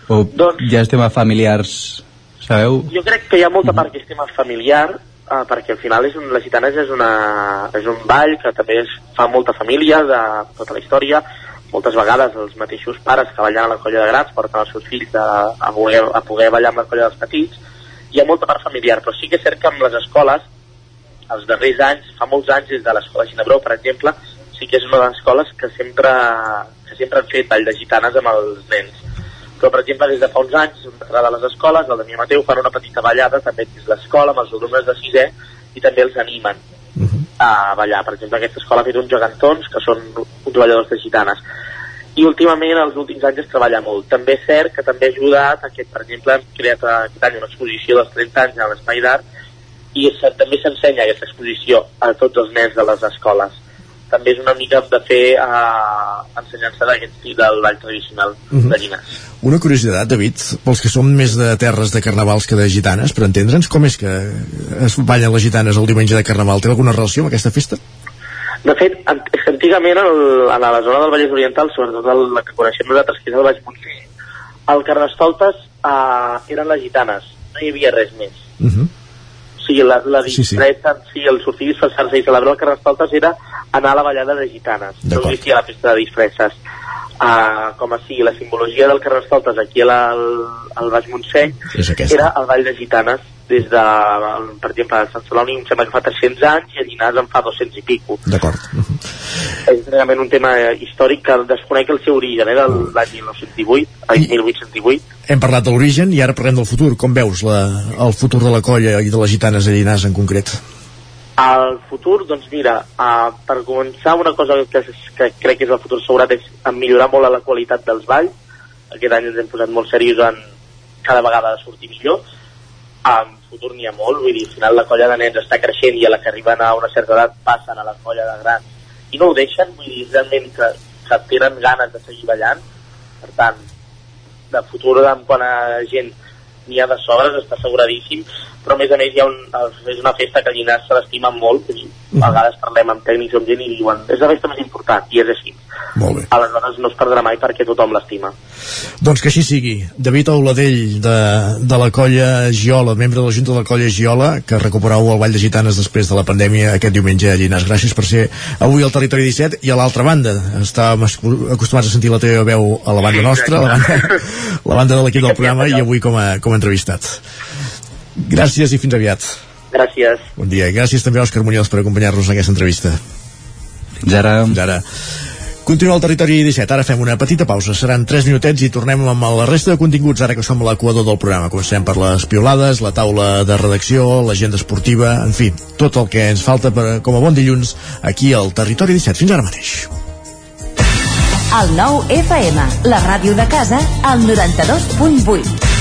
o Doncs- ja és tema familiars, sabeu? Jo crec que hi ha molta part que és tema familiar, eh, perquè al final és un, les gitanes és, una, és un ball que també es fa molta família de tota la història. Moltes vegades els mateixos pares que ballen a la colla de grans porten els seus fills a, a, poder, a poder ballar amb la colla dels petits. Hi ha molta part familiar, però sí que és cert que amb les escoles, els darrers anys, fa molts anys des de l'escola Ginebró, per exemple, sí que és una de les escoles que sempre, que sempre han fet ball de gitanes amb els nens. Però per exemple des de fa uns anys una de les escoles, el Damià Mateu fan una petita ballada també dins l'escola amb els alumnes de sisè i també els animen a ballar, per exemple aquesta escola ha fet uns gegantons que són uns balladors de gitanes i últimament els últims anys es treballa molt també és cert que també ha ajudat a que per exemple hem creat aquest any una exposició dels 30 anys a l'Espai d'Art i se, també s'ensenya aquesta exposició a tots els nens de les escoles també és una mica de fer uh, ensenyança d'aquest estil del ball tradicional Mhm. de Llinars Una curiositat, David, pels que som més de terres de carnavals que de gitanes, per entendre'ns, com és que es ballen les gitanes el diumenge de carnaval? Té alguna relació amb aquesta festa? De fet, an- és que antigament el, a la zona del Vallès Oriental, sobretot el, la que coneixem nosaltres, que és el Baix Montseny, el carnestoltes uh, eren les gitanes, no hi havia res més. Uh -huh. O sigui, la, la Sí, sí. disfressa, sí, sí. el sortir disfressar-se i celebrar el carnestoltes era anar a la ballada de gitanes, no existia la festa de disfresses. Uh, com a sigui, la simbologia del carnestoltes aquí al, al Baix Montseny era el ball de gitanes des de, per exemple, a Sant Celoni em sembla que fa 300 anys i a Llinars en fa 200 i pico D'acord. és realment un tema eh, històric que desconec el seu origen, eh, de l'any 1918, ai, 1818. Hem parlat de l'origen i ara parlem del futur. Com veus la, el futur de la colla i de les gitanes a Llinars en concret? El futur, doncs mira, uh, per començar una cosa que, que crec que és el futur assegurat és millorar molt la qualitat dels balls. Aquest any ens hem posat molt seriosos en cada vegada sortir millor. En futur n'hi ha molt, vull dir, al final la colla de nens està creixent i a la que arriben a una certa edat passen a la colla de grans i no ho deixen, vull dir, realment que, que tenen ganes de seguir ballant. Per tant, de futur en quant a gent n'hi ha de sobres, està asseguradíssim, però a més a més hi ha un, és una festa que a Llinars se l'estima molt, que a vegades parlem amb tècnics o amb gent i diuen és la festa més important, i és així. Molt bé. Aleshores no es perdrà mai perquè tothom l'estima. Doncs que així sigui. David Auladell, de, de la colla Giola, membre de la Junta de la colla Giola, que recuperau el Vall de Gitanes després de la pandèmia aquest diumenge a Llinars. Gràcies per ser avui al Territori 17 i a l'altra banda. Estàvem acostumats a sentir la teva veu a la banda nostra, la banda, la banda de l'equip del programa i avui com a, com a entrevistat. Gràcies i fins aviat. Gràcies. Bon dia. Gràcies també a Òscar Muñoz per acompanyar-nos en aquesta entrevista. Fins ara. Fins ara. Continua el territori 17, ara fem una petita pausa, seran 3 minutets i tornem amb la resta de continguts ara que som a l'equador del programa. Comencem per les piolades, la taula de redacció, l'agenda esportiva, en fi, tot el que ens falta per, com a bon dilluns aquí al territori 17. Fins ara mateix. El nou FM, la ràdio de casa, al 92.8.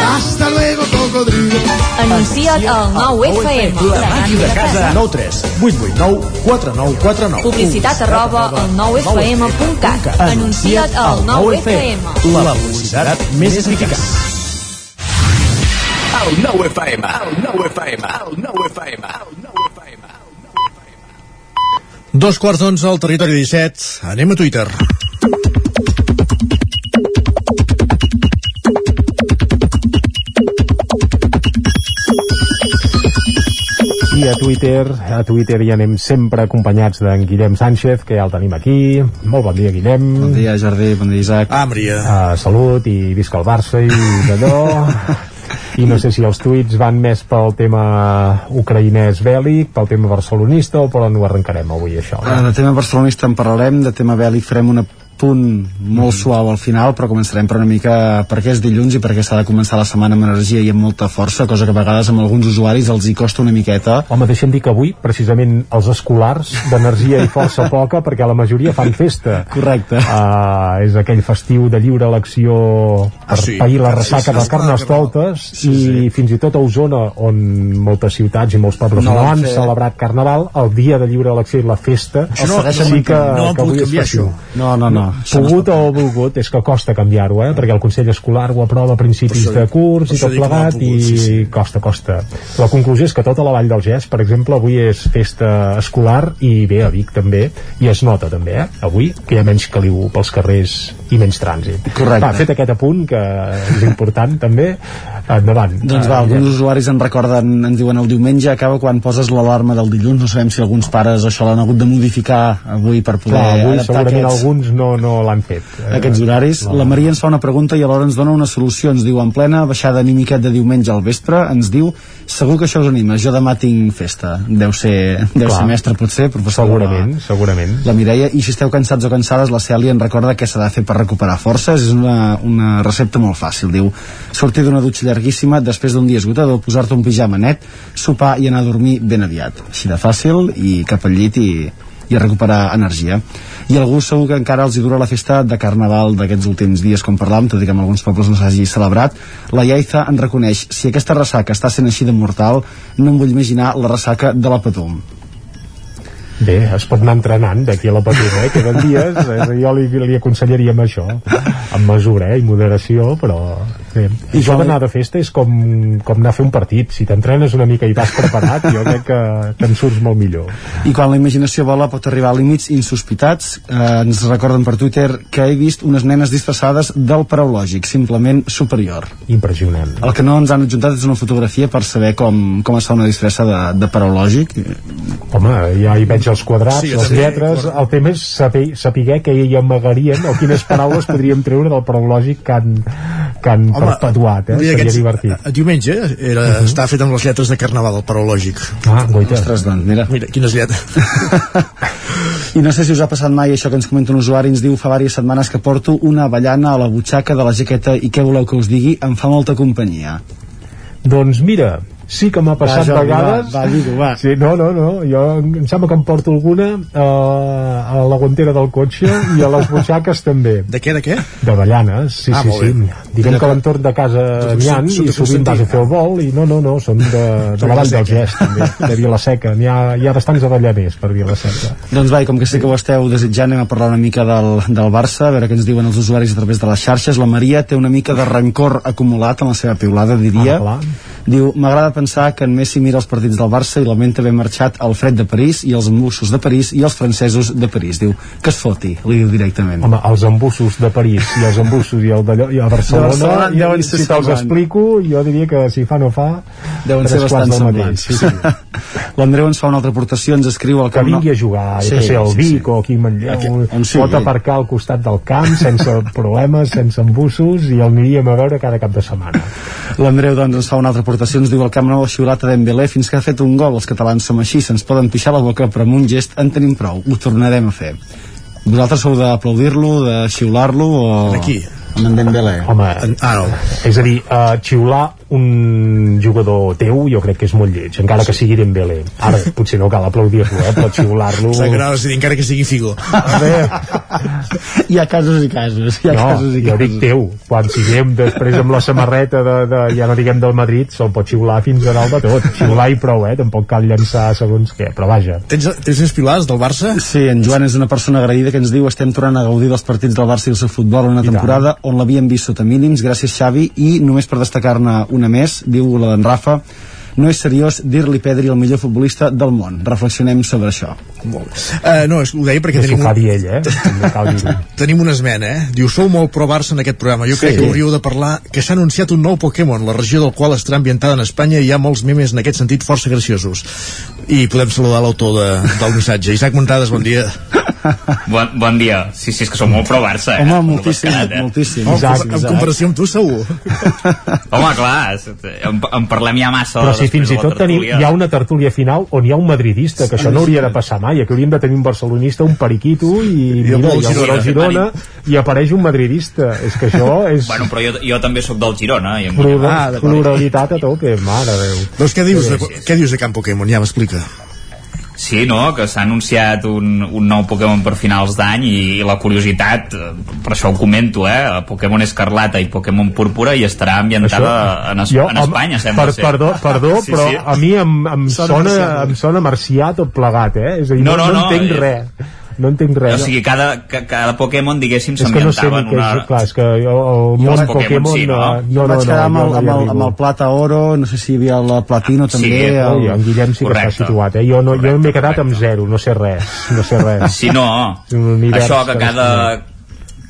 Hasta luego, cocodrilo. Anuncia't al 9FM. La màquina de casa. 9 3 8 8 9 4 9 4 9 Publicitat arroba al 9FM.cat. Anuncia't al 9FM. La publicitat més eficaç. El 9FM. El 9FM. El 9FM. El 9FM. Dos quarts d'onze al territori 17. Anem a Twitter. A Twitter, a Twitter hi anem sempre acompanyats d'en Guillem Sánchez, que ja el tenim aquí. Molt bon dia, Guillem. Bon dia, Jardí, bon dia, Isaac. Àmbria. Uh, salut i visca el Barça i d'allò. I no sé si els tuits van més pel tema ucraïnès bèl·lic, pel tema barcelonista o per on ho arrencarem avui, això. Uh, de tema barcelonista en parlarem, de tema bèl·lic farem una punt molt suau al final, però començarem per una mica perquè és dilluns i perquè s'ha de començar la setmana amb energia i amb molta força, cosa que a vegades amb alguns usuaris els hi costa una miqueta. Home, deixa'm dir que avui, precisament, els escolars d'energia i força poca, perquè la majoria fan festa. Correcte. Uh, és aquell festiu de lliure elecció per Ah, sí. pair la ressaca sí, de sí, Carnestoltes sí, i sí. fins i tot a Osona, on moltes ciutats i molts pobles No no, han fer. celebrat Carnaval, el dia de lliure elecció i la festa Això no- segueixen sí que, no que avui és festiu. No, no, no. Pogut o volgut, és que costa canviar-ho, eh? perquè el Consell Escolar ho aprova a principis de curs i tot plegat pogut, i sí, sí. costa, costa. La conclusió és que tota la Vall del Gès, per exemple, avui és festa escolar i bé, a Vic també, i es nota també, eh? avui, que hi ha menys caliu pels carrers i menys trànsit. Correcte. Va, fet aquest apunt, que és important també, endavant. Doncs va, Eh, alguns usuaris en recorden, ens diuen el diumenge acaba quan poses l'alarma del dilluns, no sabem si alguns pares això l'han hagut de modificar avui per poder Clar, avui adaptar segurament aquests, alguns no, no l'han fet. Eh, aquests horaris. no. La Maria ens fa una pregunta i alhora ens dona una solució. Ens diu, en plena baixada anímica de diumenge al vespre, ens diu, segur que això us anima, jo demà tinc festa. Deu ser, deu Clar. ser mestre, potser, professor. Segurament, La, segurament. la Mireia, i si esteu cansats o cansades, la Cèlia ens recorda què s'ha de fer per recuperar forces. És una, una recepta molt fàcil. Diu, sortir d'una dutxa llarguíssima, després d'un dia esgotador, posar-te un pijama net, sopar i anar a dormir ben aviat. Així de fàcil i cap al llit i, i a recuperar energia i algú segur que encara els hi dura la festa de Carnaval d'aquests últims dies com parlàvem, tot i que en alguns pobles no s'hagi celebrat la Iaiza en reconeix si aquesta ressaca està sent així de mortal no em vull imaginar la ressaca de la Patum Bé, es pot anar entrenant d'aquí a la patum, eh? Queden dies, eh? jo li, li aconsellaríem això, amb mesura eh? i moderació, però bé. I això d'anar de festa és com, com anar a fer un partit. Si t'entrenes una mica i vas preparat, jo crec que te'n surts molt millor. I quan la imaginació vola pot arribar a límits insospitats, eh, ens recorden per Twitter que he vist unes nenes disfressades del paraulògic, simplement superior. Impressionant. El que no ens han adjuntat és una fotografia per saber com, com es fa una disfressa de, de paraulògic. Home, ja hi veig els quadrats, Sí, sí, les també. lletres, el tema és saber, saber què hi amagarien o quines paraules podríem treure del paraulògic que han, que han perpetuat, eh? Seria aquests- divertit. a- Diumenge era, uh -huh. estava fet amb les lletres de Carnaval del Paralògic. Ah, goita. Ostres, doncs, mira. Mira, quines lletres. I no sé si us ha passat mai això que ens comenta un usuari, ens diu fa diverses setmanes que porto una avellana a la butxaca de la jaqueta i què voleu que us digui? Em fa molta companyia. Doncs mira, sí que m'ha passat Va, Jordi, vegades va, va, va. sí, no, no, no, jo em sembla que em porto alguna uh, a la guantera del cotxe i a les butxaques també de què, de què? d'avellanes, sí, Ah, sí, sí diguem que a l'entorn de casa n'hi ha i de sovint vas a fer el vol i no, no, no, són de, de la Vall del Gest també, de Vilaseca n'hi ha, hi ha bastants avellaners per Vilaseca Doncs va, com que sé que ho esteu desitjant, anem a parlar una mica del, del Barça, a veure què ens diuen els usuaris a través de les xarxes. La Maria té una mica de rancor acumulat amb la seva piulada, diria. Ah, clar. Diu, m'agrada pensar que en Messi mira els partits del Barça i lamenta haver marxat al fred de París i els embussos de París i els francesos de París. Diu, que es foti, li diu directament. Home, els embussos de París i els embussos i el de, i a Barcelona, De Barcelona ser si te'ls explico, jo diria que si fa no fa, Deuen ser bastant semblants. Sí, sí. L'Andreu ens fa una altra aportació, ens escriu al que vingui a jugar, sí, sé, al Vic o aquí a Manlleu, Aquí, on sigui. pot aparcar al costat del camp sense problemes, sense embussos i el aniríem a veure cada cap de setmana. L'Andreu doncs ens fa una altra aportació, ens diu el Camp Nou ha xiulat a Dembélé fins que ha fet un gol. Els catalans som així, se'ns poden pixar la boca, però amb un gest en tenim prou. Ho tornarem a fer. Vosaltres sou d'aplaudir-lo, de xiular-lo o... Aquí. Amb en Dembélé. Home, ah, no. és a dir, uh, xiular un jugador teu jo crec que és molt lleig, encara que sigui Dembélé. Ara, potser no cal aplaudir-lo, eh, però xiular-lo... Encara que sigui Figo. A veure, Hi ha casos i casos. Hi ha no, casos i jo casos. dic teu, quan siguem després amb la samarreta de, de ja no diguem del Madrid, se'l pot xiular fins a dalt de tot, xiular i prou, eh? tampoc cal llançar segons què, però vaja. Tens, tens més pilars del Barça? Sí, en Joan és una persona agraïda que ens diu estem tornant a gaudir dels partits del Barça i el seu futbol en una temporada on l'havíem vist sota mínims, gràcies Xavi, i només per destacar-ne una més, diu la d'en Rafa, no és seriós dir-li Pedri el millor futbolista del món. Reflexionem sobre això. Molt bé. Uh, no, és, ho deia perquè Que tenim, dir ell, eh? Tenim una esmena, eh? Diu, sou molt pro Barça en aquest programa. Jo Sí. crec que hauríeu de parlar que s'ha anunciat un nou Pokémon, la regió del qual estarà ambientada en Espanya i hi ha molts memes en aquest sentit força graciosos. I podem saludar l'autor de, del missatge. Isaac Montades, bon dia. Bon, bon dia. Sí, sí, és que som molt pro Barça, eh? Home, Molt moltíssim, pescat, eh? moltíssim. Oh, en, en comparació amb tu, segur. Home, clar, és- en, en parlem ja massa Però si fins i tot tenim, hi ha una tertúlia final on hi ha un madridista, que això no hauria de passar mai, aquí hauríem de tenir un barcelonista, un periquito, i, mira, el i el Girona. del Girona, i apareix un madridista. És que això és Bueno, però jo, jo també sóc del Girona. I plural, pluralitat a tope, mare de Déu. Doncs què dius, de, què dius de Camp Pokémon? Ja m'explica. Sí, no?, que s'ha anunciat un, un nou Pokémon per finals d'any i, i la curiositat, eh, per això ho comento, eh? Pokémon Escarlata i Pokémon Púrpura i estarà ambientada en, es, jo, en home, Espanya, sembla per, ser. Perdó, perdó Sí, però sí. a mi em, em, Sona em sona marcià tot plegat, eh? És a dir, No, no, no, no, no, entenc és- res. No entenc res. O sigui, cada, ca- cada Pokémon, diguéssim, és que no sé s'ambientava en una... és, clar, és que jo, el món Pokémon, Pokémon, sí, no? no, no, no, vaig quedar amb, el, amb, el, amb el plata oro, no sé si hi havia la platino també. Sí, el... en Guillem sí que està situat, eh? Jo, no, jo m'he quedat amb zero, no sé res, no sé res. Sí, no. Això que cada,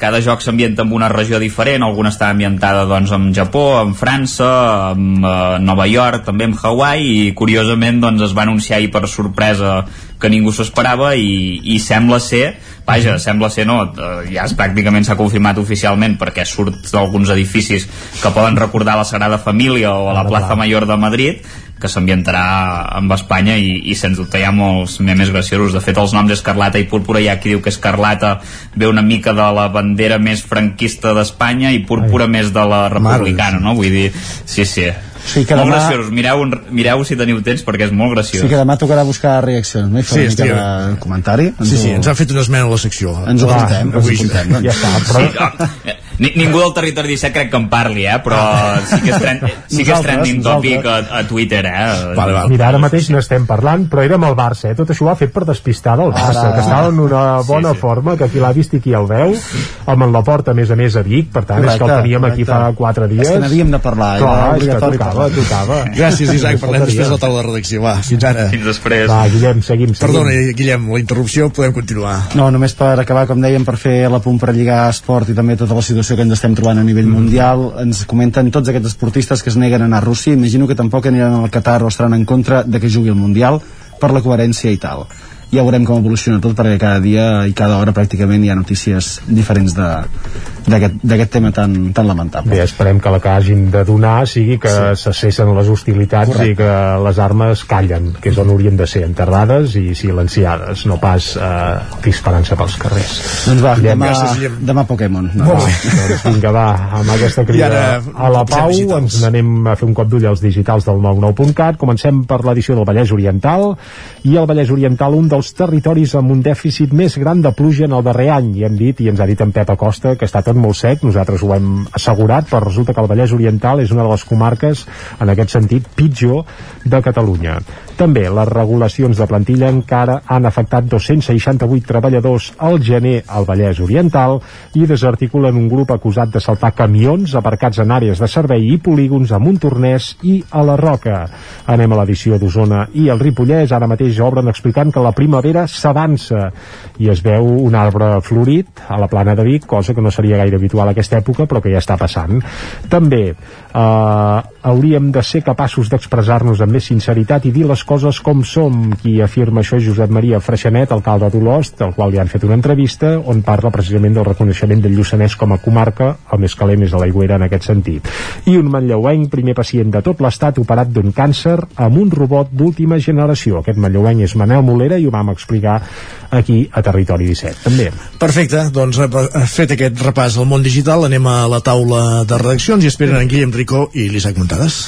cada joc s'ambienta en una regió diferent, alguna està ambientada doncs en Japó, en França, en eh, Nova York, també en Hawaii i curiosament doncs es va anunciar ahir per sorpresa que ningú s'ho esperava i, i sembla ser, vaja, sembla ser no, eh, ja es, pràcticament s'ha confirmat oficialment perquè surt d'alguns edificis que poden recordar la Sagrada Família o a la Plaza Mayor de Madrid que s'ambientarà amb Espanya i, i sens dubte hi ha molts memes graciosos. De fet els noms Escarlata i Púrpura hi ha qui diu que Escarlata ve una mica de la bandera més franquista d'Espanya i Púrpura més de la republicana no? vull dir, sí, sí Sí, que molt demà- graciós, mireu, un- mireu si teniu temps perquè és molt graciós. Sí que demà tocarà buscar reaccions, no? I fer Sí, una mica de comentari. Sí, sí, ho- ens han fet una esmena a la secció. Ens ho apuntem, ens ho apuntem, doncs. Ja està, però... Sí, no, ni, ningú del territori 17 crec que en parli, eh? però sí que és, trend, sí que és trending topic a, a Twitter. Eh? Vale, vale. Mira, ara mateix n'estem parlant, però érem al Barça, eh? Tot això ho ha fet per despistar del Barça, Ara. que estava en una bona Sí, sí. forma, que qui l'ha vist i qui el veu, amb en la porta, a més a més, a Vic, per tant, és que el Correcte, teníem aquí fa correcte. quatre dies. És que n'havíem de parlar, era Clar, és que obligatori tocava, parlar. tocava. Gràcies, Isaac. Parlem després de la taula de redacció. Va, fins ara. Fins després. Va, Guillem, seguim, seguim. Perdona, Guillem, la interrupció, podem continuar. No, només per acabar, com dèiem, per fer la punt per lligar esport i també tota la situació que ens estem trobant a nivell mundial, ens comenten tots aquests esportistes que es neguen a anar a Rússia, imagino que tampoc aniran al Qatar o estaran en contra de que jugui el Mundial per la coherència i tal. Ja veurem com evoluciona tot perquè cada dia i cada hora pràcticament hi ha notícies diferents de- d'aquest d'aquest tema tan, tan lamentable. Bé, esperem que la que hagin de donar sigui que sí. cessessen les hostilitats Correcte. i que les armes callen, que és on haurien de ser enterrades i silenciades, no pas eh, disparant-se pels carrers. Doncs va, Guillem, demà, gràcies, demà Pokémon. No, bé. doncs vinga, va, amb aquesta crida I ara, a la Pau, ens n'anem a fer un cop d'ull als digitals del 99.cat. Comencem per l'edició del Vallès Oriental, i el Vallès Oriental, un dels territoris amb un dèficit més gran de pluja en el darrer any. I hem dit, i ens ha dit en Pep Acosta, que està tot molt sec, nosaltres ho hem assegurat, però resulta que el Vallès Oriental és una de les comarques, en aquest sentit, pitjor de Catalunya. També les regulacions de plantilla encara han afectat 268 treballadors al gener al Vallès Oriental i desarticulen un grup acusat de saltar camions aparcats en àrees de servei i polígons a Montornès i a la Roca. Anem a l'edició d'Osona i el Ripollès. Ara mateix obren explicant que la primavera s'avança i es veu un arbre florit a la plana de Vic, cosa que no seria gaire habitual a aquesta època, però que ja està passant. També eh, hauríem de ser capaços d'expressar-nos amb més sinceritat i dir les coses com som. Qui afirma això és Josep Maria Freixanet, alcalde d'Olost, al qual li han fet una entrevista on parla precisament del reconeixement del Lluçanès com a comarca, el més calent és a l'aigüera en aquest sentit. I un manlleuenc, primer pacient de tot l'estat operat d'un càncer amb un robot d'última generació. Aquest manlleuenc és Manel Molera i ho vam explicar aquí a Territori 17. També. Perfecte, doncs eh, fet aquest repàs al món digital, anem a la taula de redaccions i esperen en Guillem Ricó i l'Isaac Montades.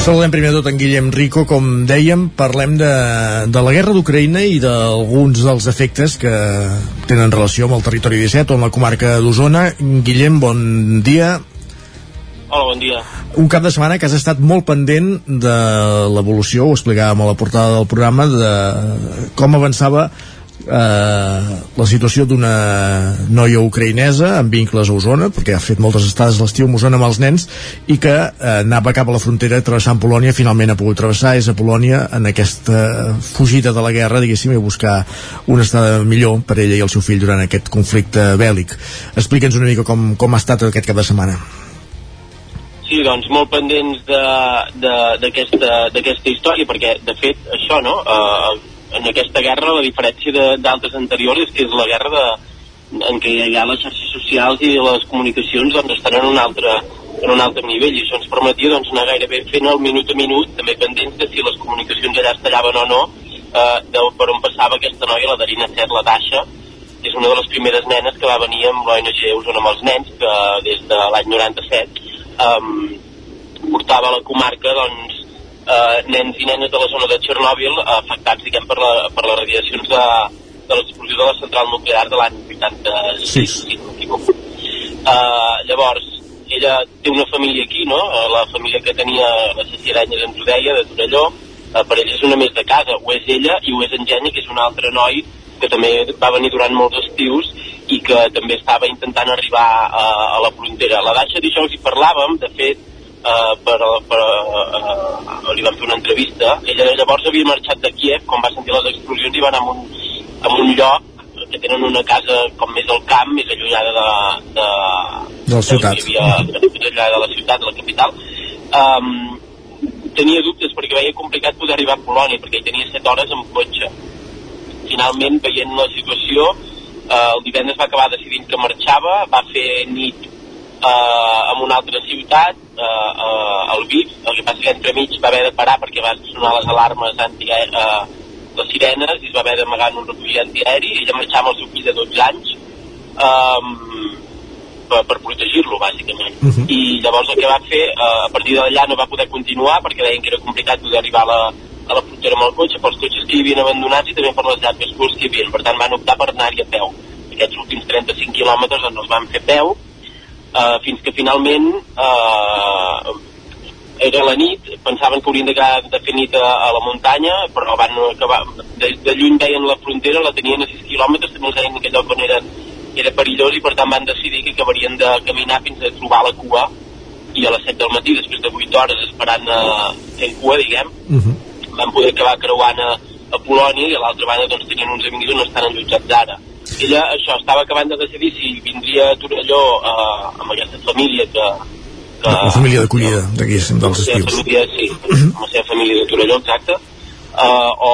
Saludem primer tot en Guillem Rico, com dèiem, parlem de, de la guerra d'Ucraïna i d'alguns dels efectes que tenen relació amb el territori 17 o amb la comarca d'Osona. Guillem, bon dia. Hola, bon dia. Un cap de setmana que has estat molt pendent de l'evolució, ho explicàvem a la portada del programa, de com avançava eh, la situació d'una noia ucraïnesa amb vincles a Osona, perquè ha fet moltes estades l'estiu a Osona amb els nens, i que eh, anava cap a la frontera travessant Polònia, finalment ha pogut travessar, és a Polònia en aquesta fugida de la guerra, diguéssim, i buscar una estada millor per ella i el seu fill durant aquest conflicte bèl·lic. Explica'ns una mica com, com ha estat aquest cap de setmana. Sí, doncs molt pendents de- de- d'aquesta història, perquè, de fet, això, no?, uh, en aquesta guerra la diferència d'altres anteriors és que és la guerra de, en què hi ha les xarxes socials i les comunicacions doncs, estan en un altre, en un altre nivell i això ens permetia doncs, anar gairebé fent el minut a minut, també pendents de si les comunicacions allà es tallaven o no, eh, de per on passava aquesta noia, la Darina Set, la Dasha, que és una de les primeres nenes que va venir amb l'ONG Osona amb els nens, que des de l'any 97 um, portava a la comarca doncs, eh, nens i nenes de la zona de Txernòbil eh, afectats diguem, per, la, per les radiacions de, de l'explosió de la central nuclear de l'any 86, si no m'equivoco. Eh, llavors, ella té una família aquí, no? Eh, la família que tenia la Ceci Arenyes ens ho deia, de Torelló, eh, per ella és una més de casa, ho és ella i ho és en Geni, que és un altre noi que també va venir durant molts estius i que també estava intentant arribar a, a la frontera. La Dasha dijous hi parlàvem, de fet, eh, per, per, eh, li vam fer una entrevista. Ella llavors havia marxat de Kiev quan va sentir les explosions i va anar a un, a un lloc que tenen una casa com més al camp, més allunyada de, de, De la ciutat. Havia, més allunyada de la ciutat, de la capital. Um, tenia dubtes perquè veia complicat poder arribar a Polònia, perquè hi tenia 7 hores amb cotxe. Finalment, veient la situació, eh, el divendres va acabar decidint que marxava, va fer nit eh, en una altra ciutat, eh, eh, al VIP, el que passa que entremig va haver de parar perquè van sonar les alarmes anti eh, les sirenes i es va haver d'amagar en un refugi antiaeri i ella marxava amb el seu fill de 12 anys um, per, per protegir-lo, bàsicament. Uh -huh. I llavors el que va fer, eh, a partir d'allà no va poder continuar perquè deien que era complicat poder arribar a la, a la frontera amb el cotxe, pels cotxes que hi havien abandonats i també per les llargues curts que hi havia. Per tant, van optar per anar-hi a peu. Aquests últims 35 quilòmetres doncs, els van fer peu, eh, fins que finalment eh, era la nit, pensaven que haurien de, quedar de fer nit a, a la muntanya, però van acabar, de, de lluny veien la frontera, la tenien a 6 quilòmetres, també els deien que allò on eren era perillós i per tant van decidir que acabarien de caminar fins a trobar la cua i a les 7 del matí, després de 8 hores esperant a, fent cua, diguem, uh -huh. Van poder acabar creuant a, a Polònia i a l'altra banda doncs tenien uns amics on estan enllotjats ara. Ella això estava acabant de decidir si vindria a Torelló eh, amb aquesta família que, que la família d'acollida d'aquí dels estius família, sí, amb la seva família de Torelló exacte uh, o,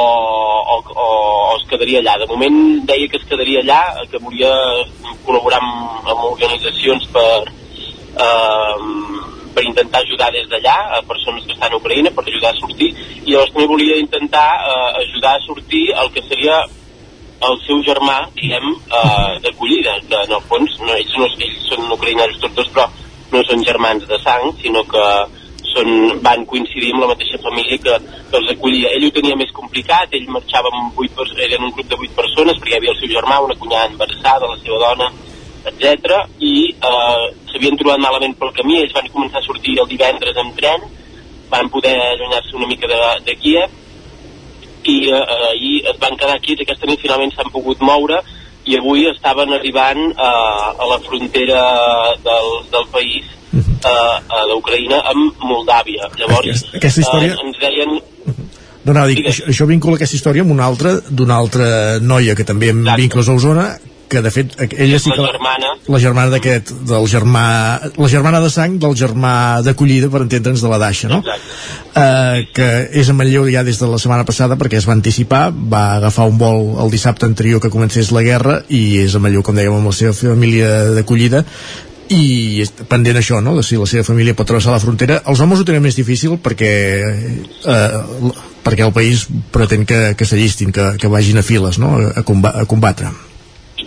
o, o, o es quedaria allà. De moment deia que es quedaria allà, que volia col·laborar amb, amb organitzacions per, uh, per intentar ajudar des d'allà a persones que estan a Ucraïna, per ajudar a sortir, i llavors també volia intentar uh, ajudar a sortir el que seria el seu germà, diguem, uh, d'acollida, que en el fons no, ells, no, ells són ucraïnesos tots dos, però no són germans de sang, sinó que són, van coincidir amb la mateixa família que, que els acollia. Ell ho tenia més complicat, ell marxava amb 8, era en un grup de 8 persones, perquè hi havia el seu germà, una cunyada embarassada, la seva dona, etc. i eh, s'havien trobat malament pel camí, ells van començar a sortir el divendres en tren, van poder allunyar-se una mica de, de Kiev, i eh, ahir es van quedar aquí, aquesta nit finalment s'han pogut moure, i avui estaven arribant eh, a la frontera del, del país a, a l'Ucraïna amb Moldàvia. Llavors, aquesta, aquesta història... eh, ens deien... No, no, dic, això, això vincula aquesta història amb una altra d'una altra noia que també amb Exacte. vincles a Osona que de fet ella sí que la germana, la germana d'aquest del germà la germana de sang del germà d'acollida per entendre'ns de la Daixa no? Uh, que és a Manlleu ja des de la setmana passada perquè es va anticipar va agafar un vol el dissabte anterior que comencés la guerra i és a Manlleu com dèiem amb la seva família d'acollida i pendent això, no?, de si la seva família pot travessar la frontera. Els homes ho tenen més difícil perquè eh, perquè el país pretén que, que s'allistin, que, que vagin a files, no?, a, comba a combatre.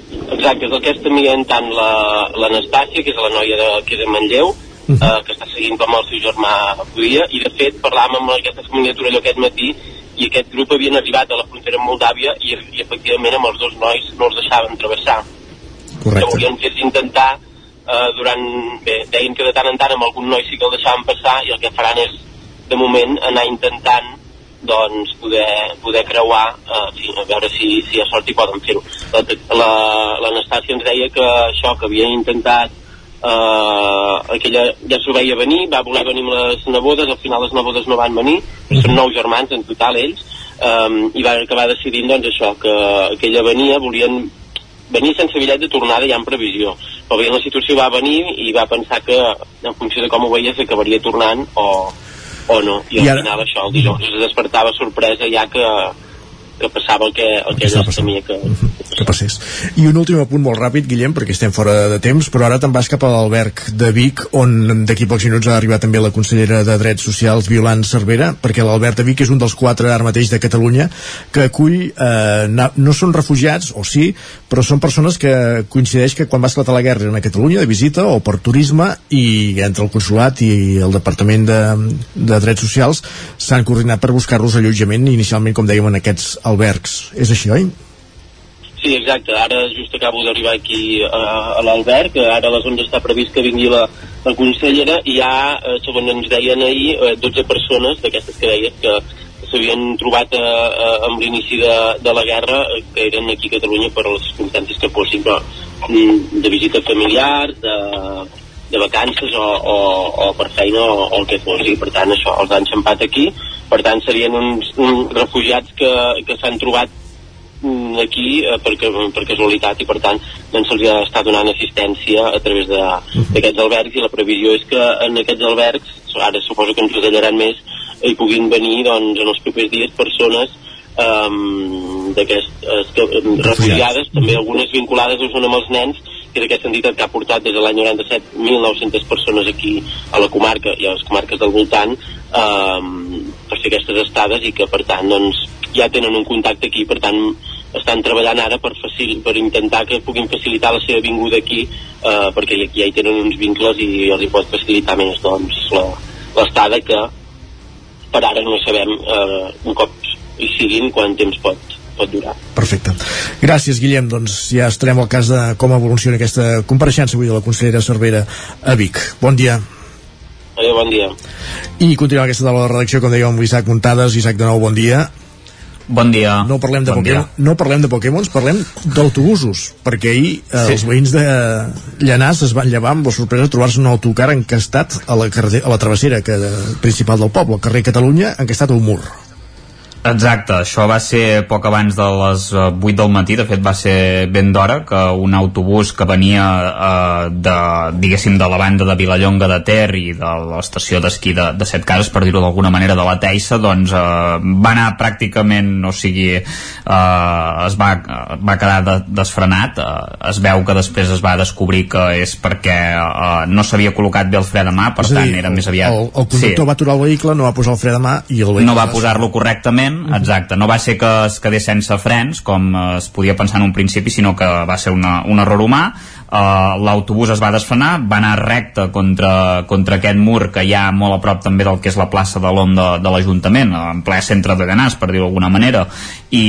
Exacte, és el que està mirant tant l'Anastàcia, la, que és la noia de, que és de Manlleu, uh -huh. eh, que està seguint com el seu germà podia, i de fet parlàvem amb aquesta família Torelló aquest matí i aquest grup havien arribat a la frontera amb Moldàvia i, i efectivament amb els dos nois no els deixaven travessar. Correcte. Que volien fer intentar eh, durant, bé, deien que de tant en tant amb algun noi sí que el deixaven passar i el que faran és, de moment, anar intentant doncs poder, poder creuar eh, fi, a veure si, si hi ha sort i poden fer-ho. l'Anastàcia la, ens deia que això que havien intentat eh, aquella ja s'ho veia venir va voler venir amb les nebodes al final les nebodes no van venir són nou germans en total ells um, i va acabar decidint doncs això que, que ella venia, volien venir sense bitllet de tornada ja en previsió. Però bé, la situació va venir i va pensar que en funció de com ho veies acabaria tornant o, o no? I, I al ara... final això, el dijous es despertava sorpresa ja que, que passava el que, el que ella temia que, que passés. I un últim apunt molt ràpid, Guillem, perquè estem fora de temps, però ara te'n vas cap a l'alberg de Vic, on d'aquí pocs minuts ha arribat també la consellera de Drets Socials, Violant Cervera, perquè l'alberg de Vic és un dels quatre ara mateix de Catalunya que acull, eh, no són refugiats, o sí, però són persones que coincideix que quan va esclatar la guerra a Catalunya de visita o per turisme i entre el Consolat i el Departament de, de Drets Socials s'han coordinat per buscar-los allotjament inicialment, com dèiem, en aquests albergs. És així, oi? Sí, exacte. Ara just acabo d'arribar aquí a, a l'Alberg, ara a les 11 està previst que vingui la, la consellera i hi ha, eh, segons ens deien ahir, 12 persones d'aquestes que deies que s'havien trobat a, amb l'inici de, de la guerra eh, que eren aquí a Catalunya per les circumstàncies que fossin, però mm, de visita familiar, de, de vacances o, o, o per feina o, o el que fos, i per tant això els han xampat aquí, per tant serien uns, uns refugiats que, que s'han trobat aquí eh, per, per casualitat i per tant doncs se'ls ha estat donant assistència a través d'aquests albergs i la previsió és que en aquests albergs ara suposo que ens retallaran més hi puguin venir doncs en els propers dies persones um, d'aquestes refugiades, també algunes vinculades doncs, amb els nens que és aquesta entitat que ha portat des de l'any 97 1.900 persones aquí a la comarca i a les comarques del voltant eh, per fer aquestes estades i que per tant doncs, ja tenen un contacte aquí per tant estan treballant ara per, facil, per intentar que puguin facilitar la seva vinguda aquí eh, perquè aquí ja hi tenen uns vincles i els hi pot facilitar més doncs, l'estada que per ara no sabem eh, un cop hi siguin quant temps pot, pot durar. Perfecte. Gràcies, Guillem. Doncs ja estarem al cas de com evoluciona aquesta compareixença avui de la consellera Cervera a Vic. Bon dia. Adéu, bon dia. I continuem aquesta de la redacció, com dèiem, amb l'Isaac Muntades. Isaac, de nou, bon dia. Bon dia. No parlem de bon Pokémon, dia. no parlem de Pokémons, parlem d'autobusos, perquè ahir eh, Sí. els veïns de Llanàs es van llevar amb la sorpresa de trobar-se un autocar encastat a la, carrer, a la travessera que, principal del poble, al carrer Catalunya, encastat a un mur. Exacte, això va ser poc abans de les eh, 8 del matí, de fet va ser ben d'hora que un autobús que venia eh, de, diguéssim, de la banda de Vilallonga de Ter i de l'estació d'esquí de, de Set Cases, per dir-ho d'alguna manera, de la Teissa, doncs eh, va anar pràcticament, o sigui, eh, es va, va quedar de, desfrenat, eh, es veu que després es va descobrir que és perquè eh, no s'havia col·locat bé el fre de mà, per És tant dir, era més aviat... El, el conductor Sí. va aturar el vehicle, no va posar el fre de mà i el vehicle... no va posar-lo correctament, exacte, no va ser que es quedés sense frens com eh, es podia pensar en un principi, sinó que va ser una, un error humà uh, l'autobús es va desfrenar va anar recte contra, contra aquest mur que hi ha molt a prop també del que és la plaça de l'OM de, l'Ajuntament en ple centre de Llanàs, per dir-ho d'alguna manera i,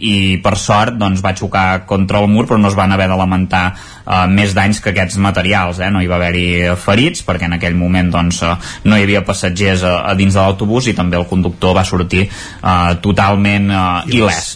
i per sort doncs, va xocar contra el mur però no es van haver de lamentar uh, més danys que aquests materials eh? no hi va haver-hi ferits perquè en aquell moment doncs, uh, no hi havia passatgers a, a dins de l'autobús i també el conductor va sortir uh, totalment uh, il·lès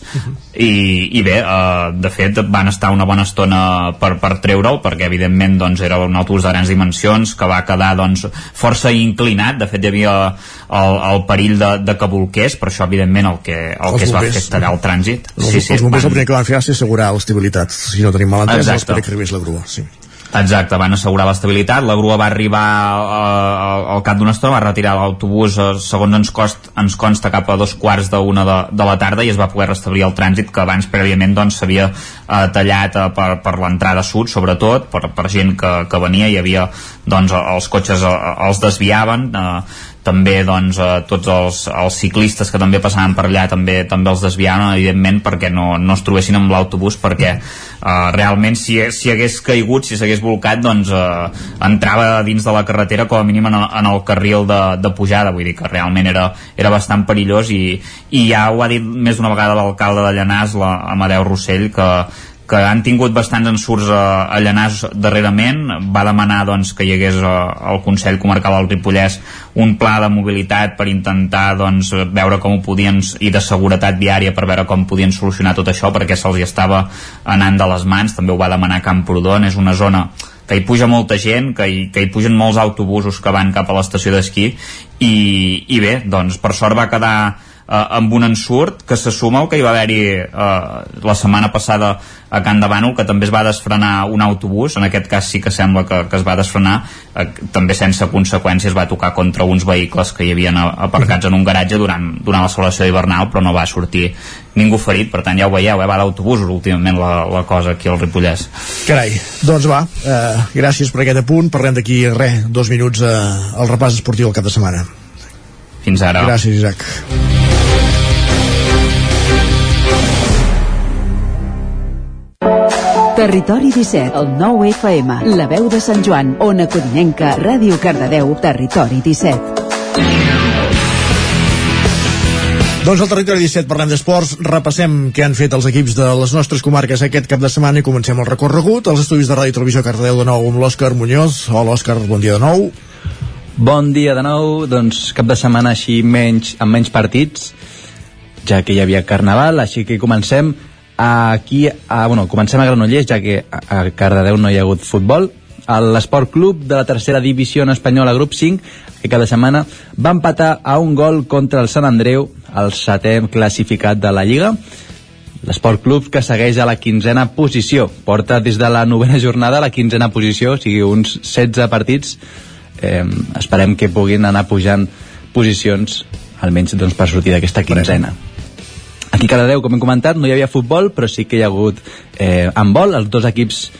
i, i bé, uh, de fet van estar una bona estona per, per treure'l perquè evidentment doncs, era un autobús de grans dimensions que va quedar doncs, força inclinat, de fet hi havia el, el perill de, de que volqués per això evidentment el que, el Els que es va fer és tallar el trànsit Els, sí, sí, els bombers el primer que van fer va ser assegurar l'estabilitat. Si no tenim malentès, Exacte. esperar que arribés la grua. Sí. Exacte, van assegurar l'estabilitat, la grua va arribar eh, al cap d'una estona, va retirar l'autobús, eh, segons ens, cost, ens consta, cap a dos quarts d'una de, de la tarda i es va poder restablir el trànsit que abans prèviament doncs, s'havia eh, tallat eh, per, per l'entrada sud, sobretot, per, per gent que, que venia, hi havia doncs, els cotxes eh, els desviaven, eh, també doncs, eh, tots els, els ciclistes que també passaven per allà també també els desviaven evidentment perquè no, no es trobessin amb l'autobús perquè eh, realment si, si hagués caigut, si s'hagués volcat doncs eh, entrava dins de la carretera com a mínim en el, en el carril de, de pujada. Vull dir que realment era, era bastant perillós i, i ja ho ha dit més d'una vegada l'alcalde de Llanàs, la Amadeu Rossell que, que han tingut bastants ensurts a, a Llanàs darrerament va demanar doncs, que hi hagués eh, al Consell Comarcal del Ripollès un pla de mobilitat per intentar doncs, veure com ho podien i de seguretat viària per veure com podien solucionar tot això perquè se'ls hi estava anant de les mans. També ho va demanar Camprodon, és una zona que hi puja molta gent, que hi, que hi pugen molts autobusos que van cap a l'estació d'esquí i, i bé, doncs per sort va quedar eh, amb un ensurt que se suma al que hi va haver-hi eh, la setmana passada a Can de Bànol que també es va desfrenar un autobús en aquest cas sí que sembla que, que es va desfrenar eh, també sense conseqüències va tocar contra uns vehicles que hi havien aparcats en un garatge durant, durant la celebració hivernal però no va sortir ningú ferit per tant ja ho veieu, eh, va d'autobusos últimament la, la cosa aquí al Ripollès Carai, doncs va, eh, gràcies per aquest apunt. Parlem d'aquí, res, dos minuts eh, al repàs esportiu al cap de setmana. fins ara Gràcies, Isaac. Territori 17, el 9 FM, la veu de Sant Joan, Ona Codinenca, Ràdio Cardedeu, Territori 17. Doncs al territori 17 parlem d'esports, repassem què han fet els equips de les nostres comarques aquest cap de setmana i comencem el recorregut als estudis de Ràdio i Televisió Cardedeu de nou amb l'Òscar Muñoz. Hola Òscar, bon dia de nou. Bon dia de nou, doncs cap de setmana així menys, amb menys partits, ja que hi havia Carnaval, així que comencem aquí, a, bueno, comencem a Granollers, ja que a, Cardedeu no hi ha hagut futbol. L'Esport Club de la tercera divisió espanyola, grup 5, que cada setmana va empatar a un gol contra el Sant Andreu, el setè classificat de la Lliga. L'Esport Club que segueix a la quinzena posició. Porta des de la novena jornada a la quinzena posició, o sigui, uns 16 partits. Eh, esperem que puguin anar pujant posicions, almenys doncs, per sortir d'aquesta quinzena. Aquí a Cardedeu, com hem comentat, no hi havia futbol, però sí que hi ha hagut eh, handbol. Els dos equips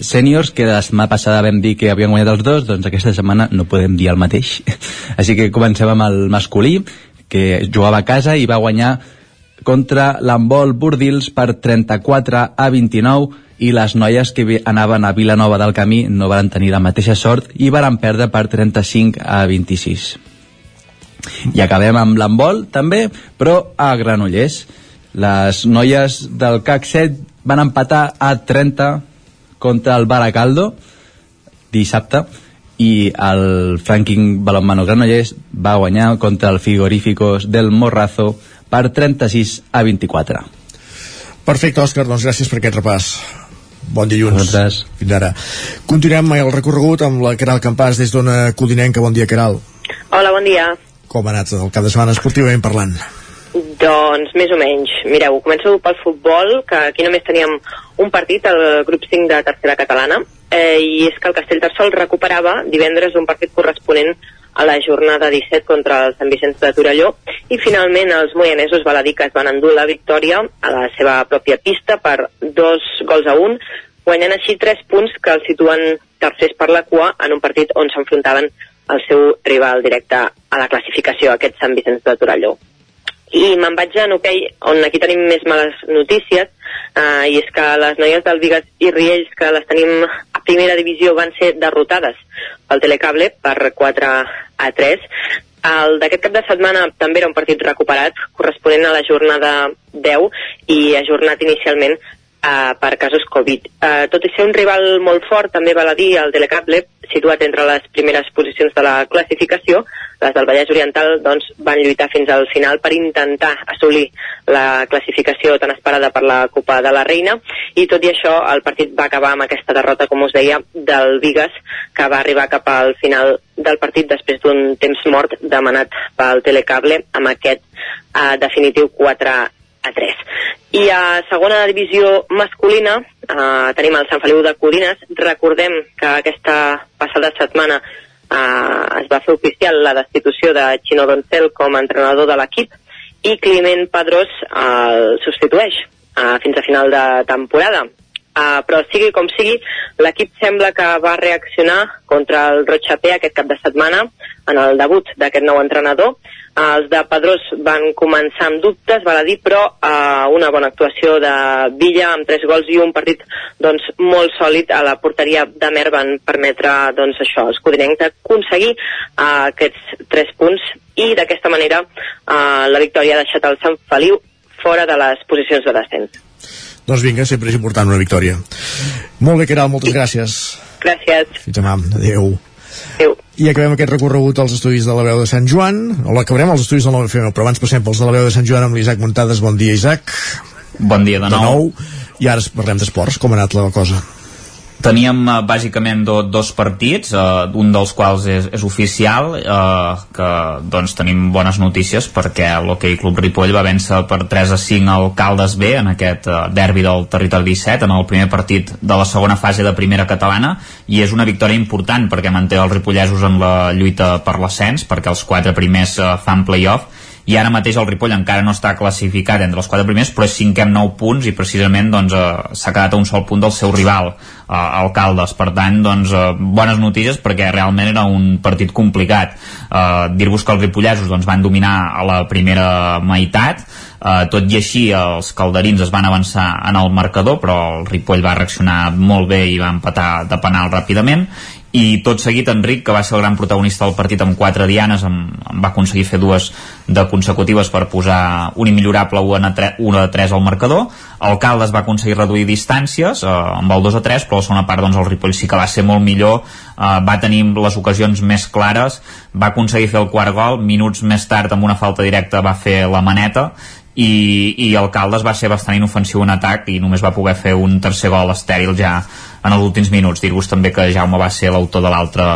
sèniors, que la setmana passada vam dir que havien guanyat els dos, doncs aquesta setmana no podem dir el mateix. Així que comencem amb el masculí, que jugava a casa i va guanyar contra l'Embol Burdils per 34 a 29 i les noies que anaven a Vilanova del Camí no van tenir la mateixa sort i van perdre per 35 a 26. I acabem amb l'handbol també, però a Granollers. Les noies del CAC 7 van empatar a 30 contra el Baracaldo dissabte i el Franking Balonmano Granollers va guanyar contra el Frigoríficos del Morrazo per 36 a 24. Perfecte, Òscar, doncs gràcies per aquest repàs. Bon dilluns. Nosaltres. Fins ara. Continuem el recorregut amb la Caral Campàs des d'Ona Codinenca. Bon dia, Caral. Hola, bon dia. Com ha anat el cap de setmana esportivament parlant? Doncs més o menys. Mireu, començo pel futbol, que aquí només teníem un partit, el grup 5 de tercera catalana, eh, i és que el Castellterçol recuperava divendres un partit corresponent a la jornada 17 contra el Sant Vicenç de Torelló i finalment els moianesos baladí que es van endur la victòria a la seva pròpia pista per dos gols a un guanyant així tres punts que els situen tercers per la cua en un partit on s'enfrontaven el seu rival directe a la classificació, aquest Sant Vicenç de Torelló. I me'n vaig a hoquei, on aquí tenim més males notícies, eh, i és que les noies del Vigas i Riells, que les tenim a primera divisió, van ser derrotades pel Telecable per 4 a 3. El d'aquest cap de setmana també era un partit recuperat, corresponent a la jornada 10 i ajornat inicialment uh, per casos Covid. Uh, tot i ser un rival molt fort, també val a dir el Telecable, situat entre les primeres posicions de la classificació, les del Vallès Oriental doncs, van lluitar fins al final per intentar assolir la classificació tan esperada per la Copa de la Reina. I tot i això el partit va acabar amb aquesta derrota, com us deia, del Vigas, que va arribar cap al final del partit després d'un temps mort demanat pel Telecable amb aquest uh, definitiu 4 a 3. I a segona divisió masculina eh, tenim el Sant Feliu de Codines. Recordem que aquesta passada setmana eh, es va fer oficial la destitució de Chino Doncel com a entrenador de l'equip i Climent Pedrós eh, el substitueix eh, fins a final de temporada. Uh, però sigui com sigui, l'equip sembla que va reaccionar contra el Rochapé aquest cap de setmana en el debut d'aquest nou entrenador els de Pedrós van començar amb dubtes, val a dir, però eh, una bona actuació de Villa amb tres gols i un partit doncs, molt sòlid a la porteria de Mer van permetre doncs, això, els codinencs d'aconseguir eh, aquests tres punts i d'aquesta manera eh, la victòria ha deixat el Sant Feliu fora de les posicions de descens. Doncs vinga, sempre és important una victòria. Molt bé, Caral, moltes gràcies. Gràcies. Fins demà. Adéu. Adéu. I acabem aquest recorregut als estudis de la veu de Sant Joan, o l'acabarem als estudis del 9FM, però abans passem pels de la veu de Sant Joan amb l'Isaac Muntades. Bon dia, Isaac. Bon dia de nou. De nou. I ara parlem d'esports. Com ha anat la cosa? Teníem uh, bàsicament do, dos partits, uh, un dels quals és, és oficial, uh, que doncs tenim bones notícies perquè l'Hockey Club Ripoll va vèncer per 3 a 5 al Caldes B en aquest uh, derbi del territori 17, en el primer partit de la segona fase de primera catalana, i és una victòria important perquè manté els ripollesos en la lluita per l'ascens, perquè els quatre primers uh, fan play-off, i ara mateix el Ripoll encara no està classificat entre els quatre primers però és cinquè amb 9 punts i precisament doncs, eh, s'ha quedat a un sol punt del seu rival eh, Alcaldes, per tant doncs, eh, bones notícies perquè realment era un partit complicat. Eh, dir-vos que els ripollesos doncs, van dominar a la primera meitat. Uh, tot i així els calderins es van avançar en el marcador però el Ripoll va reaccionar molt bé i va empatar de penal ràpidament i tot seguit Enric, que va ser el gran protagonista del partit amb quatre dianes, em, em va aconseguir fer dues de consecutives per posar un immillorable 1 a 3, 1 a 3 al marcador. El Caldes va aconseguir reduir distàncies eh, amb el 2 a 3, però a la segona part doncs, el Ripoll sí que va ser molt millor, eh, va tenir les ocasions més clares, va aconseguir fer el quart gol, minuts més tard amb una falta directa va fer la maneta i, i el Caldes va ser bastant inofensiu en atac i només va poder fer un tercer gol estèril ja en els últims minuts. Dir-vos també que Jaume va ser l'autor de l'altre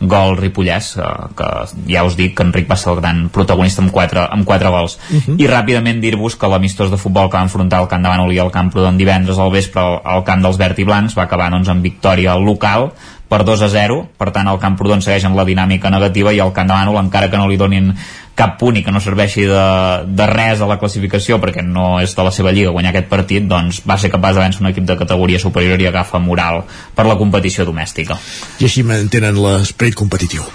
gol ripollès, eh, que ja us dic que Enric va ser el gran protagonista amb quatre, amb quatre gols. Uh -huh. I ràpidament dir-vos que l'amistós de futbol que va enfrontar el Camp de Manoli al Camp Prudent divendres al vespre al, al camp dels verd i blancs va acabar doncs, amb victòria local per 2 a 0, per tant el Camprodon segueix amb la dinàmica negativa i el Camp de Mànol, encara que no li donin cap punt i que no serveixi de, de res a la classificació perquè no és de la seva lliga guanyar aquest partit, doncs va ser capaç de vèncer un equip de categoria superior i agafa moral per la competició domèstica. I així mantenen l'esperit competitiu.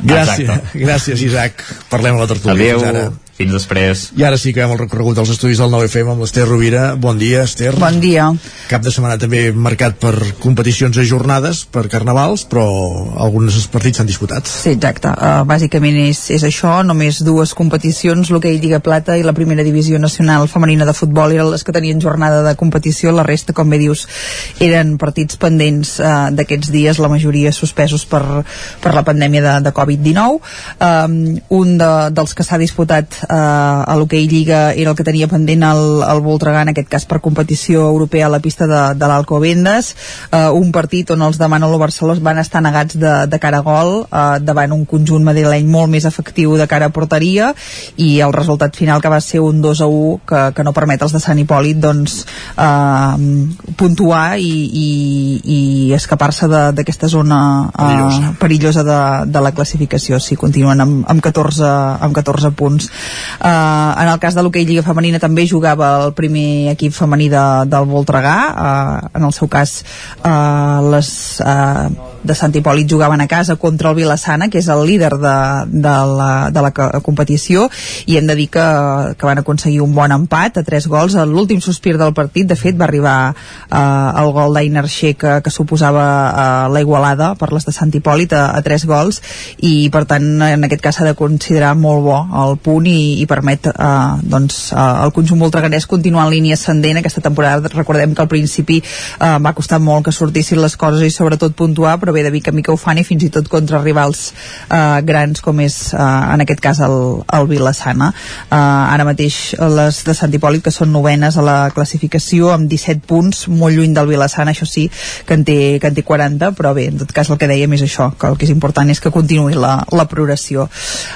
Gràcies, Exacte. gràcies Isaac. Parlem a la tertúlia. Adéu, Fins ara. Fins després. I ara sí que hem el recorregut dels estudis del 9FM amb l'Ester Rovira. Bon dia, Ester. Bon dia. Cap de setmana també marcat per competicions ajornades, per carnavals, però alguns partits s'han disputat. Sí, exacte. Uh, bàsicament és, és això, només dues competicions, l'hoquei Lliga Plata i la primera divisió nacional femenina de futbol eren les que tenien jornada de competició, la resta, com bé dius, eren partits pendents uh, d'aquests dies, la majoria suspesos per, per la pandèmia de, de Covid-19. Um, un de, dels que s'ha disputat uh, a l'hoquei Lliga era el que tenia pendent el, el Voltregà, en aquest cas per competició europea a la pista de, de l'Alcobendes, uh, un partit on els de Manolo Barceló van estar negats de, de cara a gol uh, davant un conjunt madrileny molt més efectiu de cara a porteria i el resultat final que va ser un 2 a 1 que, que no permet als de Sant Hipòlit doncs uh, puntuar i, i, i escapar-se de- d'aquesta zona uh, perillosa. de, de la classificació. Si continuen amb, amb, 14, amb 14 punts uh, en el cas de l'hoquei Lliga Femenina també jugava el primer equip femení de, del Voltregà. Uh, en el seu cas uh, les uh, de Sant Hipòlit jugaven a casa contra el Vilassana que és el líder de, de, la, de la competició i hem de dir que, que van aconseguir un bon empat a tres gols, l'últim sospir del partit de fet va arribar uh, el gol d'Ainar Xe que, que suposava uh, la igualada per les de Sant Hipòlit a, a tres gols i per tant en aquest cas s'ha de considerar molt bo el punt i, i permet uh, doncs, uh, el conjunt voltreganès continuar en línia ascendent. Aquesta temporada recordem que al principi uh, va costar molt que sortissin les coses i sobretot puntuar però ve de mica a mica ho fan i fins i tot contra rivals uh, grans com és uh, en aquest cas el, el Vilassana. Uh, ara mateix les de Sant Hipòlit que són novenes a la classificació amb 17 punts, molt lluny del Vilassana això sí, que en té, que en té 40 però bé, en tot cas el que dèiem és això que el que és important és que continuï la, la progressió.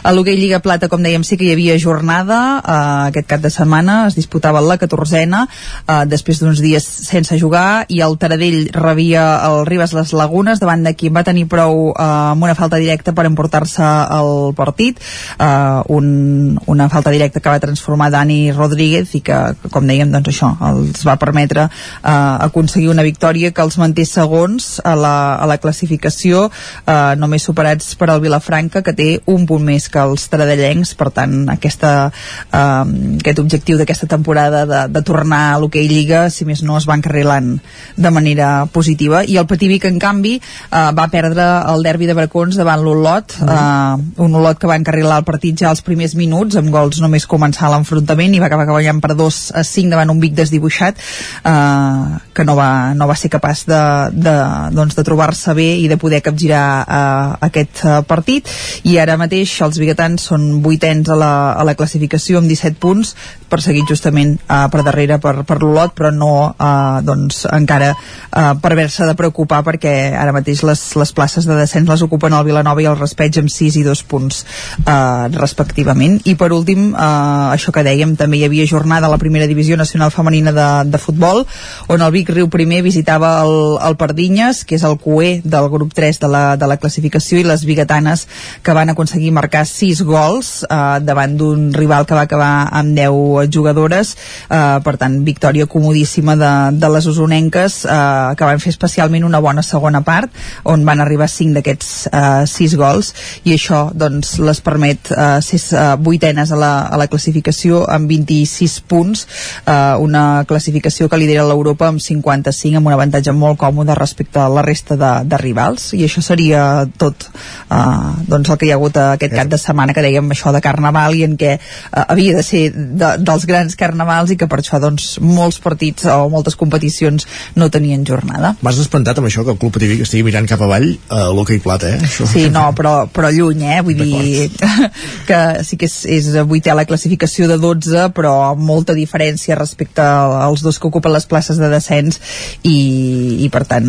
A l'Hoguei Lliga Plata com dèiem sí que hi havia jornada uh, aquest cap de setmana es disputava la 14a uh, després d'uns dies sense jugar i el Taradell rebia el Ribes les Lagunes davant de qui va tenir prou uh, amb una falta directa per emportar-se el partit uh, un, una falta directa que va transformar Dani Rodríguez i que, com dèiem, doncs això els va permetre uh, aconseguir una victòria que els manté segons a la, a la classificació uh, només superats per al Vilafranca que té un punt més que els taradellencs per tant aquesta, uh, aquest objectiu d'aquesta temporada de, de tornar a l'hoquei Lliga si més no es va encarrilant de manera positiva. I el Pativic en canvi uh, va perdre el derbi de Bracons davant l'Olot uh, un Olot que va encarrilar el partit ja als primers minuts amb gols només començar l'enfrontament i va acabar guanyant per 2 a 5 davant un Vic desdibuixat uh, que no va, no va ser capaç de, de, doncs, de trobar-se bé i de poder capgirar uh, aquest uh, partit. I ara mateix els biguetans són vuitens a la, a la classificació amb 17 punts perseguit justament uh, per darrere per, per l'Olot però no uh, doncs, encara uh, per haver-se de preocupar perquè ara mateix les, les places de descens les ocupen el Vilanova i el Raspeig amb 6 i 2 punts uh, respectivament. I per últim, uh, això que dèiem també hi havia jornada a la primera divisió nacional femenina de, de futbol on el Vic Riu primer visitava el, el Pardinyes que és el QE del grup 3 de la, de la classificació i les biguetanes que van aconseguir marcar 6 gols uh, davant d'un rival que va acabar amb 10 jugadores. Uh, per tant, victòria comodíssima de, de les usonenques uh, que van fer especialment una bona segona part on van arribar 5 d'aquests uh, 6 gols i això doncs les permet uh, ser uh, vuitenes a la, a la classificació amb 26 punts uh, una classificació que lidera l'Europa amb 55 amb un avantatge molt còmode respecte a la resta de, de rivals i això seria tot uh, doncs el que hi ha hagut aquest cap de setmana que dèiem això de Carnaval i en què uh, havia de ser de, dels grans carnavals i que per això doncs molts partits o moltes competicions no tenien jornada. M'has espantat amb això que el Club Pativic estigui mirant cap avall a l'hoquei plata, eh? Això. Sí, no, però, però lluny, eh? Vull dir que sí que és, és vuitè la classificació de 12, però amb molta diferència respecte als dos que ocupen les places de descens i, i per tant,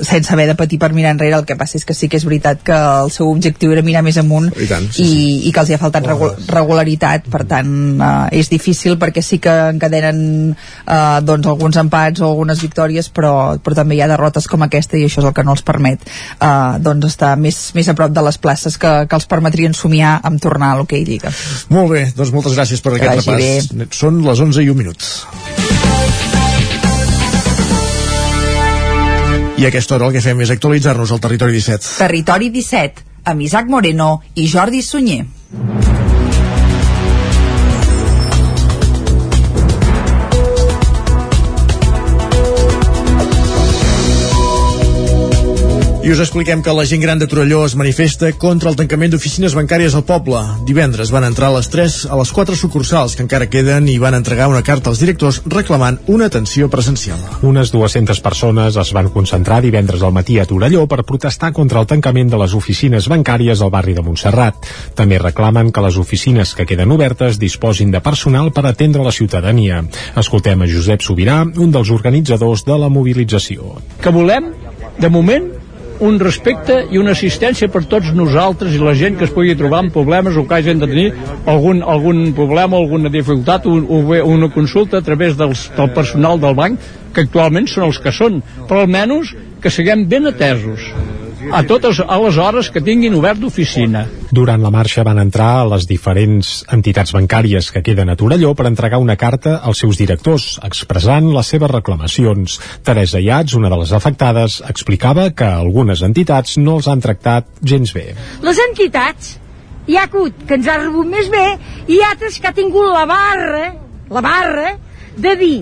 sense haver de patir per mirar enrere, el que passa és que sí que és veritat que el seu objectiu era mirar més amunt I, tant, sí, i, sí. i que els hi ha faltat regu regularitat, per tant, eh, és difícil perquè sí que encadenen eh, doncs alguns empats o algunes victòries, però, però també hi ha derrotes com aquesta i això és el que no els permet eh, doncs estar més, més a prop de les places que, que els permetrien somiar amb tornar a l'hoquei Lliga. Molt bé, doncs moltes gràcies per aquest repàs. Bé. Són les 11 i un minut. I a aquesta hora el que fem és actualitzar-nos al Territori 17. Territori 17, amb Isaac Moreno i Jordi Sunyer. I us expliquem que la gent gran de Torelló es manifesta contra el tancament d'oficines bancàries al poble. Divendres van entrar a les 3 a les 4 sucursals que encara queden i van entregar una carta als directors reclamant una atenció presencial. Unes 200 persones es van concentrar divendres al matí a Torelló per protestar contra el tancament de les oficines bancàries al barri de Montserrat. També reclamen que les oficines que queden obertes disposin de personal per atendre la ciutadania. Escoltem a Josep Sobirà, un dels organitzadors de la mobilització. Que volem, de moment, un respecte i una assistència per tots nosaltres i la gent que es pugui trobar amb problemes o que hagin de tenir algun, algun problema, alguna dificultat o, o bé una consulta a través dels, del personal del banc que actualment són els que són, però almenys que siguem ben atesos a totes a les hores que tinguin obert d'oficina. Durant la marxa van entrar a les diferents entitats bancàries que queden a Torelló per entregar una carta als seus directors, expressant les seves reclamacions. Teresa Iats, una de les afectades, explicava que algunes entitats no els han tractat gens bé. Les entitats hi ha hagut que ens ha rebut més bé i altres que ha tingut la barra, la barra, de dir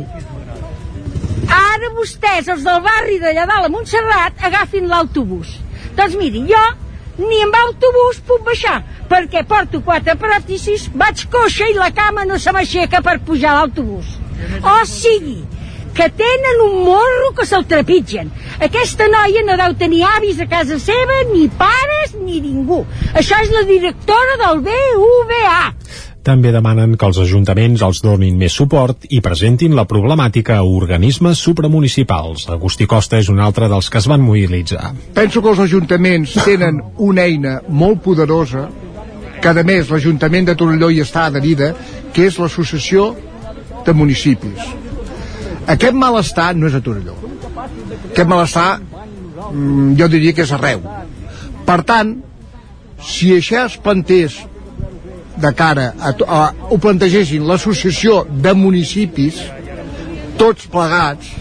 ara vostès, els del barri d'allà dalt a Montserrat, agafin l'autobús. Doncs miri, jo ni amb autobús puc baixar, perquè porto quatre pròtesis, vaig coixa i la cama no se m'aixeca per pujar l'autobús. O sigui, que tenen un morro que se'l trepitgen. Aquesta noia no deu tenir avis a casa seva, ni pares, ni ningú. Això és la directora del BUVA. També demanen que els ajuntaments els donin més suport i presentin la problemàtica a organismes supramunicipals. Agustí Costa és un altre dels que es van mobilitzar. Penso que els ajuntaments tenen una eina molt poderosa que a més l'Ajuntament de Torelló hi està adherida, que és l'Associació de Municipis. Aquest malestar no és a Torelló. Aquest malestar mm, jo diria que és arreu. Per tant, si això es plantés de cara a, a, ho plantegessin l'associació de municipis tots plegats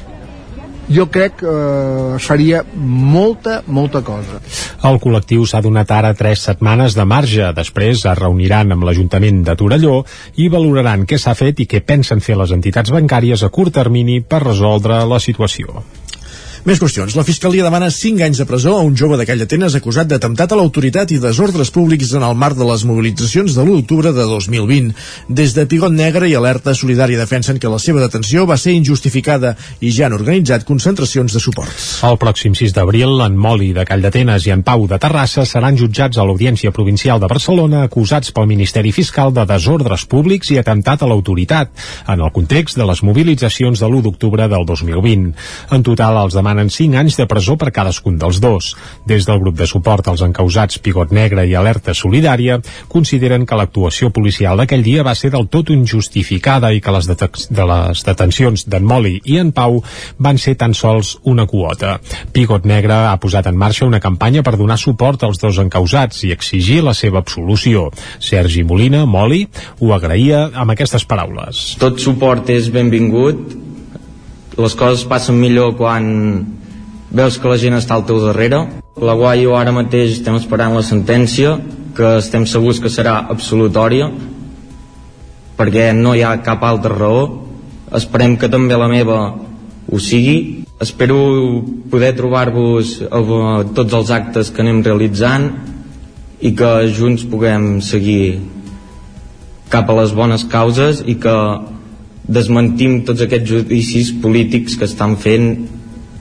jo crec que eh, seria molta, molta cosa. El col·lectiu s'ha donat ara tres setmanes de marge. Després es reuniran amb l'Ajuntament de Torelló i valoraran què s'ha fet i què pensen fer les entitats bancàries a curt termini per resoldre la situació. Més qüestions. La Fiscalia demana 5 anys de presó a un jove de Calla Atenes acusat d'atemptat a l'autoritat i desordres públics en el marc de les mobilitzacions de l'1 d'octubre de 2020. Des de Pigot Negre i Alerta Solidària defensen que la seva detenció va ser injustificada i ja han organitzat concentracions de suport. El pròxim 6 d'abril, en Moli de Call d'Atenes i en Pau de Terrassa seran jutjats a l'Audiència Provincial de Barcelona acusats pel Ministeri Fiscal de desordres públics i atemptat a l'autoritat en el context de les mobilitzacions de l'1 d'octubre del 2020. En total, els demanen demanen 5 anys de presó per cadascun dels dos. Des del grup de suport als encausats Pigot Negre i Alerta Solidària consideren que l'actuació policial d'aquell dia va ser del tot injustificada i que les, de les detencions d'en Moli i en Pau van ser tan sols una quota. Pigot Negre ha posat en marxa una campanya per donar suport als dos encausats i exigir la seva absolució. Sergi Molina, Moli, ho agraïa amb aquestes paraules. Tot suport és benvingut les coses passen millor quan veus que la gent està al teu darrere. La Guaio ara mateix estem esperant la sentència, que estem segurs que serà absolutòria, perquè no hi ha cap altra raó. Esperem que també la meva ho sigui. Espero poder trobar-vos a tots els actes que anem realitzant i que junts puguem seguir cap a les bones causes i que desmentim tots aquests judicis polítics que estan fent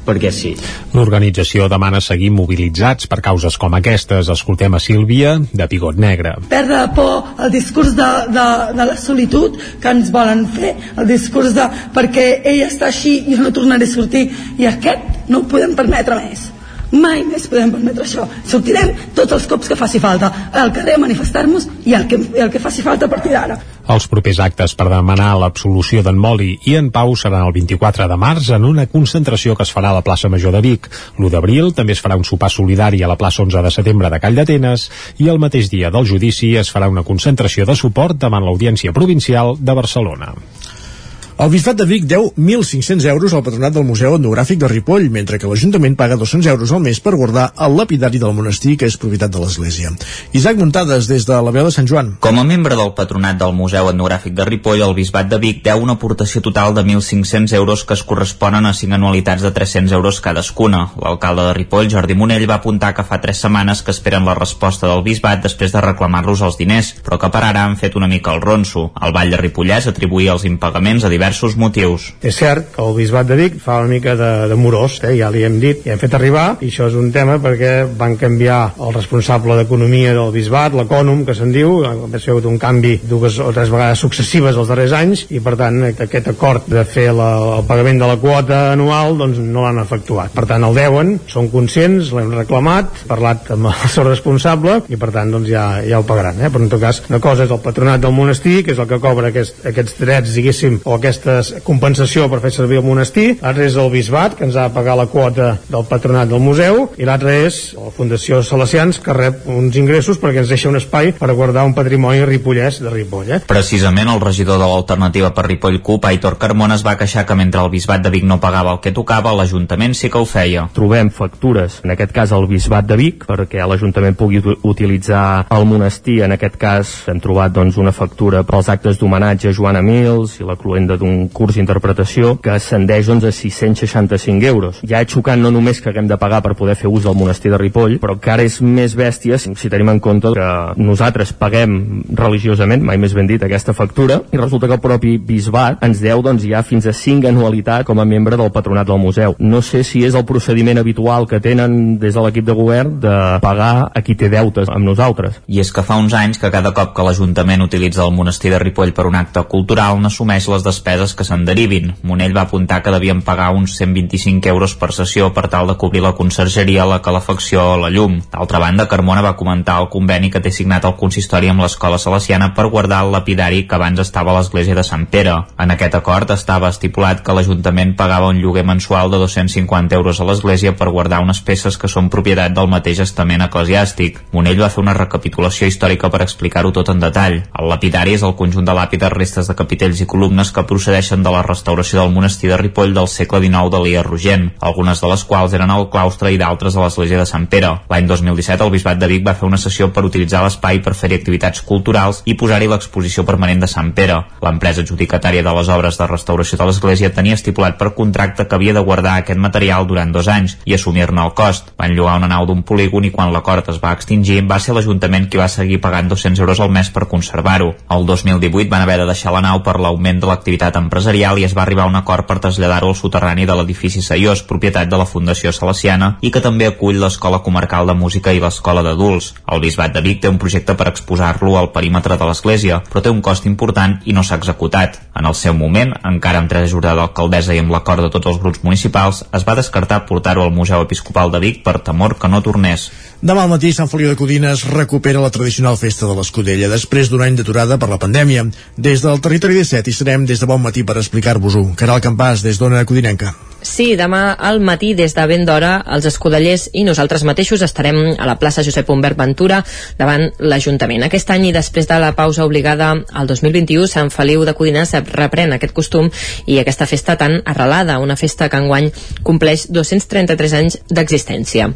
perquè sí. L'organització demana seguir mobilitzats per causes com aquestes. Escoltem a Sílvia, de Pigot Negre. Perdre por el discurs de, de, de la solitud que ens volen fer, el discurs de perquè ell està així, jo no tornaré a sortir, i aquest no ho podem permetre més mai més podem permetre això. Sortirem tots els cops que faci falta al carrer a manifestar-nos i el que, el que faci falta a partir d'ara. Els propers actes per demanar l'absolució d'en Moli i en Pau seran el 24 de març en una concentració que es farà a la plaça Major de Vic. L'1 d'abril també es farà un sopar solidari a la plaça 11 de setembre de Call d'Atenes i el mateix dia del judici es farà una concentració de suport davant l'Audiència Provincial de Barcelona. El Bisbat de Vic deu 1.500 euros al patronat del Museu Etnogràfic de Ripoll, mentre que l'Ajuntament paga 200 euros al mes per guardar el lapidari del monestir, que és propietat de l'Església. Isaac Muntades, des de la veu de Sant Joan. Com a membre del patronat del Museu Etnogràfic de Ripoll, el Bisbat de Vic deu una aportació total de 1.500 euros que es corresponen a 5 anualitats de 300 euros cadascuna. L'alcalde de Ripoll, Jordi Monell, va apuntar que fa 3 setmanes que esperen la resposta del Bisbat després de reclamar-los els diners, però que per ara han fet una mica el ronso. El Vall de Ripollès atribuïa els impagaments a diversos motius. És cert que el Bisbat de Vic fa una mica de, de morós, eh? ja li hem dit, i hem fet arribar, i això és un tema perquè van canviar el responsable d'economia del Bisbat, l'ecònom, que se'n diu, ha sigut un canvi dues o tres vegades successives els darrers anys, i per tant aquest acord de fer la, el pagament de la quota anual doncs no l'han efectuat. Per tant el deuen, són conscients, l'hem reclamat, parlat amb el seu responsable, i per tant doncs ja, ja ho pagaran. Eh? Però en tot cas, una cosa és el patronat del monestir, que és el que cobra aquest, aquests drets, diguéssim, o aquestes compensació per fer servir el monestir, l'altre és el Bisbat, que ens ha de pagar la quota del patronat del museu, i l'altre és la Fundació Salesians, que rep uns ingressos perquè ens deixa un espai per guardar un patrimoni ripollès de Ripoll. Eh? Precisament el regidor de l'alternativa per Ripoll CUP, Aitor Carmona, es va queixar que mentre el Bisbat de Vic no pagava el que tocava, l'Ajuntament sí que ho feia. Trobem factures, en aquest cas al Bisbat de Vic, perquè l'Ajuntament pugui utilitzar el monestir, en aquest cas hem trobat doncs, una factura pels actes d'homenatge a Joana Mills i la cluenda d'un curs d'interpretació que ascendeix doncs, a 665 euros. Ja és xocant no només que haguem de pagar per poder fer ús del monestir de Ripoll, però que ara és més bèstia si, tenim en compte que nosaltres paguem religiosament, mai més ben dit, aquesta factura, i resulta que el propi bisbat ens deu doncs, ja fins a 5 anualitats com a membre del patronat del museu. No sé si és el procediment habitual que tenen des de l'equip de govern de pagar a qui té deutes amb nosaltres. I és que fa uns anys que cada cop que l'Ajuntament utilitza el monestir de Ripoll per un acte cultural n'assumeix les despeses que se'n derivin. Monell va apuntar que devien pagar uns 125 euros per sessió per tal de cobrir la consergeria, la calefacció o la llum. D'altra banda, Carmona va comentar el conveni que té signat el consistori amb l'escola salesiana per guardar el lapidari que abans estava a l'església de Sant Pere. En aquest acord estava estipulat que l'Ajuntament pagava un lloguer mensual de 250 euros a l'església per guardar unes peces que són propietat del mateix estament eclesiàstic. Monell va fer una recapitulació històrica per explicar-ho tot en detall. El lapidari és el conjunt de làpides, restes de capitells i columnes que procedeixen de la restauració del monestir de Ripoll del segle XIX d'Elia Rogent, algunes de les quals eren al claustre i d'altres a l'església de Sant Pere. L'any 2017 el Bisbat de Vic va fer una sessió per utilitzar l'espai per fer-hi activitats culturals i posar-hi l'exposició permanent de Sant Pere. L'empresa adjudicatària de les obres de restauració de l'església tenia estipulat per contracte que havia de guardar aquest material durant dos anys i assumir-ne el cost. Van llogar una nau d'un polígon i quan l'acord es va extingir va ser l'Ajuntament qui va seguir pagant 200 euros al mes per conservar-ho. El 2018 van haver de deixar la nau per l'augment de l'activitat empresarial i es va arribar a un acord per traslladar-ho al soterrani de l'edifici Saiós, propietat de la Fundació Salesiana, i que també acull l'Escola Comarcal de Música i l'Escola d'Adults. El Bisbat de Vic té un projecte per exposar-lo al perímetre de l'església, però té un cost important i no s'ha executat. En el seu moment, encara amb tres ajudada d'alcaldessa i amb l'acord de tots els grups municipals, es va descartar portar-ho al Museu Episcopal de Vic per temor que no tornés. Demà al matí, Sant Feliu de Codines recupera la tradicional festa de l'Escudella després d'un any d'aturada per la pandèmia. Des del territori 17 hi serem des de bon matí per explicar-vos-ho. Caral Campàs, des d'Ona Codinenca. Sí, demà al matí, des de ben d'hora, els escudellers i nosaltres mateixos estarem a la plaça Josep Humbert Ventura davant l'Ajuntament. Aquest any i després de la pausa obligada al 2021, Sant Feliu de Codines reprèn aquest costum i aquesta festa tan arrelada, una festa que enguany compleix 233 anys d'existència.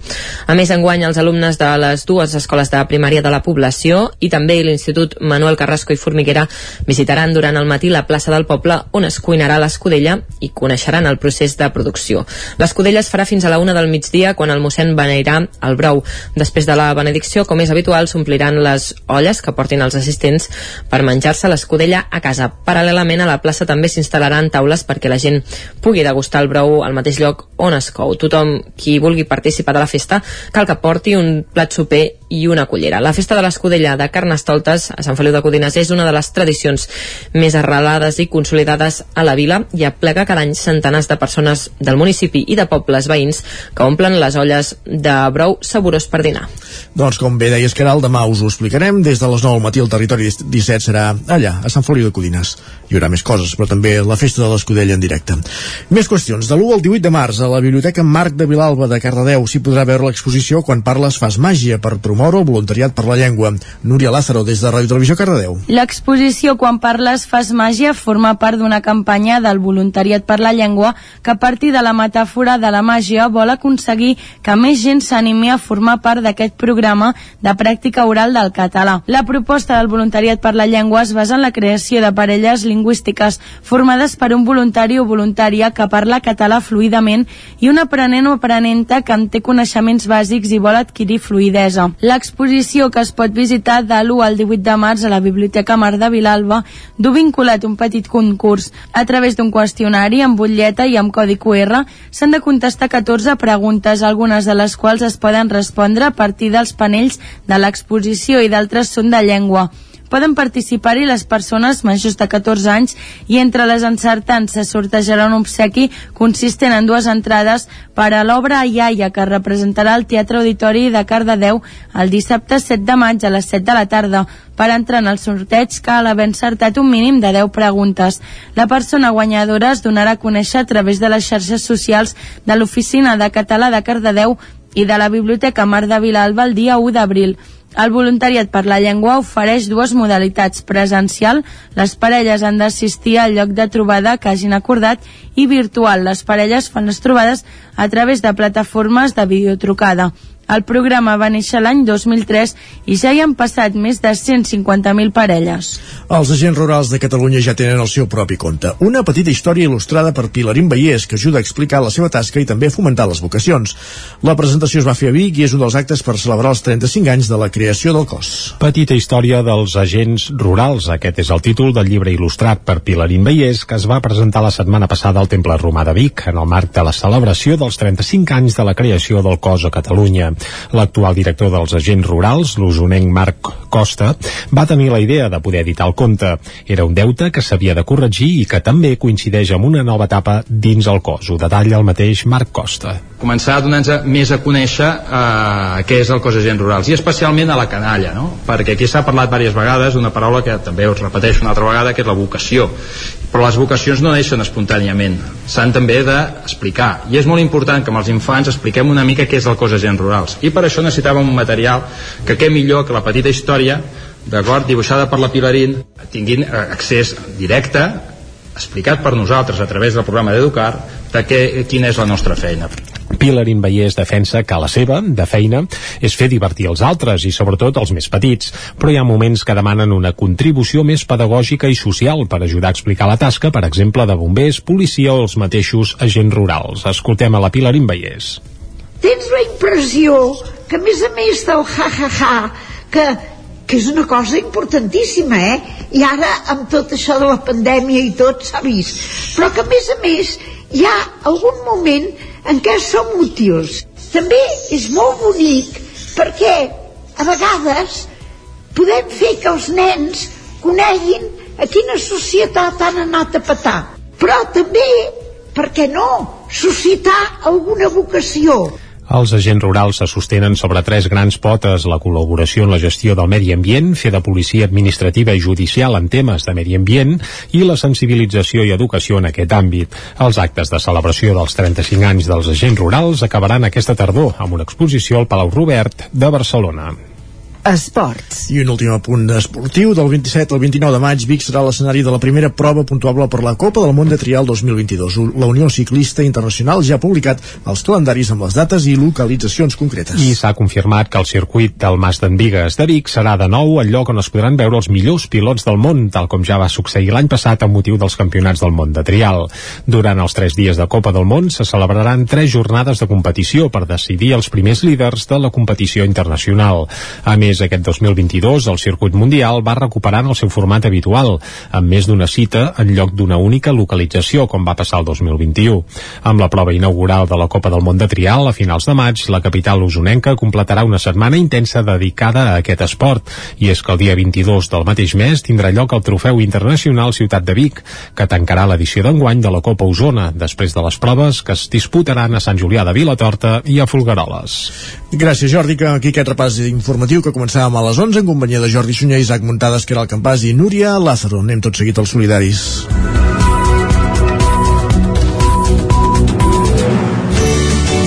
A més, enguany els alumnes de les dues escoles de primària de la població i també l'Institut Manuel Carrasco i Formiguera visitaran durant el matí la plaça del poble on es cuinarà l'escudella i coneixeran el procés de producció. L'escudella es farà fins a la una del migdia quan el mossèn beneirà el brou. Després de la benedicció, com és habitual, s'ompliran les olles que portin els assistents per menjar-se l'escudella a casa. Paral·lelament a la plaça també s'instal·laran taules perquè la gent pugui degustar el brou al mateix lloc on es cou. Tothom qui vulgui participar de la festa cal que porti un plat soper i una cullera. La festa de l'escudella de Carnestoltes a Sant Feliu de Codines és una de les tradicions més arrelades i consolidades a la vila i aplega cada any centenars de persones del municipi i de pobles veïns que omplen les olles de brou saborós per dinar. Doncs com bé deies, Caral, demà us ho explicarem. Des de les 9 al matí el territori 17 serà allà, a Sant Feliu de Codines. Hi haurà més coses, però també la festa de l'escudella en directe. Més qüestions. De l'1 al 18 de març, a la Biblioteca Marc de Vilalba de Cardedeu s'hi podrà veure l'exposició Quan parles fas màgia per promoure el voluntariat per la llengua. Núria Lázaro, des de Ràdio Televisió Cardedeu. L'exposició Quan parles fas màgia forma part d'una campanya del voluntariat per la llengua que a partir de la metàfora de la màgia vol aconseguir que més gent s'animi a formar part d'aquest programa de pràctica oral del català. La proposta del voluntariat per la llengua es basa en la creació de parelles lingüístiques formades per un voluntari o voluntària que parla català fluidament i un aprenent o aprenenta que en té coneixements bàsics i vol adquirir fluidesa. L'exposició que es pot visitar de l'1 al 18 de març a la Biblioteca Mar de Vilalba du vinculat un petit concurs. A través d'un qüestionari amb butlleta i amb codi QR s'han de contestar 14 preguntes, algunes de les quals es poden respondre a partir dels panells de l'exposició i d'altres són de llengua. Poden participar-hi les persones majors de 14 anys i entre les encertants se sortejarà un obsequi consistent en dues entrades per a l'obra Iaia que representarà el Teatre Auditori de Cardedeu el dissabte 7 de maig a les 7 de la tarda. Per entrar en el sorteig cal haver encertat un mínim de 10 preguntes. La persona guanyadora es donarà a conèixer a través de les xarxes socials de l'Oficina de Català de Cardedeu i de la Biblioteca Mar de Vilalba el dia 1 d'abril. El voluntariat per la llengua ofereix dues modalitats. Presencial, les parelles han d'assistir al lloc de trobada que hagin acordat, i virtual, les parelles fan les trobades a través de plataformes de videotrucada. El programa va néixer l'any 2003 i ja hi han passat més de 150.000 parelles. Els agents rurals de Catalunya ja tenen el seu propi conte. Una petita història il·lustrada per Pilarín Vallès que ajuda a explicar la seva tasca i també a fomentar les vocacions. La presentació es va fer a Vic i és un dels actes per celebrar els 35 anys de la creació del cos. Petita història dels agents rurals. Aquest és el títol del llibre il·lustrat per Pilarín Vallès que es va presentar la setmana passada al Temple Romà de Vic en el marc de la celebració dels 35 anys de la creació del cos a Catalunya. L'actual director dels agents rurals, l'usonenc Marc Costa, va tenir la idea de poder editar el conte. Era un deute que s'havia de corregir i que també coincideix amb una nova etapa dins el cos. Ho detalla el mateix Marc Costa. Començar a donar més a conèixer eh, què és el cos agents rurals i especialment a la canalla, no? perquè aquí s'ha parlat diverses vegades d'una paraula que també us repeteixo una altra vegada, que és la vocació però les vocacions no neixen espontàniament. S'han també d'explicar. I és molt important que amb els infants expliquem una mica què és el cos agents rurals. I per això necessitàvem un material que què millor que la petita història d'acord, dibuixada per la Pilarín tinguin eh, accés directe explicat per nosaltres a través del programa d'Educar de què, quina és la nostra feina Pilarín Vallès defensa que la seva, de feina, és fer divertir els altres i sobretot els més petits, però hi ha moments que demanen una contribució més pedagògica i social per ajudar a explicar la tasca, per exemple, de bombers, policia o els mateixos agents rurals. Escoltem a la Pilarín Vallès. Tens la impressió que, a més a més del ha-ha-ha, que que és una cosa importantíssima, eh? I ara, amb tot això de la pandèmia i tot, s'ha vist. Però que, a més a més, hi ha algun moment en què som útils. També és molt bonic perquè a vegades podem fer que els nens coneguin a quina societat han anat a petar. Però també, per què no, suscitar alguna vocació els agents rurals se sostenen sobre tres grans potes, la col·laboració en la gestió del medi ambient, fer de policia administrativa i judicial en temes de medi ambient i la sensibilització i educació en aquest àmbit. Els actes de celebració dels 35 anys dels agents rurals acabaran aquesta tardor amb una exposició al Palau Robert de Barcelona. Esports. I un últim apunt esportiu. Del 27 al 29 de maig, Vic serà l'escenari de la primera prova puntuable per la Copa del Món de Trial 2022. La Unió Ciclista Internacional ja ha publicat els calendaris amb les dates i localitzacions concretes. I s'ha confirmat que el circuit del Mas d'en Vigues de Vic serà de nou el lloc on es podran veure els millors pilots del món, tal com ja va succeir l'any passat amb motiu dels campionats del món de Trial. Durant els tres dies de Copa del Món se celebraran tres jornades de competició per decidir els primers líders de la competició internacional. A més, d'aquest 2022, el circuit mundial va recuperant el seu format habitual, amb més d'una cita en lloc d'una única localització, com va passar el 2021. Amb la prova inaugural de la Copa del Món de Trial, a finals de maig, la capital usonenca completarà una setmana intensa dedicada a aquest esport, i és que el dia 22 del mateix mes tindrà lloc el Trofeu Internacional Ciutat de Vic, que tancarà l'edició d'enguany de la Copa Osona, després de les proves que es disputaran a Sant Julià de Vilatorta i a Folgueroles. Gràcies, Jordi, que aquí aquest repàs informatiu que començàvem a les 11 en companyia de Jordi Sunyer, Isaac Muntades, que era el Campàs i Núria Lázaro. Anem tot seguit als solidaris.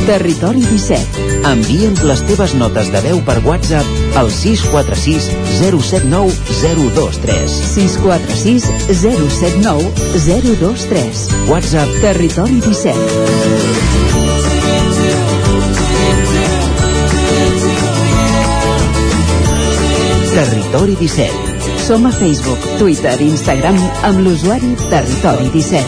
Territori 17. Envia'ns les teves notes de veu per WhatsApp al 646 079 023. 646 079 023. WhatsApp Territori 17. Territori 17. Som a Facebook, Twitter i Instagram amb l'usuari Territori 17.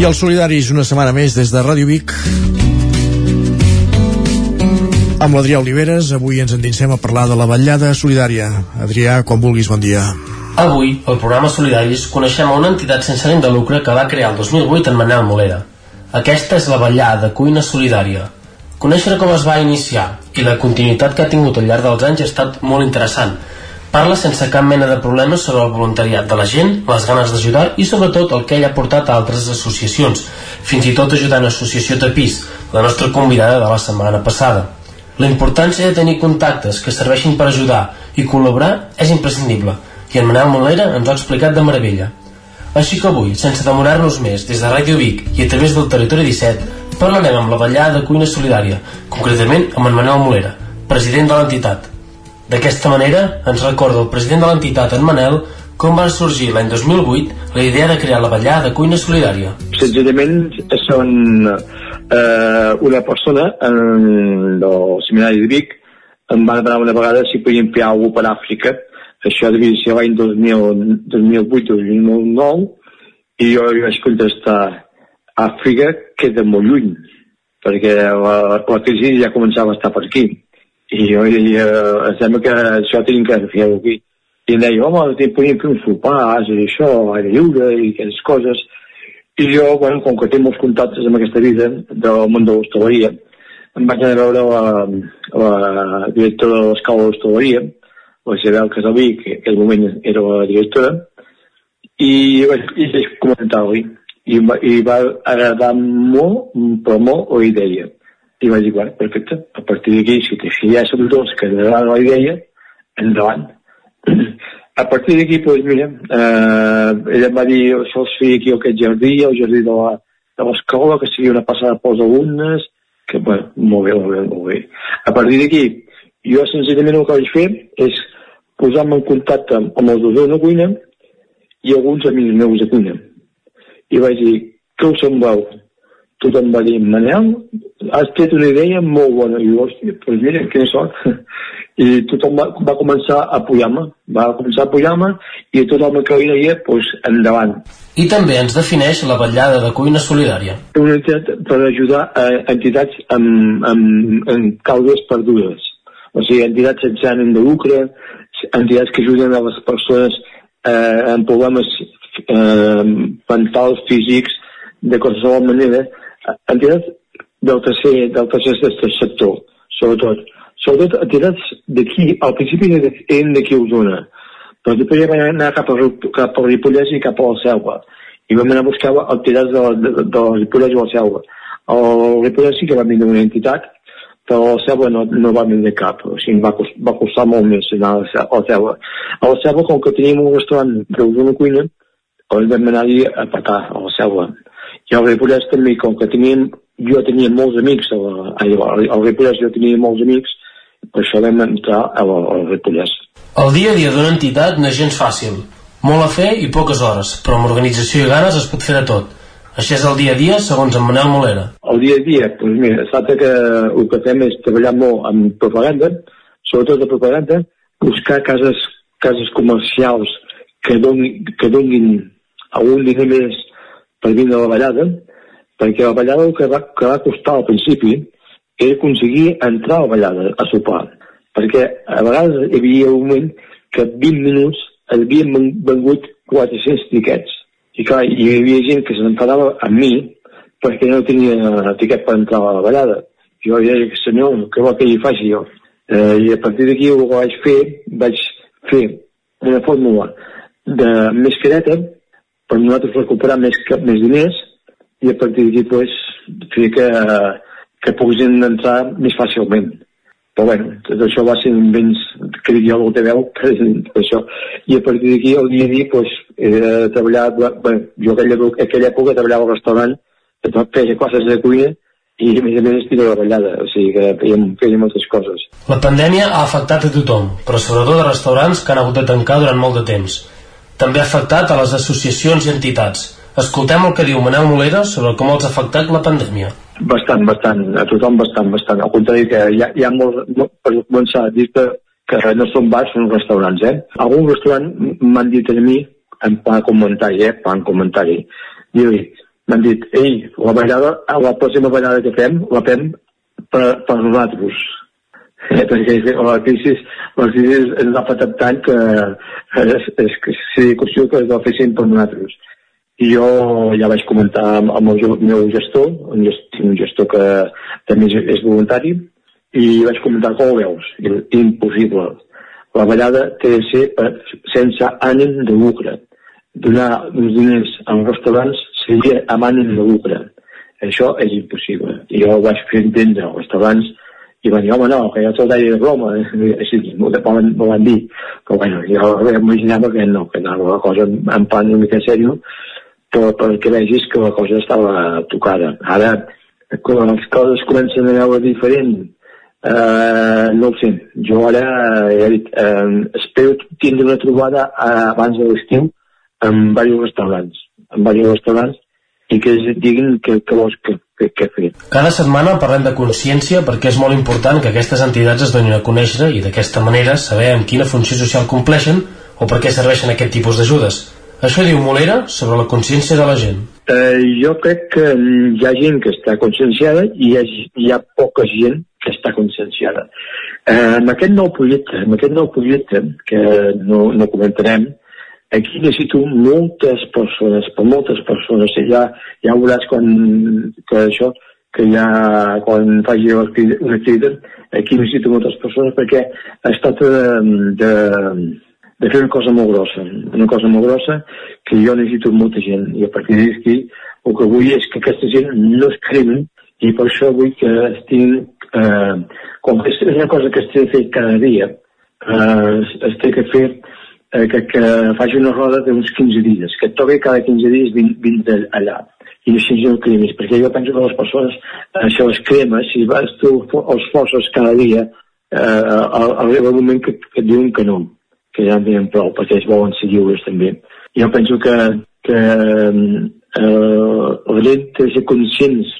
I els solidaris una setmana més des de Ràdio Vic amb l'Adrià Oliveres avui ens endinsem a parlar de la vetllada solidària Adrià, quan vulguis, bon dia Avui, al programa Solidaris, coneixem a una entitat sense ànim de lucre que va crear el 2008 en Manel Molera. Aquesta és la vetllada cuina solidària. Conèixer com es va iniciar i la continuïtat que ha tingut al llarg dels anys ha estat molt interessant. Parla sense cap mena de problemes sobre el voluntariat de la gent, les ganes d'ajudar i sobretot el que ell ha portat a altres associacions, fins i tot ajudant l'Associació Tapís, la nostra convidada de la setmana passada. La importància de tenir contactes que serveixin per ajudar i col·laborar és imprescindible, i en Manel Molera ens ho ha explicat de meravella. Així que avui, sense demorar-nos més, des de Ràdio Vic i a través del Territori 17, parlarem amb la vetllada de cuina solidària, concretament amb en Manel Molera, president de l'entitat. D'aquesta manera, ens recorda el president de l'entitat, en Manel, com va sorgir l'any 2008 la idea de crear la vetllada de cuina solidària. Senzillament són eh, una persona en el seminari de Vic em va demanar una vegada si podíem fer alguna per Àfrica això devia ser l'any 2008-2009 i jo li vaig contestar Àfrica queda molt lluny perquè la, la crisi ja començava a estar per aquí. I jo deia, em sembla que això tenim que fer aquí. I em deia, home, podríem fer uns sopars i això, aire lliure i aquestes coses. I jo, bueno, com que tinc molts contactes amb aquesta vida del món de l'hostaleria em vaig anar a veure la, la directora de l'escola d'hostaleria la Isabel Casalví, que en aquell moment era la directora, i vaig, i vaig comentar-li. I, va, I va agradar molt, però molt, la idea. I vaig dir, bueno, perfecte, a partir d'aquí, si, si ja som dos que agrada la idea, endavant. A partir d'aquí, doncs, mira, eh, ella em va dir, això es feia aquí aquest jardí, el jardí de la, de l'escola, que sigui una passada pels alumnes, que, bueno, molt bé, molt bé, molt bé. A partir d'aquí, jo senzillament el que vaig fer és posar-me en contacte amb, els dos de cuina i alguns amics meus de cuina. I vaig dir, què us sembleu? Tothom va dir, Manel, has tret una idea molt bona. I jo, hòstia, doncs mira, quina sort. I tothom va, va començar a apoyar-me, va començar a apoyar-me i tot el que li deia, doncs, endavant. I també ens defineix la vetllada de cuina solidària. Una entitat per ajudar a entitats amb, amb, amb causes perdudes. O sigui, entitats sense ànim de lucre, entitats que ajuden a les persones eh, amb problemes eh, mentals, físics, de qualsevol manera, entitats del tercer, del tercer sector, sobretot. Sobretot entitats d'aquí, al principi eren d'aquí a Osona, però després ja vam anar cap a, cap a Ripollès i cap a la Selva, i vam anar a buscar entitats de, de, de, de Ripollès i la Selva. El Ripollès sí que va venir una entitat, però la Selva no, no va venir cap, o sigui, va, cost, va costar molt més anar a la Selva. A la Selva, com que teníem un restaurant d'una cuina, doncs vam anar-hi a petar, a la Selva. I al Ripollès també, com que teníem, jo tenia molts amics, a la, al Ripollès jo tenia molts amics, per això vam entrar al, al Ripollès. El dia a dia d'una entitat no és gens fàcil. Molt a fer i poques hores, però amb organització i ganes es pot fer de tot. Així és el dia a dia, segons en Manel Molera. El dia a dia, doncs mira, es que el que fem és treballar molt amb propaganda, sobretot de propaganda, buscar cases, cases comercials que, don, que donin algun diner més per vindre a la ballada, perquè la ballada el que va, que va costar al principi era aconseguir entrar a la ballada a sopar, perquè a vegades hi havia un moment que 20 minuts havien ven- vengut 400 tiquets. I clar, hi havia gent que s'enfadava amb mi perquè no tenia tiquet per entrar a la ballada. Jo li deia, senyor, què vol que hi faci jo? Eh, I a partir d'aquí el que vaig fer, vaig fer una fórmula de més careta per nosaltres recuperar més, més diners i a partir d'aquí pues, fer que, que poguessin entrar més fàcilment. Però bueno, tot això va ser invents que dic jo del veu, que això. I a partir d'aquí el dia a dia, pues, era treballar, bé, jo aquella, aquella època treballava al restaurant, feia classes de cuina i a més a més estic la ballada, o sigui que fèiem, fèiem moltes coses. La pandèmia ha afectat a tothom, però sobretot a restaurants que han hagut de tancar durant molt de temps. També ha afectat a les associacions i entitats. Escoltem el que diu Manel Molera sobre com els ha afectat la pandèmia. Bastant, bastant, a tothom bastant, bastant. Al contrari que hi ha, hi ha molt, no, per començar, dir que, que no són bars, són restaurants, eh? Algun restaurant m'han dit a mi, en plan comentari, eh? plan comentari, diu m'han dit, ei, la ballada, la pròxima ballada que fem, la fem per, per nosaltres. Eh, perquè la crisi, la crisi ens ha afectat tant que és, és, que seria qüestió que la fessin per nosaltres. I jo ja vaig comentar amb, el meu gestor, un gestor, un gestor que també és, voluntari, i vaig comentar com ho veus. Impossible. La ballada té de ser per, sense ànim de lucre. Donar uns diners als restaurants seria amb ànim de lucre. Això és impossible. I jo ho vaig fer entendre als restaurants i van dir, home, no, que ja tot d'aire de broma, eh? així m'ho van, van dir. Però bueno, jo imaginava que no, que anava la cosa en, plan una mica sèrio, que vegis que la cosa estava tocada. Ara, quan les coses comencen a veure diferent, eh, no ho sé, jo ara eh, eh, espero tindre una trobada eh, abans de l'estiu amb diversos restaurants, amb diversos restaurants i que es diguin què que vols que, que, que fer. Cada setmana parlem de consciència perquè és molt important que aquestes entitats es donin a conèixer i d'aquesta manera saber amb quina funció social compleixen o per què serveixen aquest tipus d'ajudes. Això diu Molera sobre la consciència de la gent. Eh, jo crec que hi ha gent que està conscienciada i hi ha, hi ha poca gent que està conscienciada. Eh, amb aquest nou projecte, amb aquest nou projecte que no, no comentarem, aquí necessito moltes persones, per moltes persones, ja, ja veuràs quan, que això, que ja quan faci una crida, aquí necessito moltes persones perquè es tracta de, de, de fer una cosa molt grossa, una cosa molt grossa que jo necessito molta gent. I a partir d'aquí el que vull és que aquesta gent no es cremin i per això vull que estiguin, eh, com que és una cosa que es té de fer cada dia, eh, es, es té que fer eh, que, que faci una roda d'uns 15 dies, que toqui cada 15 dies vin, vins de- allà i així no cremis, perquè jo penso que les persones se les crema, si vas tu els forces cada dia eh, arriba un moment que, que et diuen que no que ja en tenen prou, perquè es volen ser lliures també. Jo penso que, que eh, la gent té de ser conscients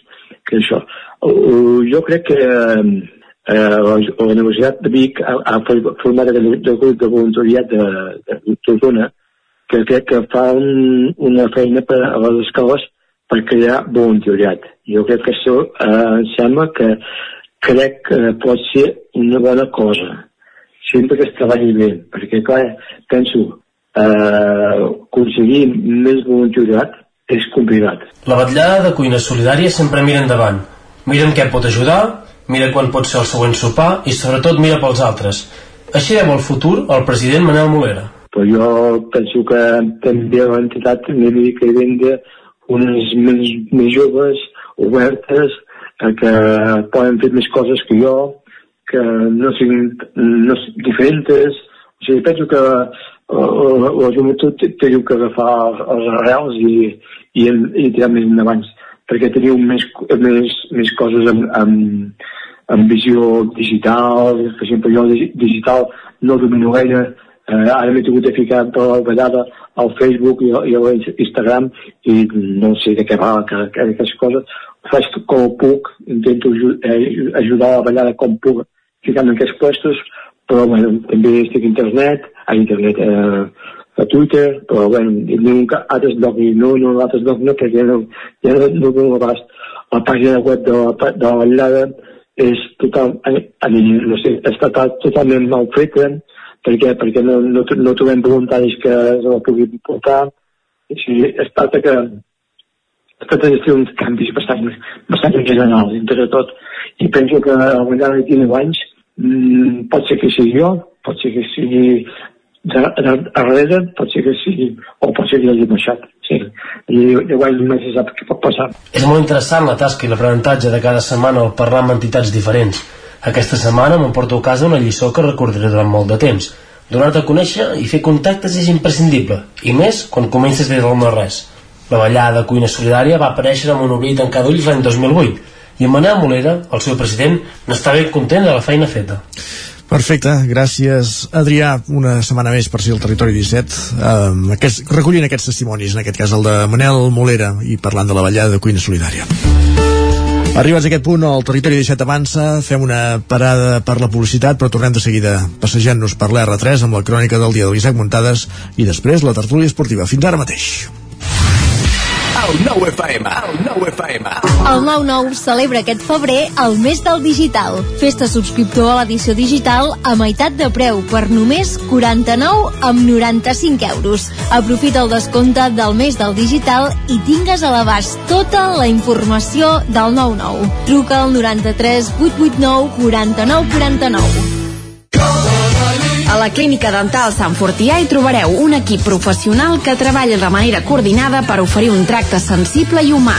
que això. Jo crec que eh, la, la Universitat de Vic ha, ha format el grup de voluntariat de, de, d'Osona que crec que fa un, una feina per a les escoles per crear voluntariat. Jo crec que això eh, em sembla que crec que pot ser una bona cosa sempre que es treballi bé, perquè clar, penso, eh, aconseguir més voluntariat és complicat. La vetllada de cuina solidària sempre mira endavant. Mira en què pot ajudar, mira quan pot ser el següent sopar i sobretot mira pels altres. Així veu el futur el president Manel Molera. Però jo penso que també l'entitat una mica venda unes més, més joves, obertes, eh, que poden fer més coses que jo, que no siguin no, diferents. O sigui, penso que la, la, joventut té, que agafar els, els arrels i, i, i tirar més endavant, perquè teniu més, més, més coses amb, amb, amb visió digital, per exemple, jo digi- digital no domino gaire, eh, ara m'he tingut de ficar per la vegada al Facebook i, i a l'Instagram i no sé de què va que, que, aquestes coses, faig com puc, intento eh, ajudar a la vegada com puc ficant en aquests puestos, però bueno, també estic a internet, a internet, eh, a Twitter, però bueno, que altres llocs i no, no, altres llocs no, perquè no, ja no, no dono abast. La pàgina web de la, de la vetllada és total, a mi, no sé, està totalment mal feta, perquè, perquè no, no, no trobem voluntaris que se la puguin portar, i si es tracta que es tracta de fer uns canvis bastant, bastant generals entre tot, i penso que a la vegada de 19 anys mm, pot ser que sigui jo, pot ser que sigui darrere, pot ser que sigui, o pot ser que hagi baixat. Sí, i llavors no se sap què pot passar. És molt interessant la tasca i l'aprenentatge de cada setmana al parlar amb entitats diferents. Aquesta setmana m'emporto a casa una lliçó que recordaré durant molt de temps. Donar-te a conèixer i fer contactes és imprescindible, i més quan comences des del no-res. La ballada cuina solidària va aparèixer amb un obrir tancada ulls l'any 2008, i en Manel Molera, el seu president, n'està ben content de la feina feta. Perfecte, gràcies Adrià, una setmana més per ser el Territori 17 um, aquest, recollint aquests testimonis, en aquest cas el de Manel Molera i parlant de la ballada de cuina solidària Arribats a aquest punt, el Territori 17 avança, fem una parada per la publicitat, però tornem de seguida passejant-nos per l'R3 amb la crònica del dia de l'Isaac Muntades i després la tertúlia esportiva. Fins ara mateix. El 9 FM, el 9 FM. El 9-9 celebra aquest febrer el mes del digital. Festa subscriptor a l'edició digital a meitat de preu per només 49 amb 95 euros. Aprofita el descompte del mes del digital i tingues a l'abast tota la informació del 9-9. Truca al 93 889 49 49. A la Clínica Dental Sant Fortià hi trobareu un equip professional que treballa de manera coordinada per oferir un tracte sensible i humà.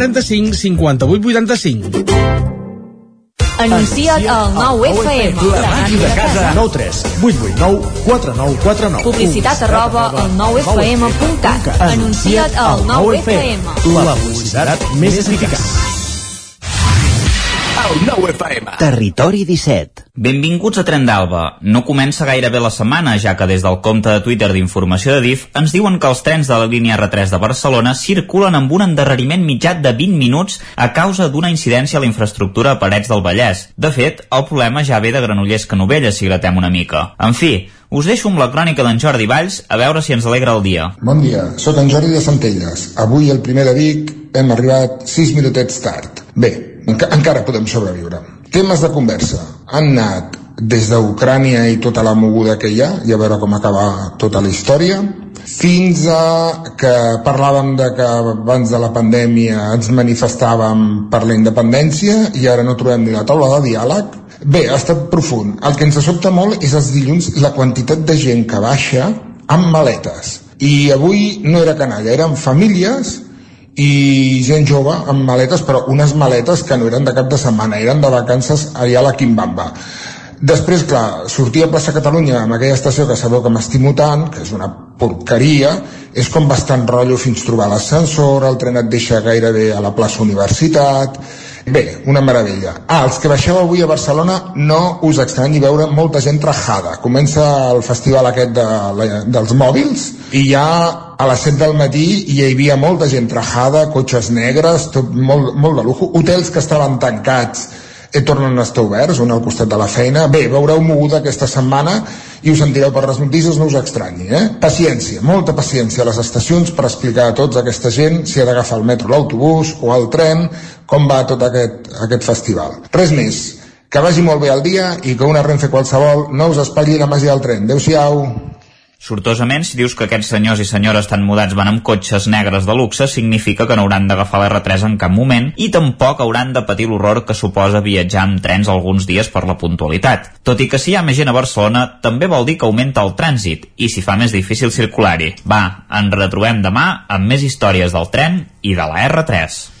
35 58 85. Anuncia't al 9FM. La màquina de casa. 9 3 8 8 9 4 9 4 9. Publicitat arroba al 9FM.cat. Anuncia't al 9FM. La publicitat més eficaç. El 9 FM. Territori 17. Benvinguts a Tren d'Alba. No comença gaire bé la setmana, ja que des del compte de Twitter d'informació de DIF ens diuen que els trens de la línia R3 de Barcelona circulen amb un endarreriment mitjà de 20 minuts a causa d'una incidència a la infraestructura a Parets del Vallès. De fet, el problema ja ve de Granollers que Novella, si gratem una mica. En fi, us deixo amb la crònica d'en Jordi Valls a veure si ens alegra el dia. Bon dia, sóc en Jordi de Centelles. Avui, el primer de Vic, hem arribat 6 minutets tard. Bé, enca encara podem sobreviure. Temes de conversa. Han anat des d'Ucrània i tota la moguda que hi ha i a veure com acaba tota la història fins a que parlàvem de que abans de la pandèmia ens manifestàvem per la independència i ara no trobem ni la taula de diàleg. Bé, ha estat profund. El que ens sobta molt és els dilluns la quantitat de gent que baixa amb maletes. I avui no era canalla, eren famílies i gent jove amb maletes, però unes maletes que no eren de cap de setmana, eren de vacances allà a la Quimbamba. Després, clar, sortir a plaça Catalunya amb aquella estació que sabeu que m'estimo tant, que és una porqueria, és com bastant rotllo fins trobar l'ascensor, el tren et deixa gairebé a la plaça Universitat... Bé, una meravella. Ah, els que baixeu avui a Barcelona no us extranyi veure molta gent trajada. Comença el festival aquest de, la, dels mòbils i ja a les 7 del matí hi havia molta gent trajada, cotxes negres, tot molt, molt de lujo, hotels que estaven tancats eh, tornen a estar oberts, un al costat de la feina. Bé, veureu moguda aquesta setmana i us sentireu per les notícies, no us estranyi. Eh? Paciència, molta paciència a les estacions per explicar a tots aquesta gent si ha d'agafar el metro, l'autobús o el tren, com va tot aquest, aquest festival. Res més, que vagi molt bé el dia i que una Renfe qualsevol no us espatlli la màgia del tren. Adéu-siau. Sortosament, si dius que aquests senyors i senyores tan mudats van amb cotxes negres de luxe, significa que no hauran d'agafar l'R3 en cap moment i tampoc hauran de patir l'horror que suposa viatjar amb trens alguns dies per la puntualitat. Tot i que si hi ha més gent a Barcelona, també vol dir que augmenta el trànsit i s'hi fa més difícil circular-hi. Va, ens retrobem demà amb més històries del tren i de la R3.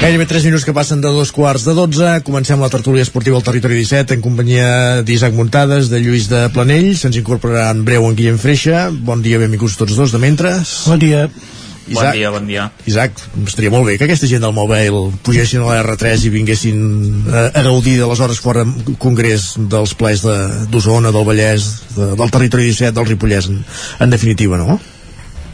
Gairebé 3 minuts que passen de dos quarts de 12. Comencem la tertúlia esportiva al Territori 17 en companyia d'Isaac Muntades, de Lluís de Planell. Se'ns incorporarà en breu en Guillem Freixa. Bon dia, benvinguts tots dos de Mentres. Bon dia. Isaac, bon dia, bon dia. Isaac, estaria molt bé que aquesta gent del mobile pugessin a la R3 i vinguessin a, a gaudir de les hores fora congrés dels plers d'Osona, de, del Vallès, de, del Territori 17, del Ripollès, en, en definitiva, no?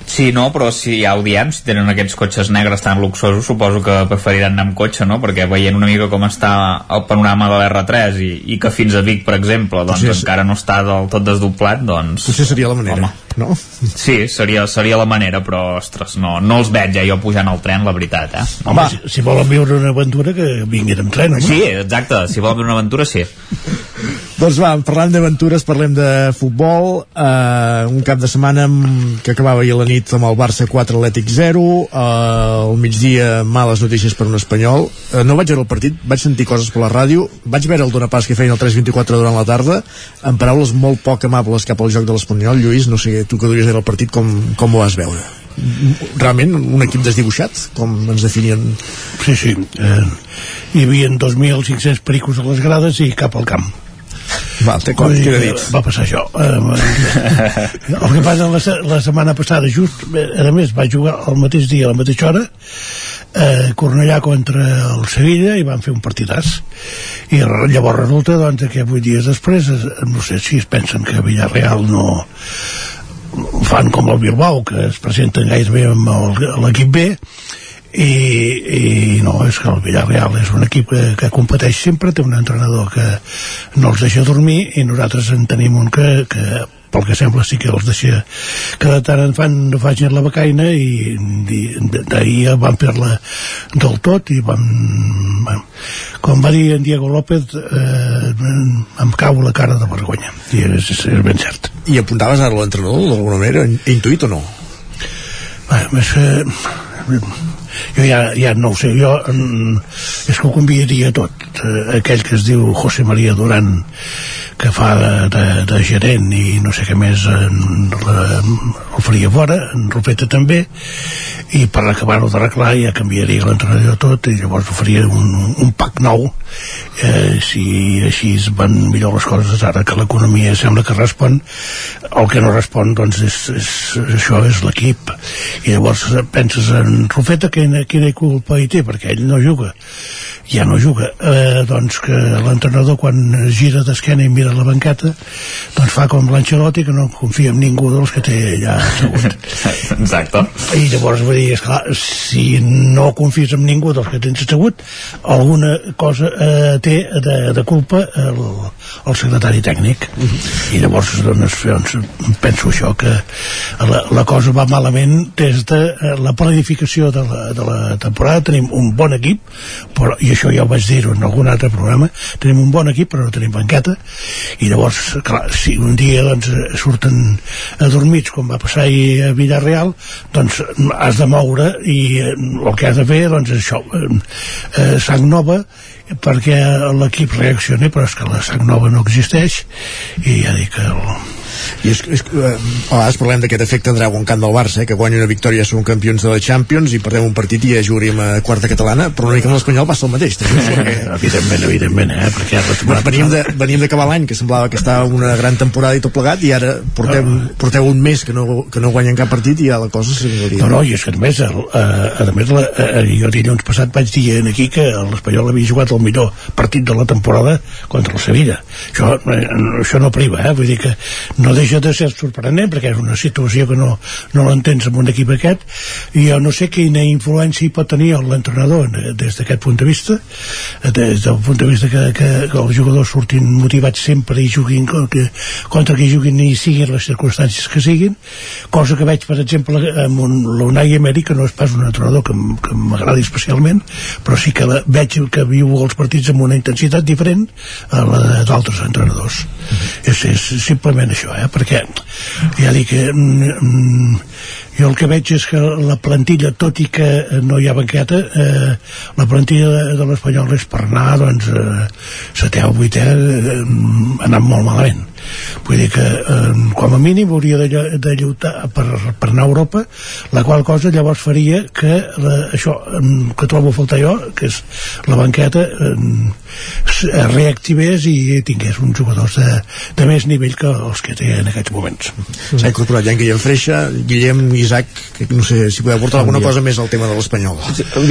Sí, no, però si ho diem, si tenen aquests cotxes negres tan luxosos, suposo que preferiran anar amb cotxe, no? Perquè veient una mica com està el panorama de l'R3 i, i que fins a Vic, per exemple, doncs Potser encara no està del tot desdoblat, doncs... Potser seria la manera, home, no? Sí, seria, seria la manera, però, ostres, no, no els veig ja jo pujant al tren, la veritat, eh? Home, si, si volen viure una aventura, que vinguin amb tren, home. Sí, exacte, si volen viure una aventura, sí. doncs va, parlant d'aventures, parlem de futbol, eh, un cap de setmana que acabava ahir la nit nit amb el Barça 4 Atlètic 0 eh, al migdia males notícies per un espanyol. Eh, no vaig veure el partit, vaig sentir coses per la ràdio. Vaig veure el Dona Pas que feien el 324 durant la tarda amb paraules molt poc amables cap al joc de l'Espanyol. Lluís, no sé, tu que duries el partit com, com ho vas veure? realment un equip desdibuixat com ens definien? Sí, sí eh, hi havia 2.500 pericos a les grades i cap al camp Val, té queda dit. Va passar això. Eh, el que passa la, la setmana passada, just, a més, va jugar el mateix dia, a la mateixa hora, eh, Cornellà contra el Sevilla i van fer un partidàs i llavors resulta doncs, que vuit dies després no sé si es pensen que Villarreal no fan com el Bilbao que es presenten gairebé amb l'equip B i, i no, és que el Villarreal és un equip que, que competeix sempre, té un entrenador que no els deixa dormir i nosaltres en tenim un que, que pel que sembla sí que els deixa que de tant en fan no facin la becaina i, i d'ahir van fer-la del tot i van, van com va dir en Diego López eh, em cau la cara de vergonya i és, és, és ben cert i apuntaves ara l'entrenador d'alguna manera intuït o no? Bé, més, eh, jo ja, ja no ho sé jo mm, és que ho convidaria tot eh, aquell que es diu José María Durán que fa de, de, de gerent i no sé què més en, la, el faria fora en Rupeta també i per acabar-ho d'arreglar ja canviaria l'entrenador tot i llavors oferia un, un pack nou eh, si així van millor les coses ara que l'economia sembla que respon el que no respon doncs és, és, això és l'equip. I llavors penses en Rufeta quina, quina culpa hi té? Perquè ell no juga. Ja no juga. Eh, doncs que l'entrenador quan gira d'esquena i mira la banqueta doncs fa com l'Ancelotti que no confia en ningú dels que té allà assegut. Exacte. I llavors vull dir, esclar, si no confies en ningú dels que tens assegut alguna cosa eh, té de, de culpa el, el secretari tècnic. I llavors doncs, doncs, penso això que la, la cosa va malament des de eh, la planificació de la, de la temporada. Tenim un bon equip però, i això ja ho vaig dir en algun altre programa. Tenim un bon equip però no tenim banqueta. I llavors, clar, si un dia doncs, surten adormits com va passar ahir a Villarreal doncs has de moure i eh, el que has de fer doncs això eh, eh, sang nova perquè l'equip reaccioni però és que la sang nova no existeix i ja dic que el, i és, és, eh, a vegades parlem d'aquest efecte Dragon Camp del Barça, eh, que guanya una victòria són campions de la Champions i perdem un partit i ja jugaríem a quarta catalana, però una mica amb l'Espanyol passa el mateix també, perquè... evidentment, evidentment eh? perquè veníem, de, veníem d'acabar l'any que semblava que estava una gran temporada i tot plegat i ara portem, no. porteu un mes que no, que no guanyen cap partit i ja la cosa s'agradaria no, no, i és que a més, el, eh, a més la, eh, jo dilluns passat vaig dir aquí que l'Espanyol havia jugat el millor partit de la temporada contra el Sevilla això, eh, això no priva, eh? vull dir que no deixa de ser sorprenent perquè és una situació que no, no l'entens amb un equip aquest i jo no sé quina influència hi pot tenir l'entrenador des d'aquest punt de vista des del punt de vista que, que, que els jugadors surtin motivats sempre i juguin que, contra que juguin i siguin les circumstàncies que siguin cosa que veig per exemple amb un l'Unai Emery que no és pas un entrenador que, que m'agradi especialment però sí que la, veig que viu els partits amb una intensitat diferent a la d'altres entrenadors mm -hmm. és, és simplement això eh? perquè ja dic que mm, jo el que veig és que la plantilla, tot i que no hi ha banqueta, eh, la plantilla de, de l'Espanyol és per anar, doncs, eh, setè o vuitè, eh, anant molt malament. Vull dir que, eh, com a mínim, hauria de, de lluitar per, per anar a Europa, la qual cosa llavors faria que la, això que trobo a faltar jo, que és la banqueta, eh, reactivés i tingués uns jugadors de, de més nivell que els que té en aquests moments. S'ha incorporat ja en Guillem Freixa, Guillem, Isaac, que no sé si podeu portar alguna cosa més al tema de l'Espanyol.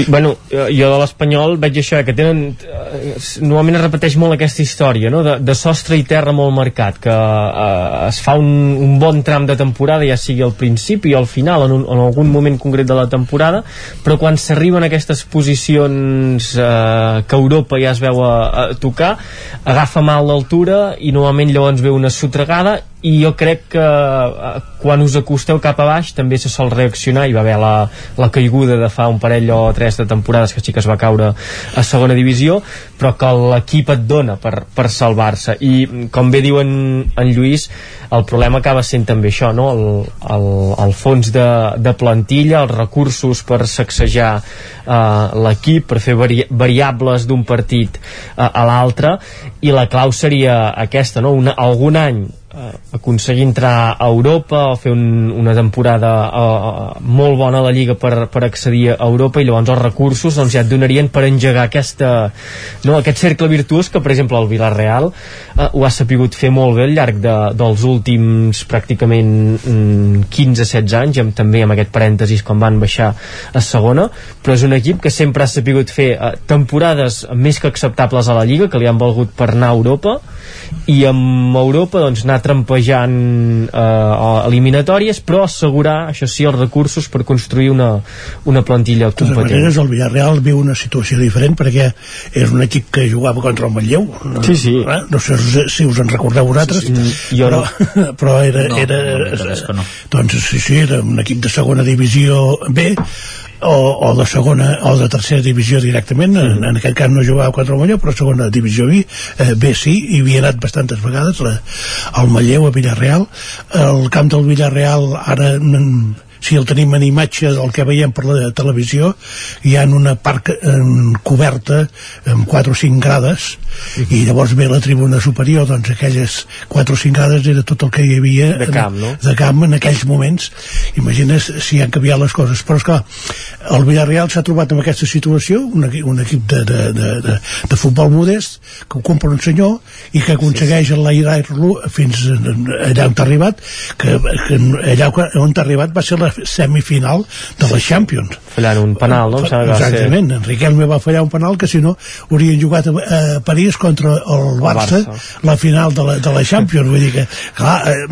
Bueno, jo de l'Espanyol veig això, que tenen... Eh, normalment es repeteix molt aquesta història, no?, de, de sostre i terra molt marcat, que eh, es fa un, un bon tram de temporada, ja sigui al principi o al final, en, un, en algun moment concret de la temporada, però quan s'arriben aquestes posicions eh, que Europa ja es veu a, a tocar, agafa mal l'altura i normalment llavors ve una sotregada i jo crec que eh, quan us acosteu cap a baix també se sol reaccionar i va haver la, la caiguda de fa un parell o tres de temporades que sí que es va caure a segona divisió però que l'equip et dona per, per salvar-se i com bé diu en, en Lluís el problema acaba sent també això no? el, el, el fons de, de plantilla els recursos per sacsejar eh, l'equip per fer vari, variables d'un partit eh, a l'altre i la clau seria aquesta no? Una, algun any aconseguir entrar a Europa o fer un, una temporada eh, molt bona a la Lliga per, per accedir a Europa i llavors els recursos doncs, ja et donarien per engegar aquesta, no, aquest cercle virtuós que per exemple el Villarreal eh, ho ha sapigut fer molt bé al llarg de, dels últims pràcticament mm, 15-16 anys i amb, també amb aquest parèntesis quan van baixar a segona però és un equip que sempre ha sapigut fer eh, temporades més que acceptables a la Lliga que li han valgut per anar a Europa i amb Europa doncs anar trampejant eh, eliminatòries però assegurar, això sí, els recursos per construir una, una plantilla competent. De maneres, el Villarreal viu una situació diferent perquè és un equip que jugava contra el Manlleu sí, sí. Eh? no sé si us en recordeu vosaltres sí, sí. Jo però, no. però era, no, era, no, no. doncs sí, sí, era un equip de segona divisió B o, o de segona o de tercera divisió directament en, en aquest cas no jugava contra el Malleu però segona divisió B, eh, B sí i havia anat bastantes vegades la, el Malleu a Villarreal. El camp del Villarreal ara si el tenim en imatge del que veiem per la televisió hi ha una part en, coberta amb 4 o 5 grades i llavors ve la tribuna superior doncs aquelles 4 o 5 grades era tot el que hi havia de camp, no? de camp en aquells moments. Imagines si han canviat les coses. Però esclar, el Villarreal s'ha trobat en aquesta situació un, equip, un equip de, de, de, de, de futbol modest que ho compra un senyor i que aconsegueix enlairar-lo fins allà on t'ha arribat que, que allà on t'ha arribat va ser la semifinal de la Champions. Fallant un penal, no? exactament, ser... Enriquelme va fallar un penal que si no haurien jugat a, a París contra el Barça, el Barça. la final de la, de la Champions. Vull dir que clar, eh,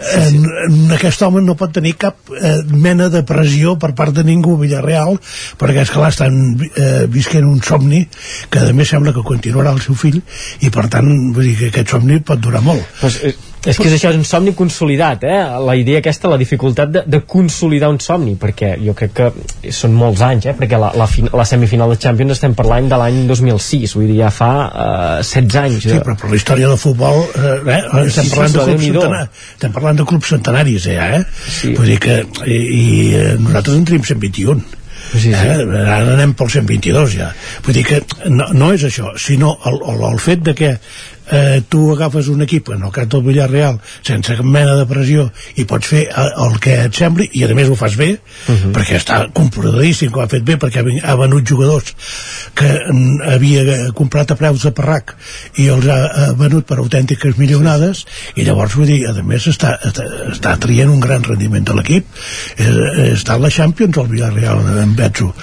en, en aquest home no pot tenir cap eh, mena de pressió per part de ningú. A Villarreal perquè és clar estan eh, visquent un somni que a més sembla que continuarà el seu fill i per tant vull dir que aquest somni pot durar molt. Pues, eh, és que és això, és un somni consolidat, eh? La idea aquesta, la dificultat de, de consolidar un somni, perquè jo crec que són molts anys, eh? Perquè la, la, la semifinal de Champions estem parlant de l'any 2006, vull dir, ja fa uh, 16 anys. Sí, però per la història del futbol, eh, eh? estem, sí, parlant de clubs centenaris, estem parlant de clubs centenaris, ja, eh? Sí. Vull dir que, i, i eh, nosaltres en tenim 121. Sí, sí. Eh? ara anem pel 122 ja vull dir que no, no és això sinó el, el, el fet de que eh, tu agafes un equip, en el cas del Villarreal, sense cap mena de pressió, i pots fer eh, el que et sembli, i a més ho fas bé, uh mhm. -huh. perquè està comprovadíssim que ho ha fet bé, perquè ha venut jugadors que havia comprat a preus de parrac i els ha venut per autèntiques milionades, i llavors, vull dir, a més està, està, està traient un gran rendiment de l'equip, està a la Champions el Villarreal en Betso,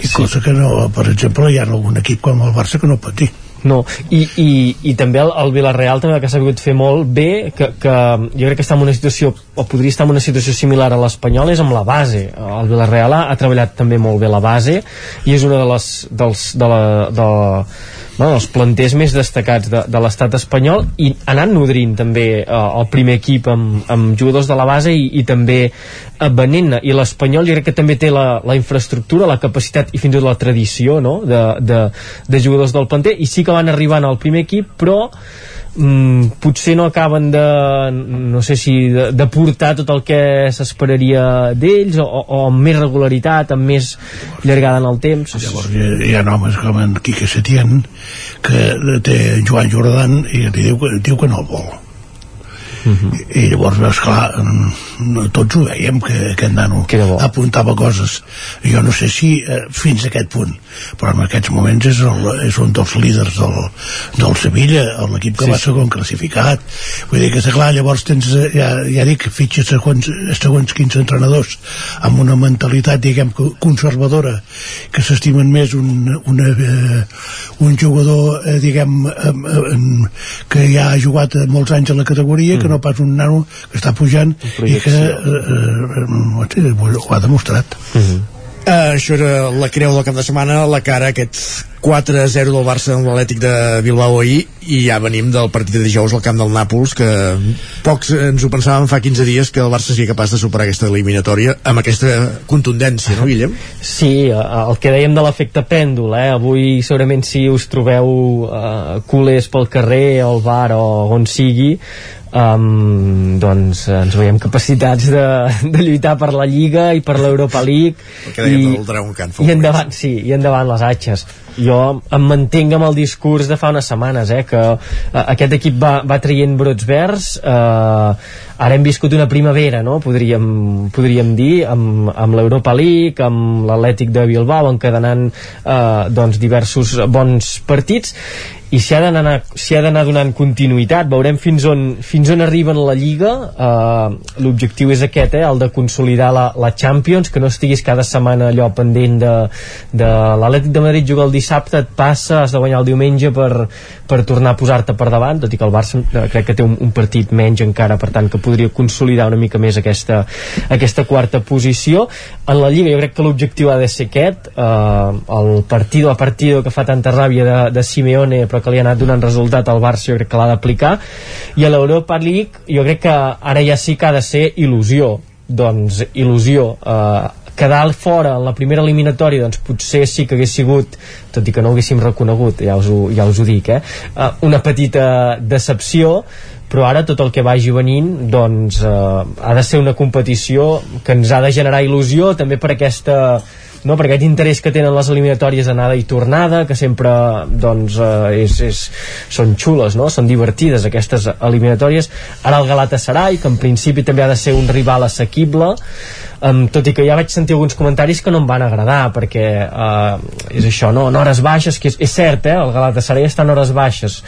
i sí. cosa que no, per exemple, hi ha algun equip com el Barça que no pot dir. No, i, i, i també el, el Villarreal també que s'ha sabut fer molt bé, que, que jo crec que està en una situació, o podria estar en una situació similar a l'Espanyol, és amb la base. El Villarreal ha, ha treballat també molt bé la base i és una de les, dels, de la, de, no, els planters més destacats de, de l'estat espanyol i anant nodrint també eh, el primer equip amb, amb jugadors de la base i, i també eh, venent i l'Espanyol jo crec que també té la, la infraestructura, la capacitat i fins i tot la tradició no? de, de, de jugadors del planter i sí que van arribant al primer equip però mm, potser no acaben de no sé si de, de portar tot el que s'esperaria d'ells o, o amb més regularitat, amb més llargada en el temps. Llavors hi, hi ha homes com en Quique Setién que té Joan Jordan i li diu, diu que no el vol Uh -huh. I, llavors veus clar tots ho veiem que aquest nano apuntava coses jo no sé si eh, fins a aquest punt però en aquests moments és, el, és un dels líders del, del Sevilla l'equip que sí, va segon classificat vull dir que clar, llavors tens eh, ja, ja dic, fitxes segons, segons quins entrenadors amb una mentalitat diguem conservadora que s'estimen més un, una, eh, un jugador eh, diguem eh, eh, que ja ha jugat molts anys a la categoria mm. que no pas un nano que està pujant i que eh, eh, ho ha demostrat uh -huh. Uh, això era la creu del cap de setmana, la cara aquest 4-0 del Barça amb l'Atlètic de Bilbao ahir i ja venim del partit de dijous al camp del Nàpols que pocs ens ho pensàvem fa 15 dies que el Barça sigui capaç de superar aquesta eliminatòria amb aquesta contundència, no Guillem? Sí, el que dèiem de l'efecte pèndol eh? avui segurament si us trobeu uh, culers pel carrer, al bar o on sigui um, doncs ens veiem capacitats de, de lluitar per la Lliga i per l'Europa League. I, i endavant, sí, i endavant les atxes. Jo em mantenc amb el discurs de fa unes setmanes eh, que uh, aquest equip va, va traient brots verds. Uh, ara hem viscut una primavera no? podríem, podríem dir amb, amb l'Europa League amb l'Atlètic de Bilbao encadenant uh, doncs diversos bons partits i s'hi ha d'anar si donant continuïtat veurem fins on, fins on arriba en la Lliga. Uh, l'objectiu és aquest eh, el de consolidar la, la Champions que no estiguis cada setmana allò pendent de, de l'Atlètic de Madrid juga el dissabte et passa, has de guanyar el diumenge per, per tornar a posar-te per davant tot i que el Barça uh, crec que té un, un partit menys encara per tant que podria consolidar una mica més aquesta, aquesta quarta posició. En la Lliga jo crec que l'objectiu ha de ser aquest uh, el partido a partido que fa tanta ràbia de, de Simeone però però que li ha anat donant resultat al Barça jo crec que l'ha d'aplicar i a l'Europa League jo crec que ara ja sí que ha de ser il·lusió doncs il·lusió eh, quedar fora en la primera eliminatòria doncs potser sí que hagués sigut tot i que no ho haguéssim reconegut ja us ho, ja us ho dic eh? uh, una petita decepció però ara tot el que vagi venint doncs eh, ha de ser una competició que ens ha de generar il·lusió també per aquesta no, per aquest interès que tenen les eliminatòries anada i tornada, que sempre doncs, eh, és, és, són xules, no? són divertides aquestes eliminatòries. Ara el Galatasaray, que en principi també ha de ser un rival assequible, um, tot i que ja vaig sentir alguns comentaris que no em van agradar perquè uh, és això, no? en hores baixes que és, és cert, eh? el Galatasaray està en hores baixes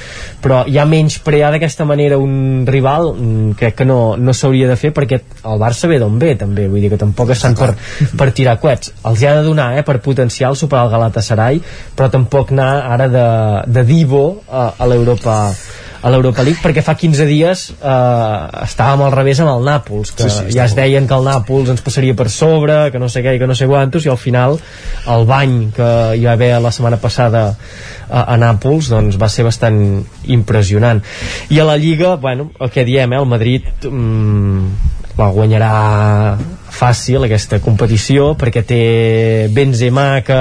però ja menys prear d'aquesta manera un rival mm, crec que no, no s'hauria de fer perquè el Barça ve d'on ve també, vull dir que tampoc estan per, per tirar coets els hi ha de donar eh, per potencial superar el Galatasaray però tampoc anar ara de, de divo a, a l'Europa a l'Europa League perquè fa 15 dies eh, estàvem al revés amb el Nàpols que sí, sí, ja es deien que el Nàpols ens passaria per sobre que no sé què i que no sé quantos i al final el bany que hi va haver la setmana passada a, a Nàpols doncs va ser bastant impressionant. I a la Lliga, bueno, el que diem eh, el Madrid mm, la guanyarà fàcil aquesta competició perquè té Benzema que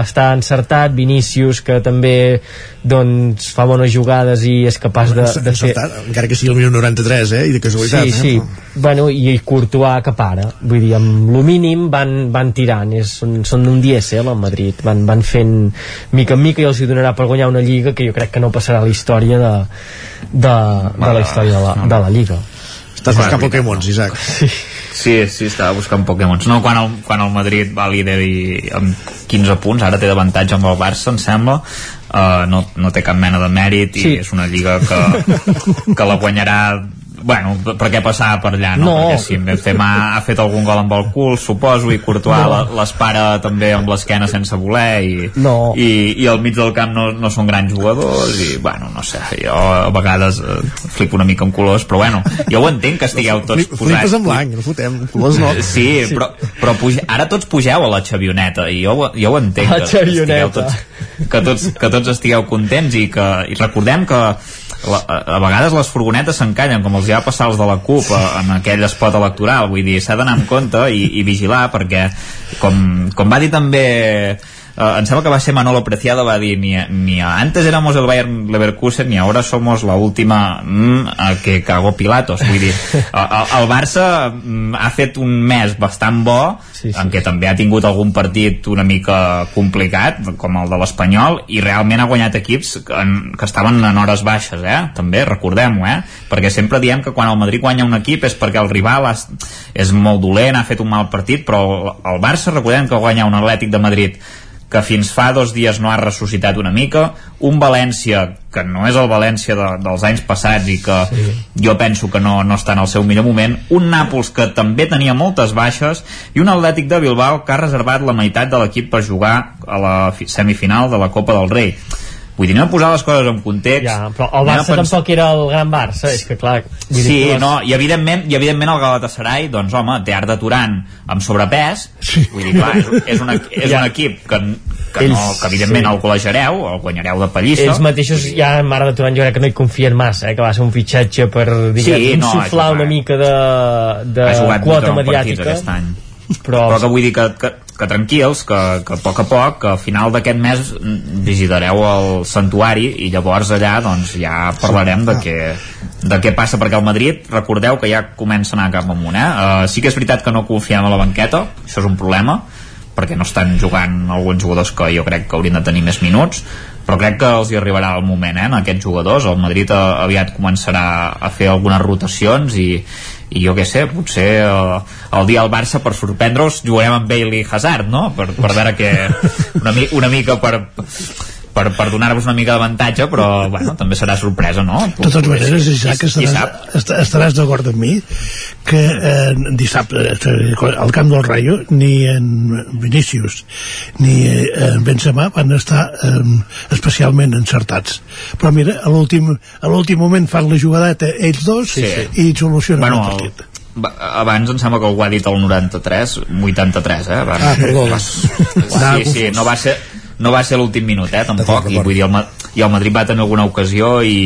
està encertat, Vinícius que també doncs fa bones jugades i és capaç de, de fer... encara que sigui el 1993 eh? i de casualitat sí, sí. Eh? Bueno, i, i Courtois que para vull dir, amb lo mínim van, van tirant és, són, són un dièsel al Madrid van, van fent mica en mica i els hi donarà per guanyar una lliga que jo crec que no passarà a la història de, de, de la història de la, de la lliga Estàs buscant Pokémons, Isaac. Sí. Sí, sí, estava buscant Pokémons. No, quan el, quan el Madrid va líder i amb 15 punts, ara té d'avantatge amb el Barça, em sembla, uh, no, no té cap mena de mèrit i Sí. és una lliga que, que la guanyarà bueno, per què passava per allà, no? No. Perquè si Benzema ha fet algun gol amb el cul, suposo, i Courtois No. l'espara també amb l'esquena sense voler i, No. i, i al mig del camp no, no són grans jugadors i, bueno, no sé, jo a vegades eh, flipo una mica amb colors, però bueno, jo ho entenc que estigueu tots Flip- posats. Flipes en blanc, no fotem, colors no. Sí, però, però puge, ara tots pugeu a la xavioneta i jo, jo ho entenc A la que, xavioneta. tots, que, tots, que tots estigueu contents i que i recordem que la, a, vegades les furgonetes s'encallen com els hi va passar als de la CUP a, en aquell espot electoral. Vull dir, s'ha d'anar amb compte i, i vigilar perquè com, com va dir també Uh, em sembla que va ser Manolo Preciado va dir ni, ni antes éramos el Bayern Leverkusen ni ahora somos la última mm, eh, que cagó Pilatos vull dir, el, el Barça mm, ha fet un mes bastant bo sí, sí. en què també ha tingut algun partit una mica complicat com el de l'Espanyol i realment ha guanyat equips que, en, que estaven en hores baixes eh? també, recordem-ho eh? perquè sempre diem que quan el Madrid guanya un equip és perquè el rival és, és molt dolent, ha fet un mal partit però el, el Barça recordem que guanya un Atlètic de Madrid que fins fa dos dies no ha ressuscitat una mica, un València que no és el València de, dels anys passats i que sí. jo penso que no, no està en el seu millor moment, un Nàpols que també tenia moltes baixes i un Atlètic de Bilbao que ha reservat la meitat de l'equip per jugar a la fi- semifinal de la Copa del Rei vull dir, anem a posar les coses en context ja, però el Barça pens- tampoc era el gran Barça és que clar vull dir Sí, que les- no, i evidentment, i evidentment el Galatasaray, doncs home, té Arda Turan amb sobrepès, sí. vull dir, clar, és, és, un, equi- és Ja. un equip que, que, no, Ells- que evidentment sí. el col·legiareu, el guanyareu de pallissa. ells mateixos ja en Mare de Turan jo crec que no hi confien massa eh, que va ser un fitxatge per diguem, Sí, no, insuflar una mica de, de quota 89 partits mediàtica aquest any. però, Però que vull dir que, que, que tranquils, que, que a poc a poc, que a final d'aquest mes visitareu el santuari i llavors allà doncs ja parlarem de què, de què passa, perquè el Madrid, recordeu que ja comença a anar cap amunt, eh? Uh, sí que és veritat que no confiem a la banqueta, això és un problema, perquè no estan jugant alguns jugadors que jo crec que haurien de tenir més minuts, però crec que els hi arribarà el moment, eh, en aquests jugadors. El Madrid eh, aviat començarà a fer algunes rotacions i, i jo què sé, potser eh, el dia al Barça per sorprendre-us jugarem amb Bale i Hazard, no? Per, per veure que una, mi, una mica per per, per donar-vos una mica d'avantatge però bueno, també serà sorpresa no? De totes maneres, Isaac, estaràs, estaràs d'acord amb mi que eh, dissabte eh, al camp del Rayo ni en Vinícius ni eh, en Benzema van estar eh, especialment encertats però mira, a l'últim moment fan la jugadeta ells dos Sí. i solucionen Bueno, el partit abans em sembla que algú ha dit el 93 83 eh? Abans, Ah, perdó. sí, sí, no va ser no va ser l'últim minut, eh, tampoc. I, vull dir, el, i el Madrid va tenir alguna ocasió i,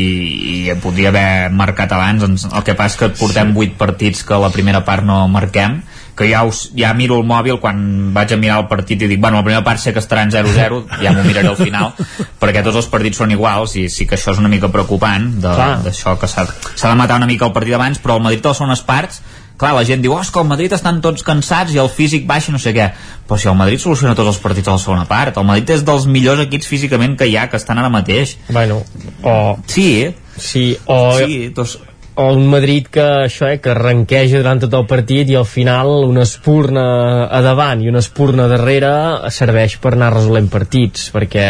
i podria haver marcat abans. Ens- el que passa és que portem 8 partits que la primera part no marquem que ja, us, ja miro el mòbil quan vaig a mirar el partit i dic, bueno, la primera part sé que estarà en 0-0 ja m'ho miraré al final perquè tots els partits són iguals i sí que això és una mica preocupant d'això que s'ha de matar una mica el partit abans però el Madrid a les segones parts clar, la gent diu, oh, és que el Madrid estan tots cansats i el físic baixa no sé què, però si el Madrid soluciona tots els partits a la segona part, el Madrid és dels millors equips físicament que hi ha, que estan ara mateix. Bueno, o... sí, sí, o... sí, doncs, o un Madrid que això eh, que arrenqueja durant tot el partit i al final una espurna a davant i una espurna darrere serveix per anar resolent partits perquè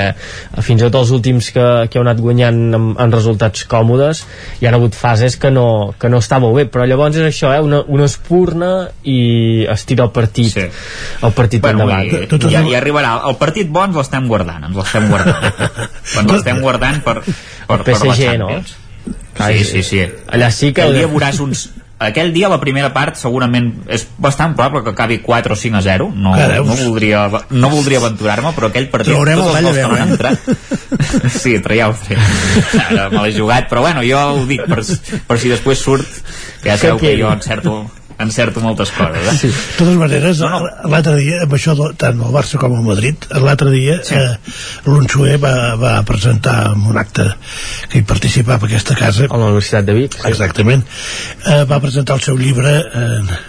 fins i tot els últims que, que heu anat guanyant amb, amb resultats còmodes hi han hagut fases que no, que no està molt bé. Però llavors és això, eh, una, una espurna i es tira el partit sí. el partit bueno, endavant. i, ja, ja arribarà, el partit bo ens l'estem guardant ens l'estem guardant. Ens l'estem guardant per, per, PSG, per la Champions no? Sí, sí, sí. Allà sí que... Aquell dia veuràs uns... Aquell dia, la primera part, segurament és bastant probable que acabi 4 o 5 a 0. No, no voldria, no voldria aventurar-me, però aquell partit... Traurem tots el els gols que han entrat... sí, traieu me l'he jugat, però bueno, jo ho dic per, per si després surt, que ja sabeu que jo encerto encerto moltes coses eh? sí. de totes maneres no, no. l'altre dia amb això tant el Barça com el Madrid l'altre dia sí. eh, l'Unxué va, va presentar en un acte que hi participava a aquesta casa a la Universitat de Vic sí. exactament eh, va presentar el seu llibre eh,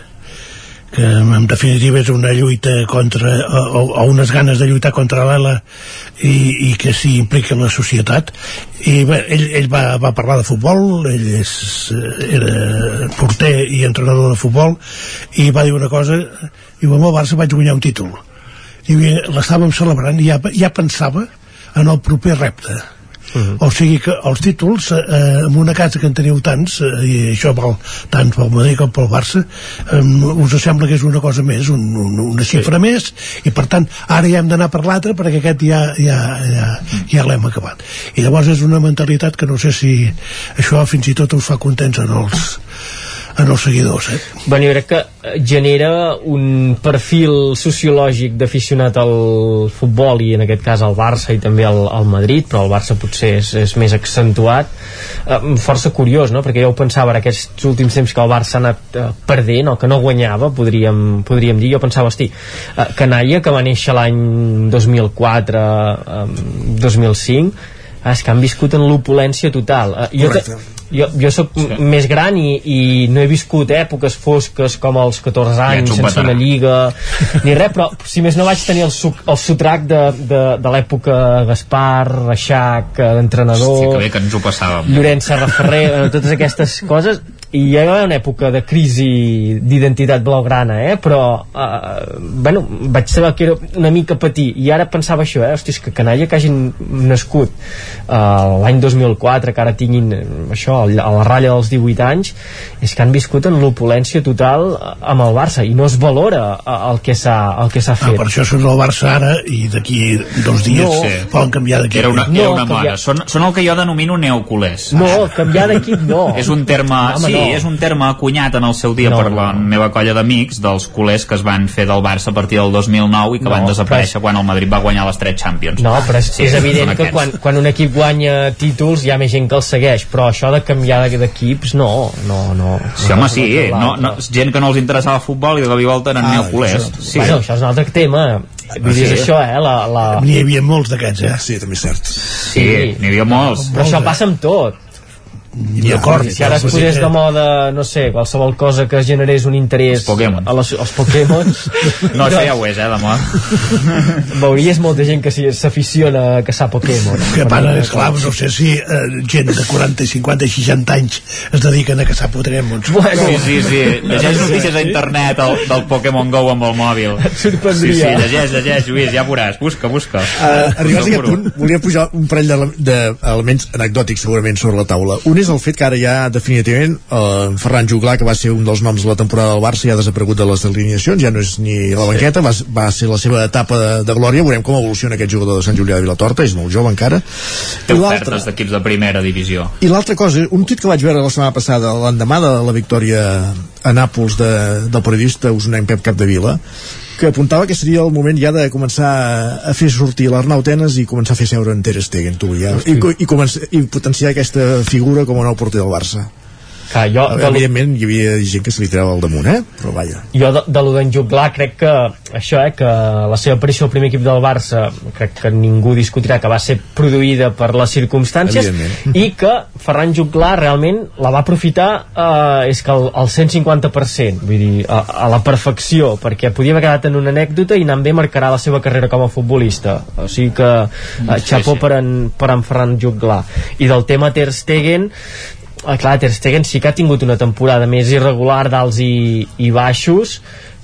que en definitiva és una lluita contra o, o unes ganes de lluitar contra l'ELA i, i que s'hi implica la societat. I bé, ell, ell va, va parlar de futbol ell és, era porter i entrenador de futbol i va dir una cosa diu, amb el Barça vaig guanyar un títol i l'estàvem celebrant i ja, ja pensava en el proper repte Uh -huh. o sigui que els títols eh, en una casa que en teniu tants eh, i això val tant pel Madrid com pel Barça eh, us sembla que és una cosa més un, un, una xifra sí. més i per tant ara ja hem d'anar per l'altre perquè aquest ja, ja, ja, ja l'hem acabat i llavors és una mentalitat que no sé si això fins i tot us fa contents en els, en els seguidors eh? Bueno, jo crec que genera un perfil sociològic d'aficionat al futbol i en aquest cas al Barça i també al, al Madrid però el Barça potser és, és més accentuat eh, força curiós no? perquè jo ho pensava en aquests últims temps que el Barça ha anat eh, perdent o que no guanyava podríem, podríem dir, jo pensava hosti, eh, Canalla que va néixer l'any 2004 eh, 2005 és que han viscut en l'opulència total eh, jo, Correcte jo, jo sóc sí. més gran i, i no he viscut èpoques fosques com els 14 anys ja sense una lliga ni res, però si més no vaig tenir el, suc, el sotrac de, de, de l'època Gaspar, Reixac, eh, d'entrenador sí, que bé que ens ho passàvem. Llorenç Serraferrer, eh, totes aquestes coses i hi va haver una època de crisi d'identitat blaugrana, eh? però eh, bueno, vaig saber que era una mica patir, i ara pensava això eh? Hosti, que canalla que hagin nascut eh, l'any 2004 que ara tinguin eh, això, a la ratlla dels 18 anys és que han viscut en l'opulència total amb el Barça i no es valora eh, el que s'ha el que s'ha ah, fet. Ah, per això són el Barça ara i d'aquí dos dies no, sí. poden canviar d'equip. Era una, era una no, moda. Són, són el que jo denomino neoculers. No, canviar d'equip no. és un terme... No, home, sí, no. És un terme acunyat en el seu dia no, per la no. meva colla d'amics dels culers que es van fer del Barça a partir del 2009 i que no, van desaparèixer és... quan el Madrid va guanyar les tres Champions. No, però és, sí, és evident que quan, quan un equip guanya títols hi ha més gent que el segueix, però això de canviar d'equips no, no, no. Sí, home, sí, no, no, gent que no els interessava el futbol i de cop i volta eren ah, neoculers. Sí. Bueno, això és un altre tema. Vull dir, sí. això, eh? La, la... N'hi havia molts d'aquests, eh? Sí, també és cert. Sí, n'hi havia molts. Però això passa amb tot D'acord, si ara es posés de moda, no sé, qualsevol cosa que generés un interès els Pokémon. a les, als Pokémon no, això ja ho és, eh, de moda. Veuries molta gent que s'aficiona a caçar Pokémon. Que passa, esclar, no sé si eh, gent de 40, 50, 60 anys es dediquen a caçar Pokémon bueno, sí, sí, sí, llegeix notícies a internet el, del Pokémon GO amb el mòbil. Et sorprendria. Sí, sí, llegeix, llegeix, Lluís, ja veuràs, busca, busca. Uh, arribats a aquest punt, volia pujar un parell d'elements anecdòtics segurament sobre la taula. Un és el fet que ara ja definitivament eh, Ferran Juglà, que va ser un dels noms de la temporada del Barça, ja ha desaparegut de les alineacions, ja no és ni la banqueta, va, va ser la seva etapa de, de glòria, veurem com evoluciona aquest jugador de Sant Julià de Vilatorta, és molt jove encara. Té ofertes d'equips de primera divisió. I l'altra cosa, un tuit que vaig veure la setmana passada, l'endemà de la victòria a Nàpols de, del periodista usonenc Pep Capdevila, que apuntava que seria el moment ja de començar a fer sortir l'Arnau Tenes i començar a fer seure en Ter Stegen tu, ja, i, i, començar, i potenciar aquesta figura com a nou porter del Barça Clar, jo, de, Evidentment hi havia gent que se li tirava al damunt, eh? Però vaja. jo de, de lo d'en Juglar crec que això, eh, que la seva aparició al primer equip del Barça crec que ningú discutirà que va ser produïda per les circumstàncies i que Ferran Juglar realment la va aprofitar eh, és que al, al 150% vull dir, a, a la perfecció perquè podia haver quedat en una anècdota i anant bé marcarà la seva carrera com a futbolista o sigui que eh, Sí, xapó sí. per en, per en Ferran Juglar i del tema Ter Stegen Ah, clar, Ter Stegen sí que ha tingut una temporada més irregular d'alts i, i baixos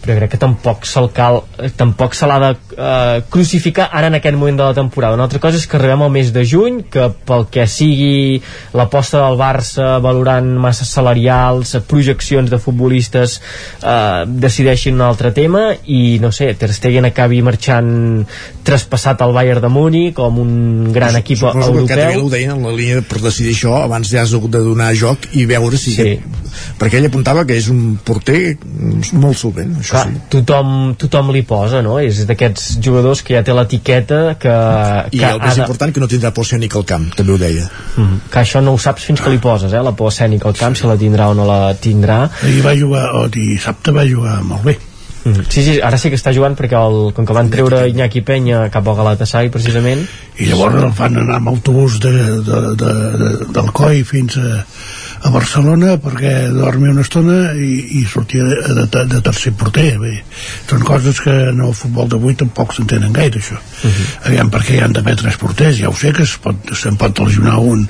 però crec que tampoc se'l cal tampoc se l'ha de eh, crucificar ara en aquest moment de la temporada. Una altra cosa és que arribem al mes de juny que pel que sigui l'aposta del Barça valorant masses salarials projeccions de futbolistes eh, decideixin un altre tema i no sé, Ter Stegen acabi marxant traspassat al Bayern de Múnich com un gran equip Suposo que el Cat europeu ho deien en la línia per decidir això abans ja has hagut de donar joc i veure si Sí. aquest, perquè ell apuntava que és un porter molt solvent això Clar, sí. tothom, tothom li posa, no? És d'aquests jugadors que ja té l'etiqueta que, i que el més de- important que no tindrà por escènic al camp també ho deia Mhm. que això no ho saps fins que li poses, eh? La por escènica al camp, si la tindrà o no la tindrà. Ahir va jugar, o dissabte va jugar molt bé. Mhm. Sí, sí, ara sí que està jugant perquè el, com que van treure Iñaki Penya cap al Galatasaray precisament I llavors el fan anar amb autobús de, de, de, de, del COI fins a, a Barcelona perquè dormia una estona i, i sortia de, de, de tercer porter bé, són coses que en el futbol d'avui tampoc s'entenen gaire això Mhm. aviam perquè hi han d'haver tres porters ja ho sé que es pot, se'n pot lesionar un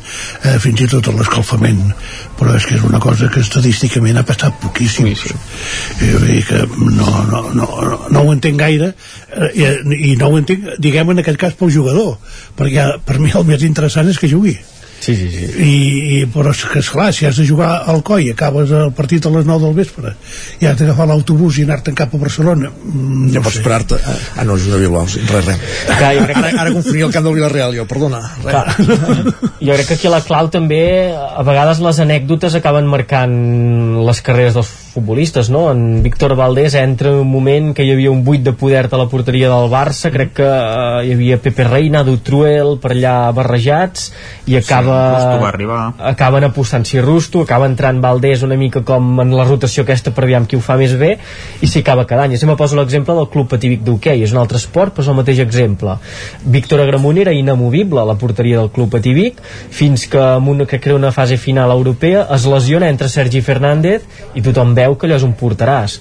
eh, fins i tot a l'escalfament però és que és una cosa que estadísticament ha passat poquíssim sí, sí. I, que no, no, no, no, no ho entenc gaire eh, i, i no ho entenc diguem en aquest cas pel jugador perquè per mi el més interessant és que jugui Sí, sí, sí. I, i però és que esclar, si has de jugar al coi acabes el partit a les 9 del vespre i has d'agafar l'autobús i anar-te'n cap a Barcelona mm, ja no pots sé. esperar-te ah no, és una Bilbao, sí, res, res Clar, jo crec que- ara, ara confonia el camp del Villarreal jo, perdona, res. Clar. jo crec que aquí la clau també a vegades les anècdotes acaben marcant les carreres dels futbolistes no? en Víctor Valdés entra en un moment que hi havia un buit de poder a la porteria del Barça crec que eh, hi havia Pepe Reina Dutruel per allà barrejats i acaba Rusto va arribar. acaben apostant-s'hi Rusto acaba entrant Valdés una mica com en la rotació aquesta per aviam qui ho fa més bé i s'hi acaba quedant, jo sempre poso l'exemple del Club Patí Vic d'hoquei, és un altre esport però és el mateix exemple Víctor Agramunt era inamovible a la porteria del Club Patí Vic fins que en una, que era una fase final europea es lesiona entre Sergi Fernández i tothom veu que allò és un porteràs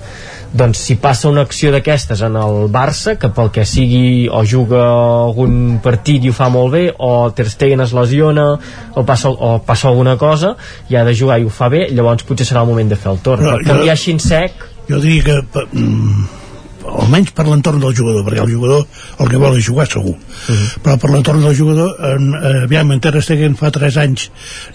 doncs si passa una acció d'aquestes en el Barça que pel que sigui o juga algun partit i ho fa molt bé o Ter Stegen es lesiona o passa, o passa alguna cosa i ha de jugar i ho fa bé llavors potser serà el moment de fer el torn. Però però canviar així en sec jo diria que mm, almenys per l'entorn del jugador perquè el jugador el que vol és jugar segur. Però per l'entorn del jugador en, eh, aviam, en Ter Stegen fa 3 anys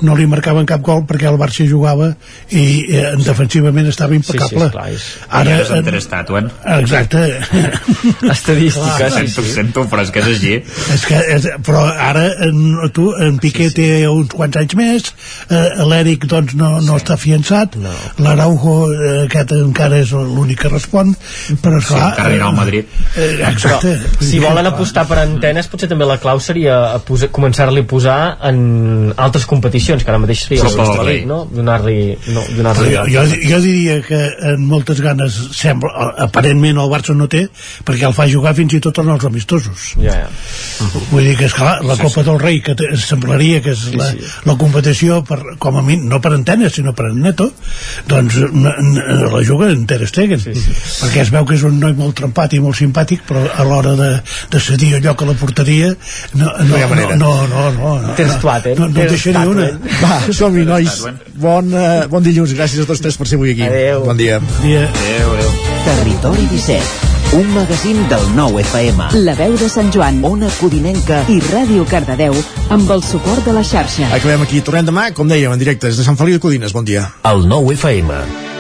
no li marcaven cap gol perquè el Barça jugava i eh, defensivament estava impecable. I ara és en Ter Stegen. exacte. Estadística Clar, sento, sento, però és que és així. És que, és, però ara en, tu, en Piqué sí, sí. té uns quants anys més eh, l'Eric doncs no, no està fiançat no. l'Araujo eh, aquest encara és l'únic que respon però sí, esclar encara anirà al Madrid. Eh, exacte. Però, si volen apostar per antenes potser també la clau seria a posar- començar-li a posar en altres competicions que ara mateix seria Copa del la Rei. no? donar-li no, donar jo, jo, jo diria que en moltes ganes sembla, aparentment el Barça no té perquè el fa jugar fins i tot en els amistosos. Ja, ja. Vull dir que, esclar, la Copa del Rei, que semblaria que és la, la competició, per, com a mi, no per antenes, sinó per en neto, doncs la juga en Ter Stegen, perquè es veu que és un noi molt trempat i molt simpàtic, però a l'hora de, de cedir el lloc a la porteria no, no, No no, no, no, no, no, Tens tuat, eh? no, no, no en Tens deixa ni tuat, una. eh? Va, som-hi, nois. Bon, uh, bon dilluns. Gràcies a tots tres per ser avui aquí. Adéu. Bon dia. Dia. adéu, adéu Territori 17 un magazín del nou FM. La veu de Sant Joan, Ona Codinenca i Ràdio Cardedeu amb el suport de la xarxa. Acabem aquí. Tornem demà, com dèiem, en directe des de Sant Feliu de Codines. Bon dia. El nou FM.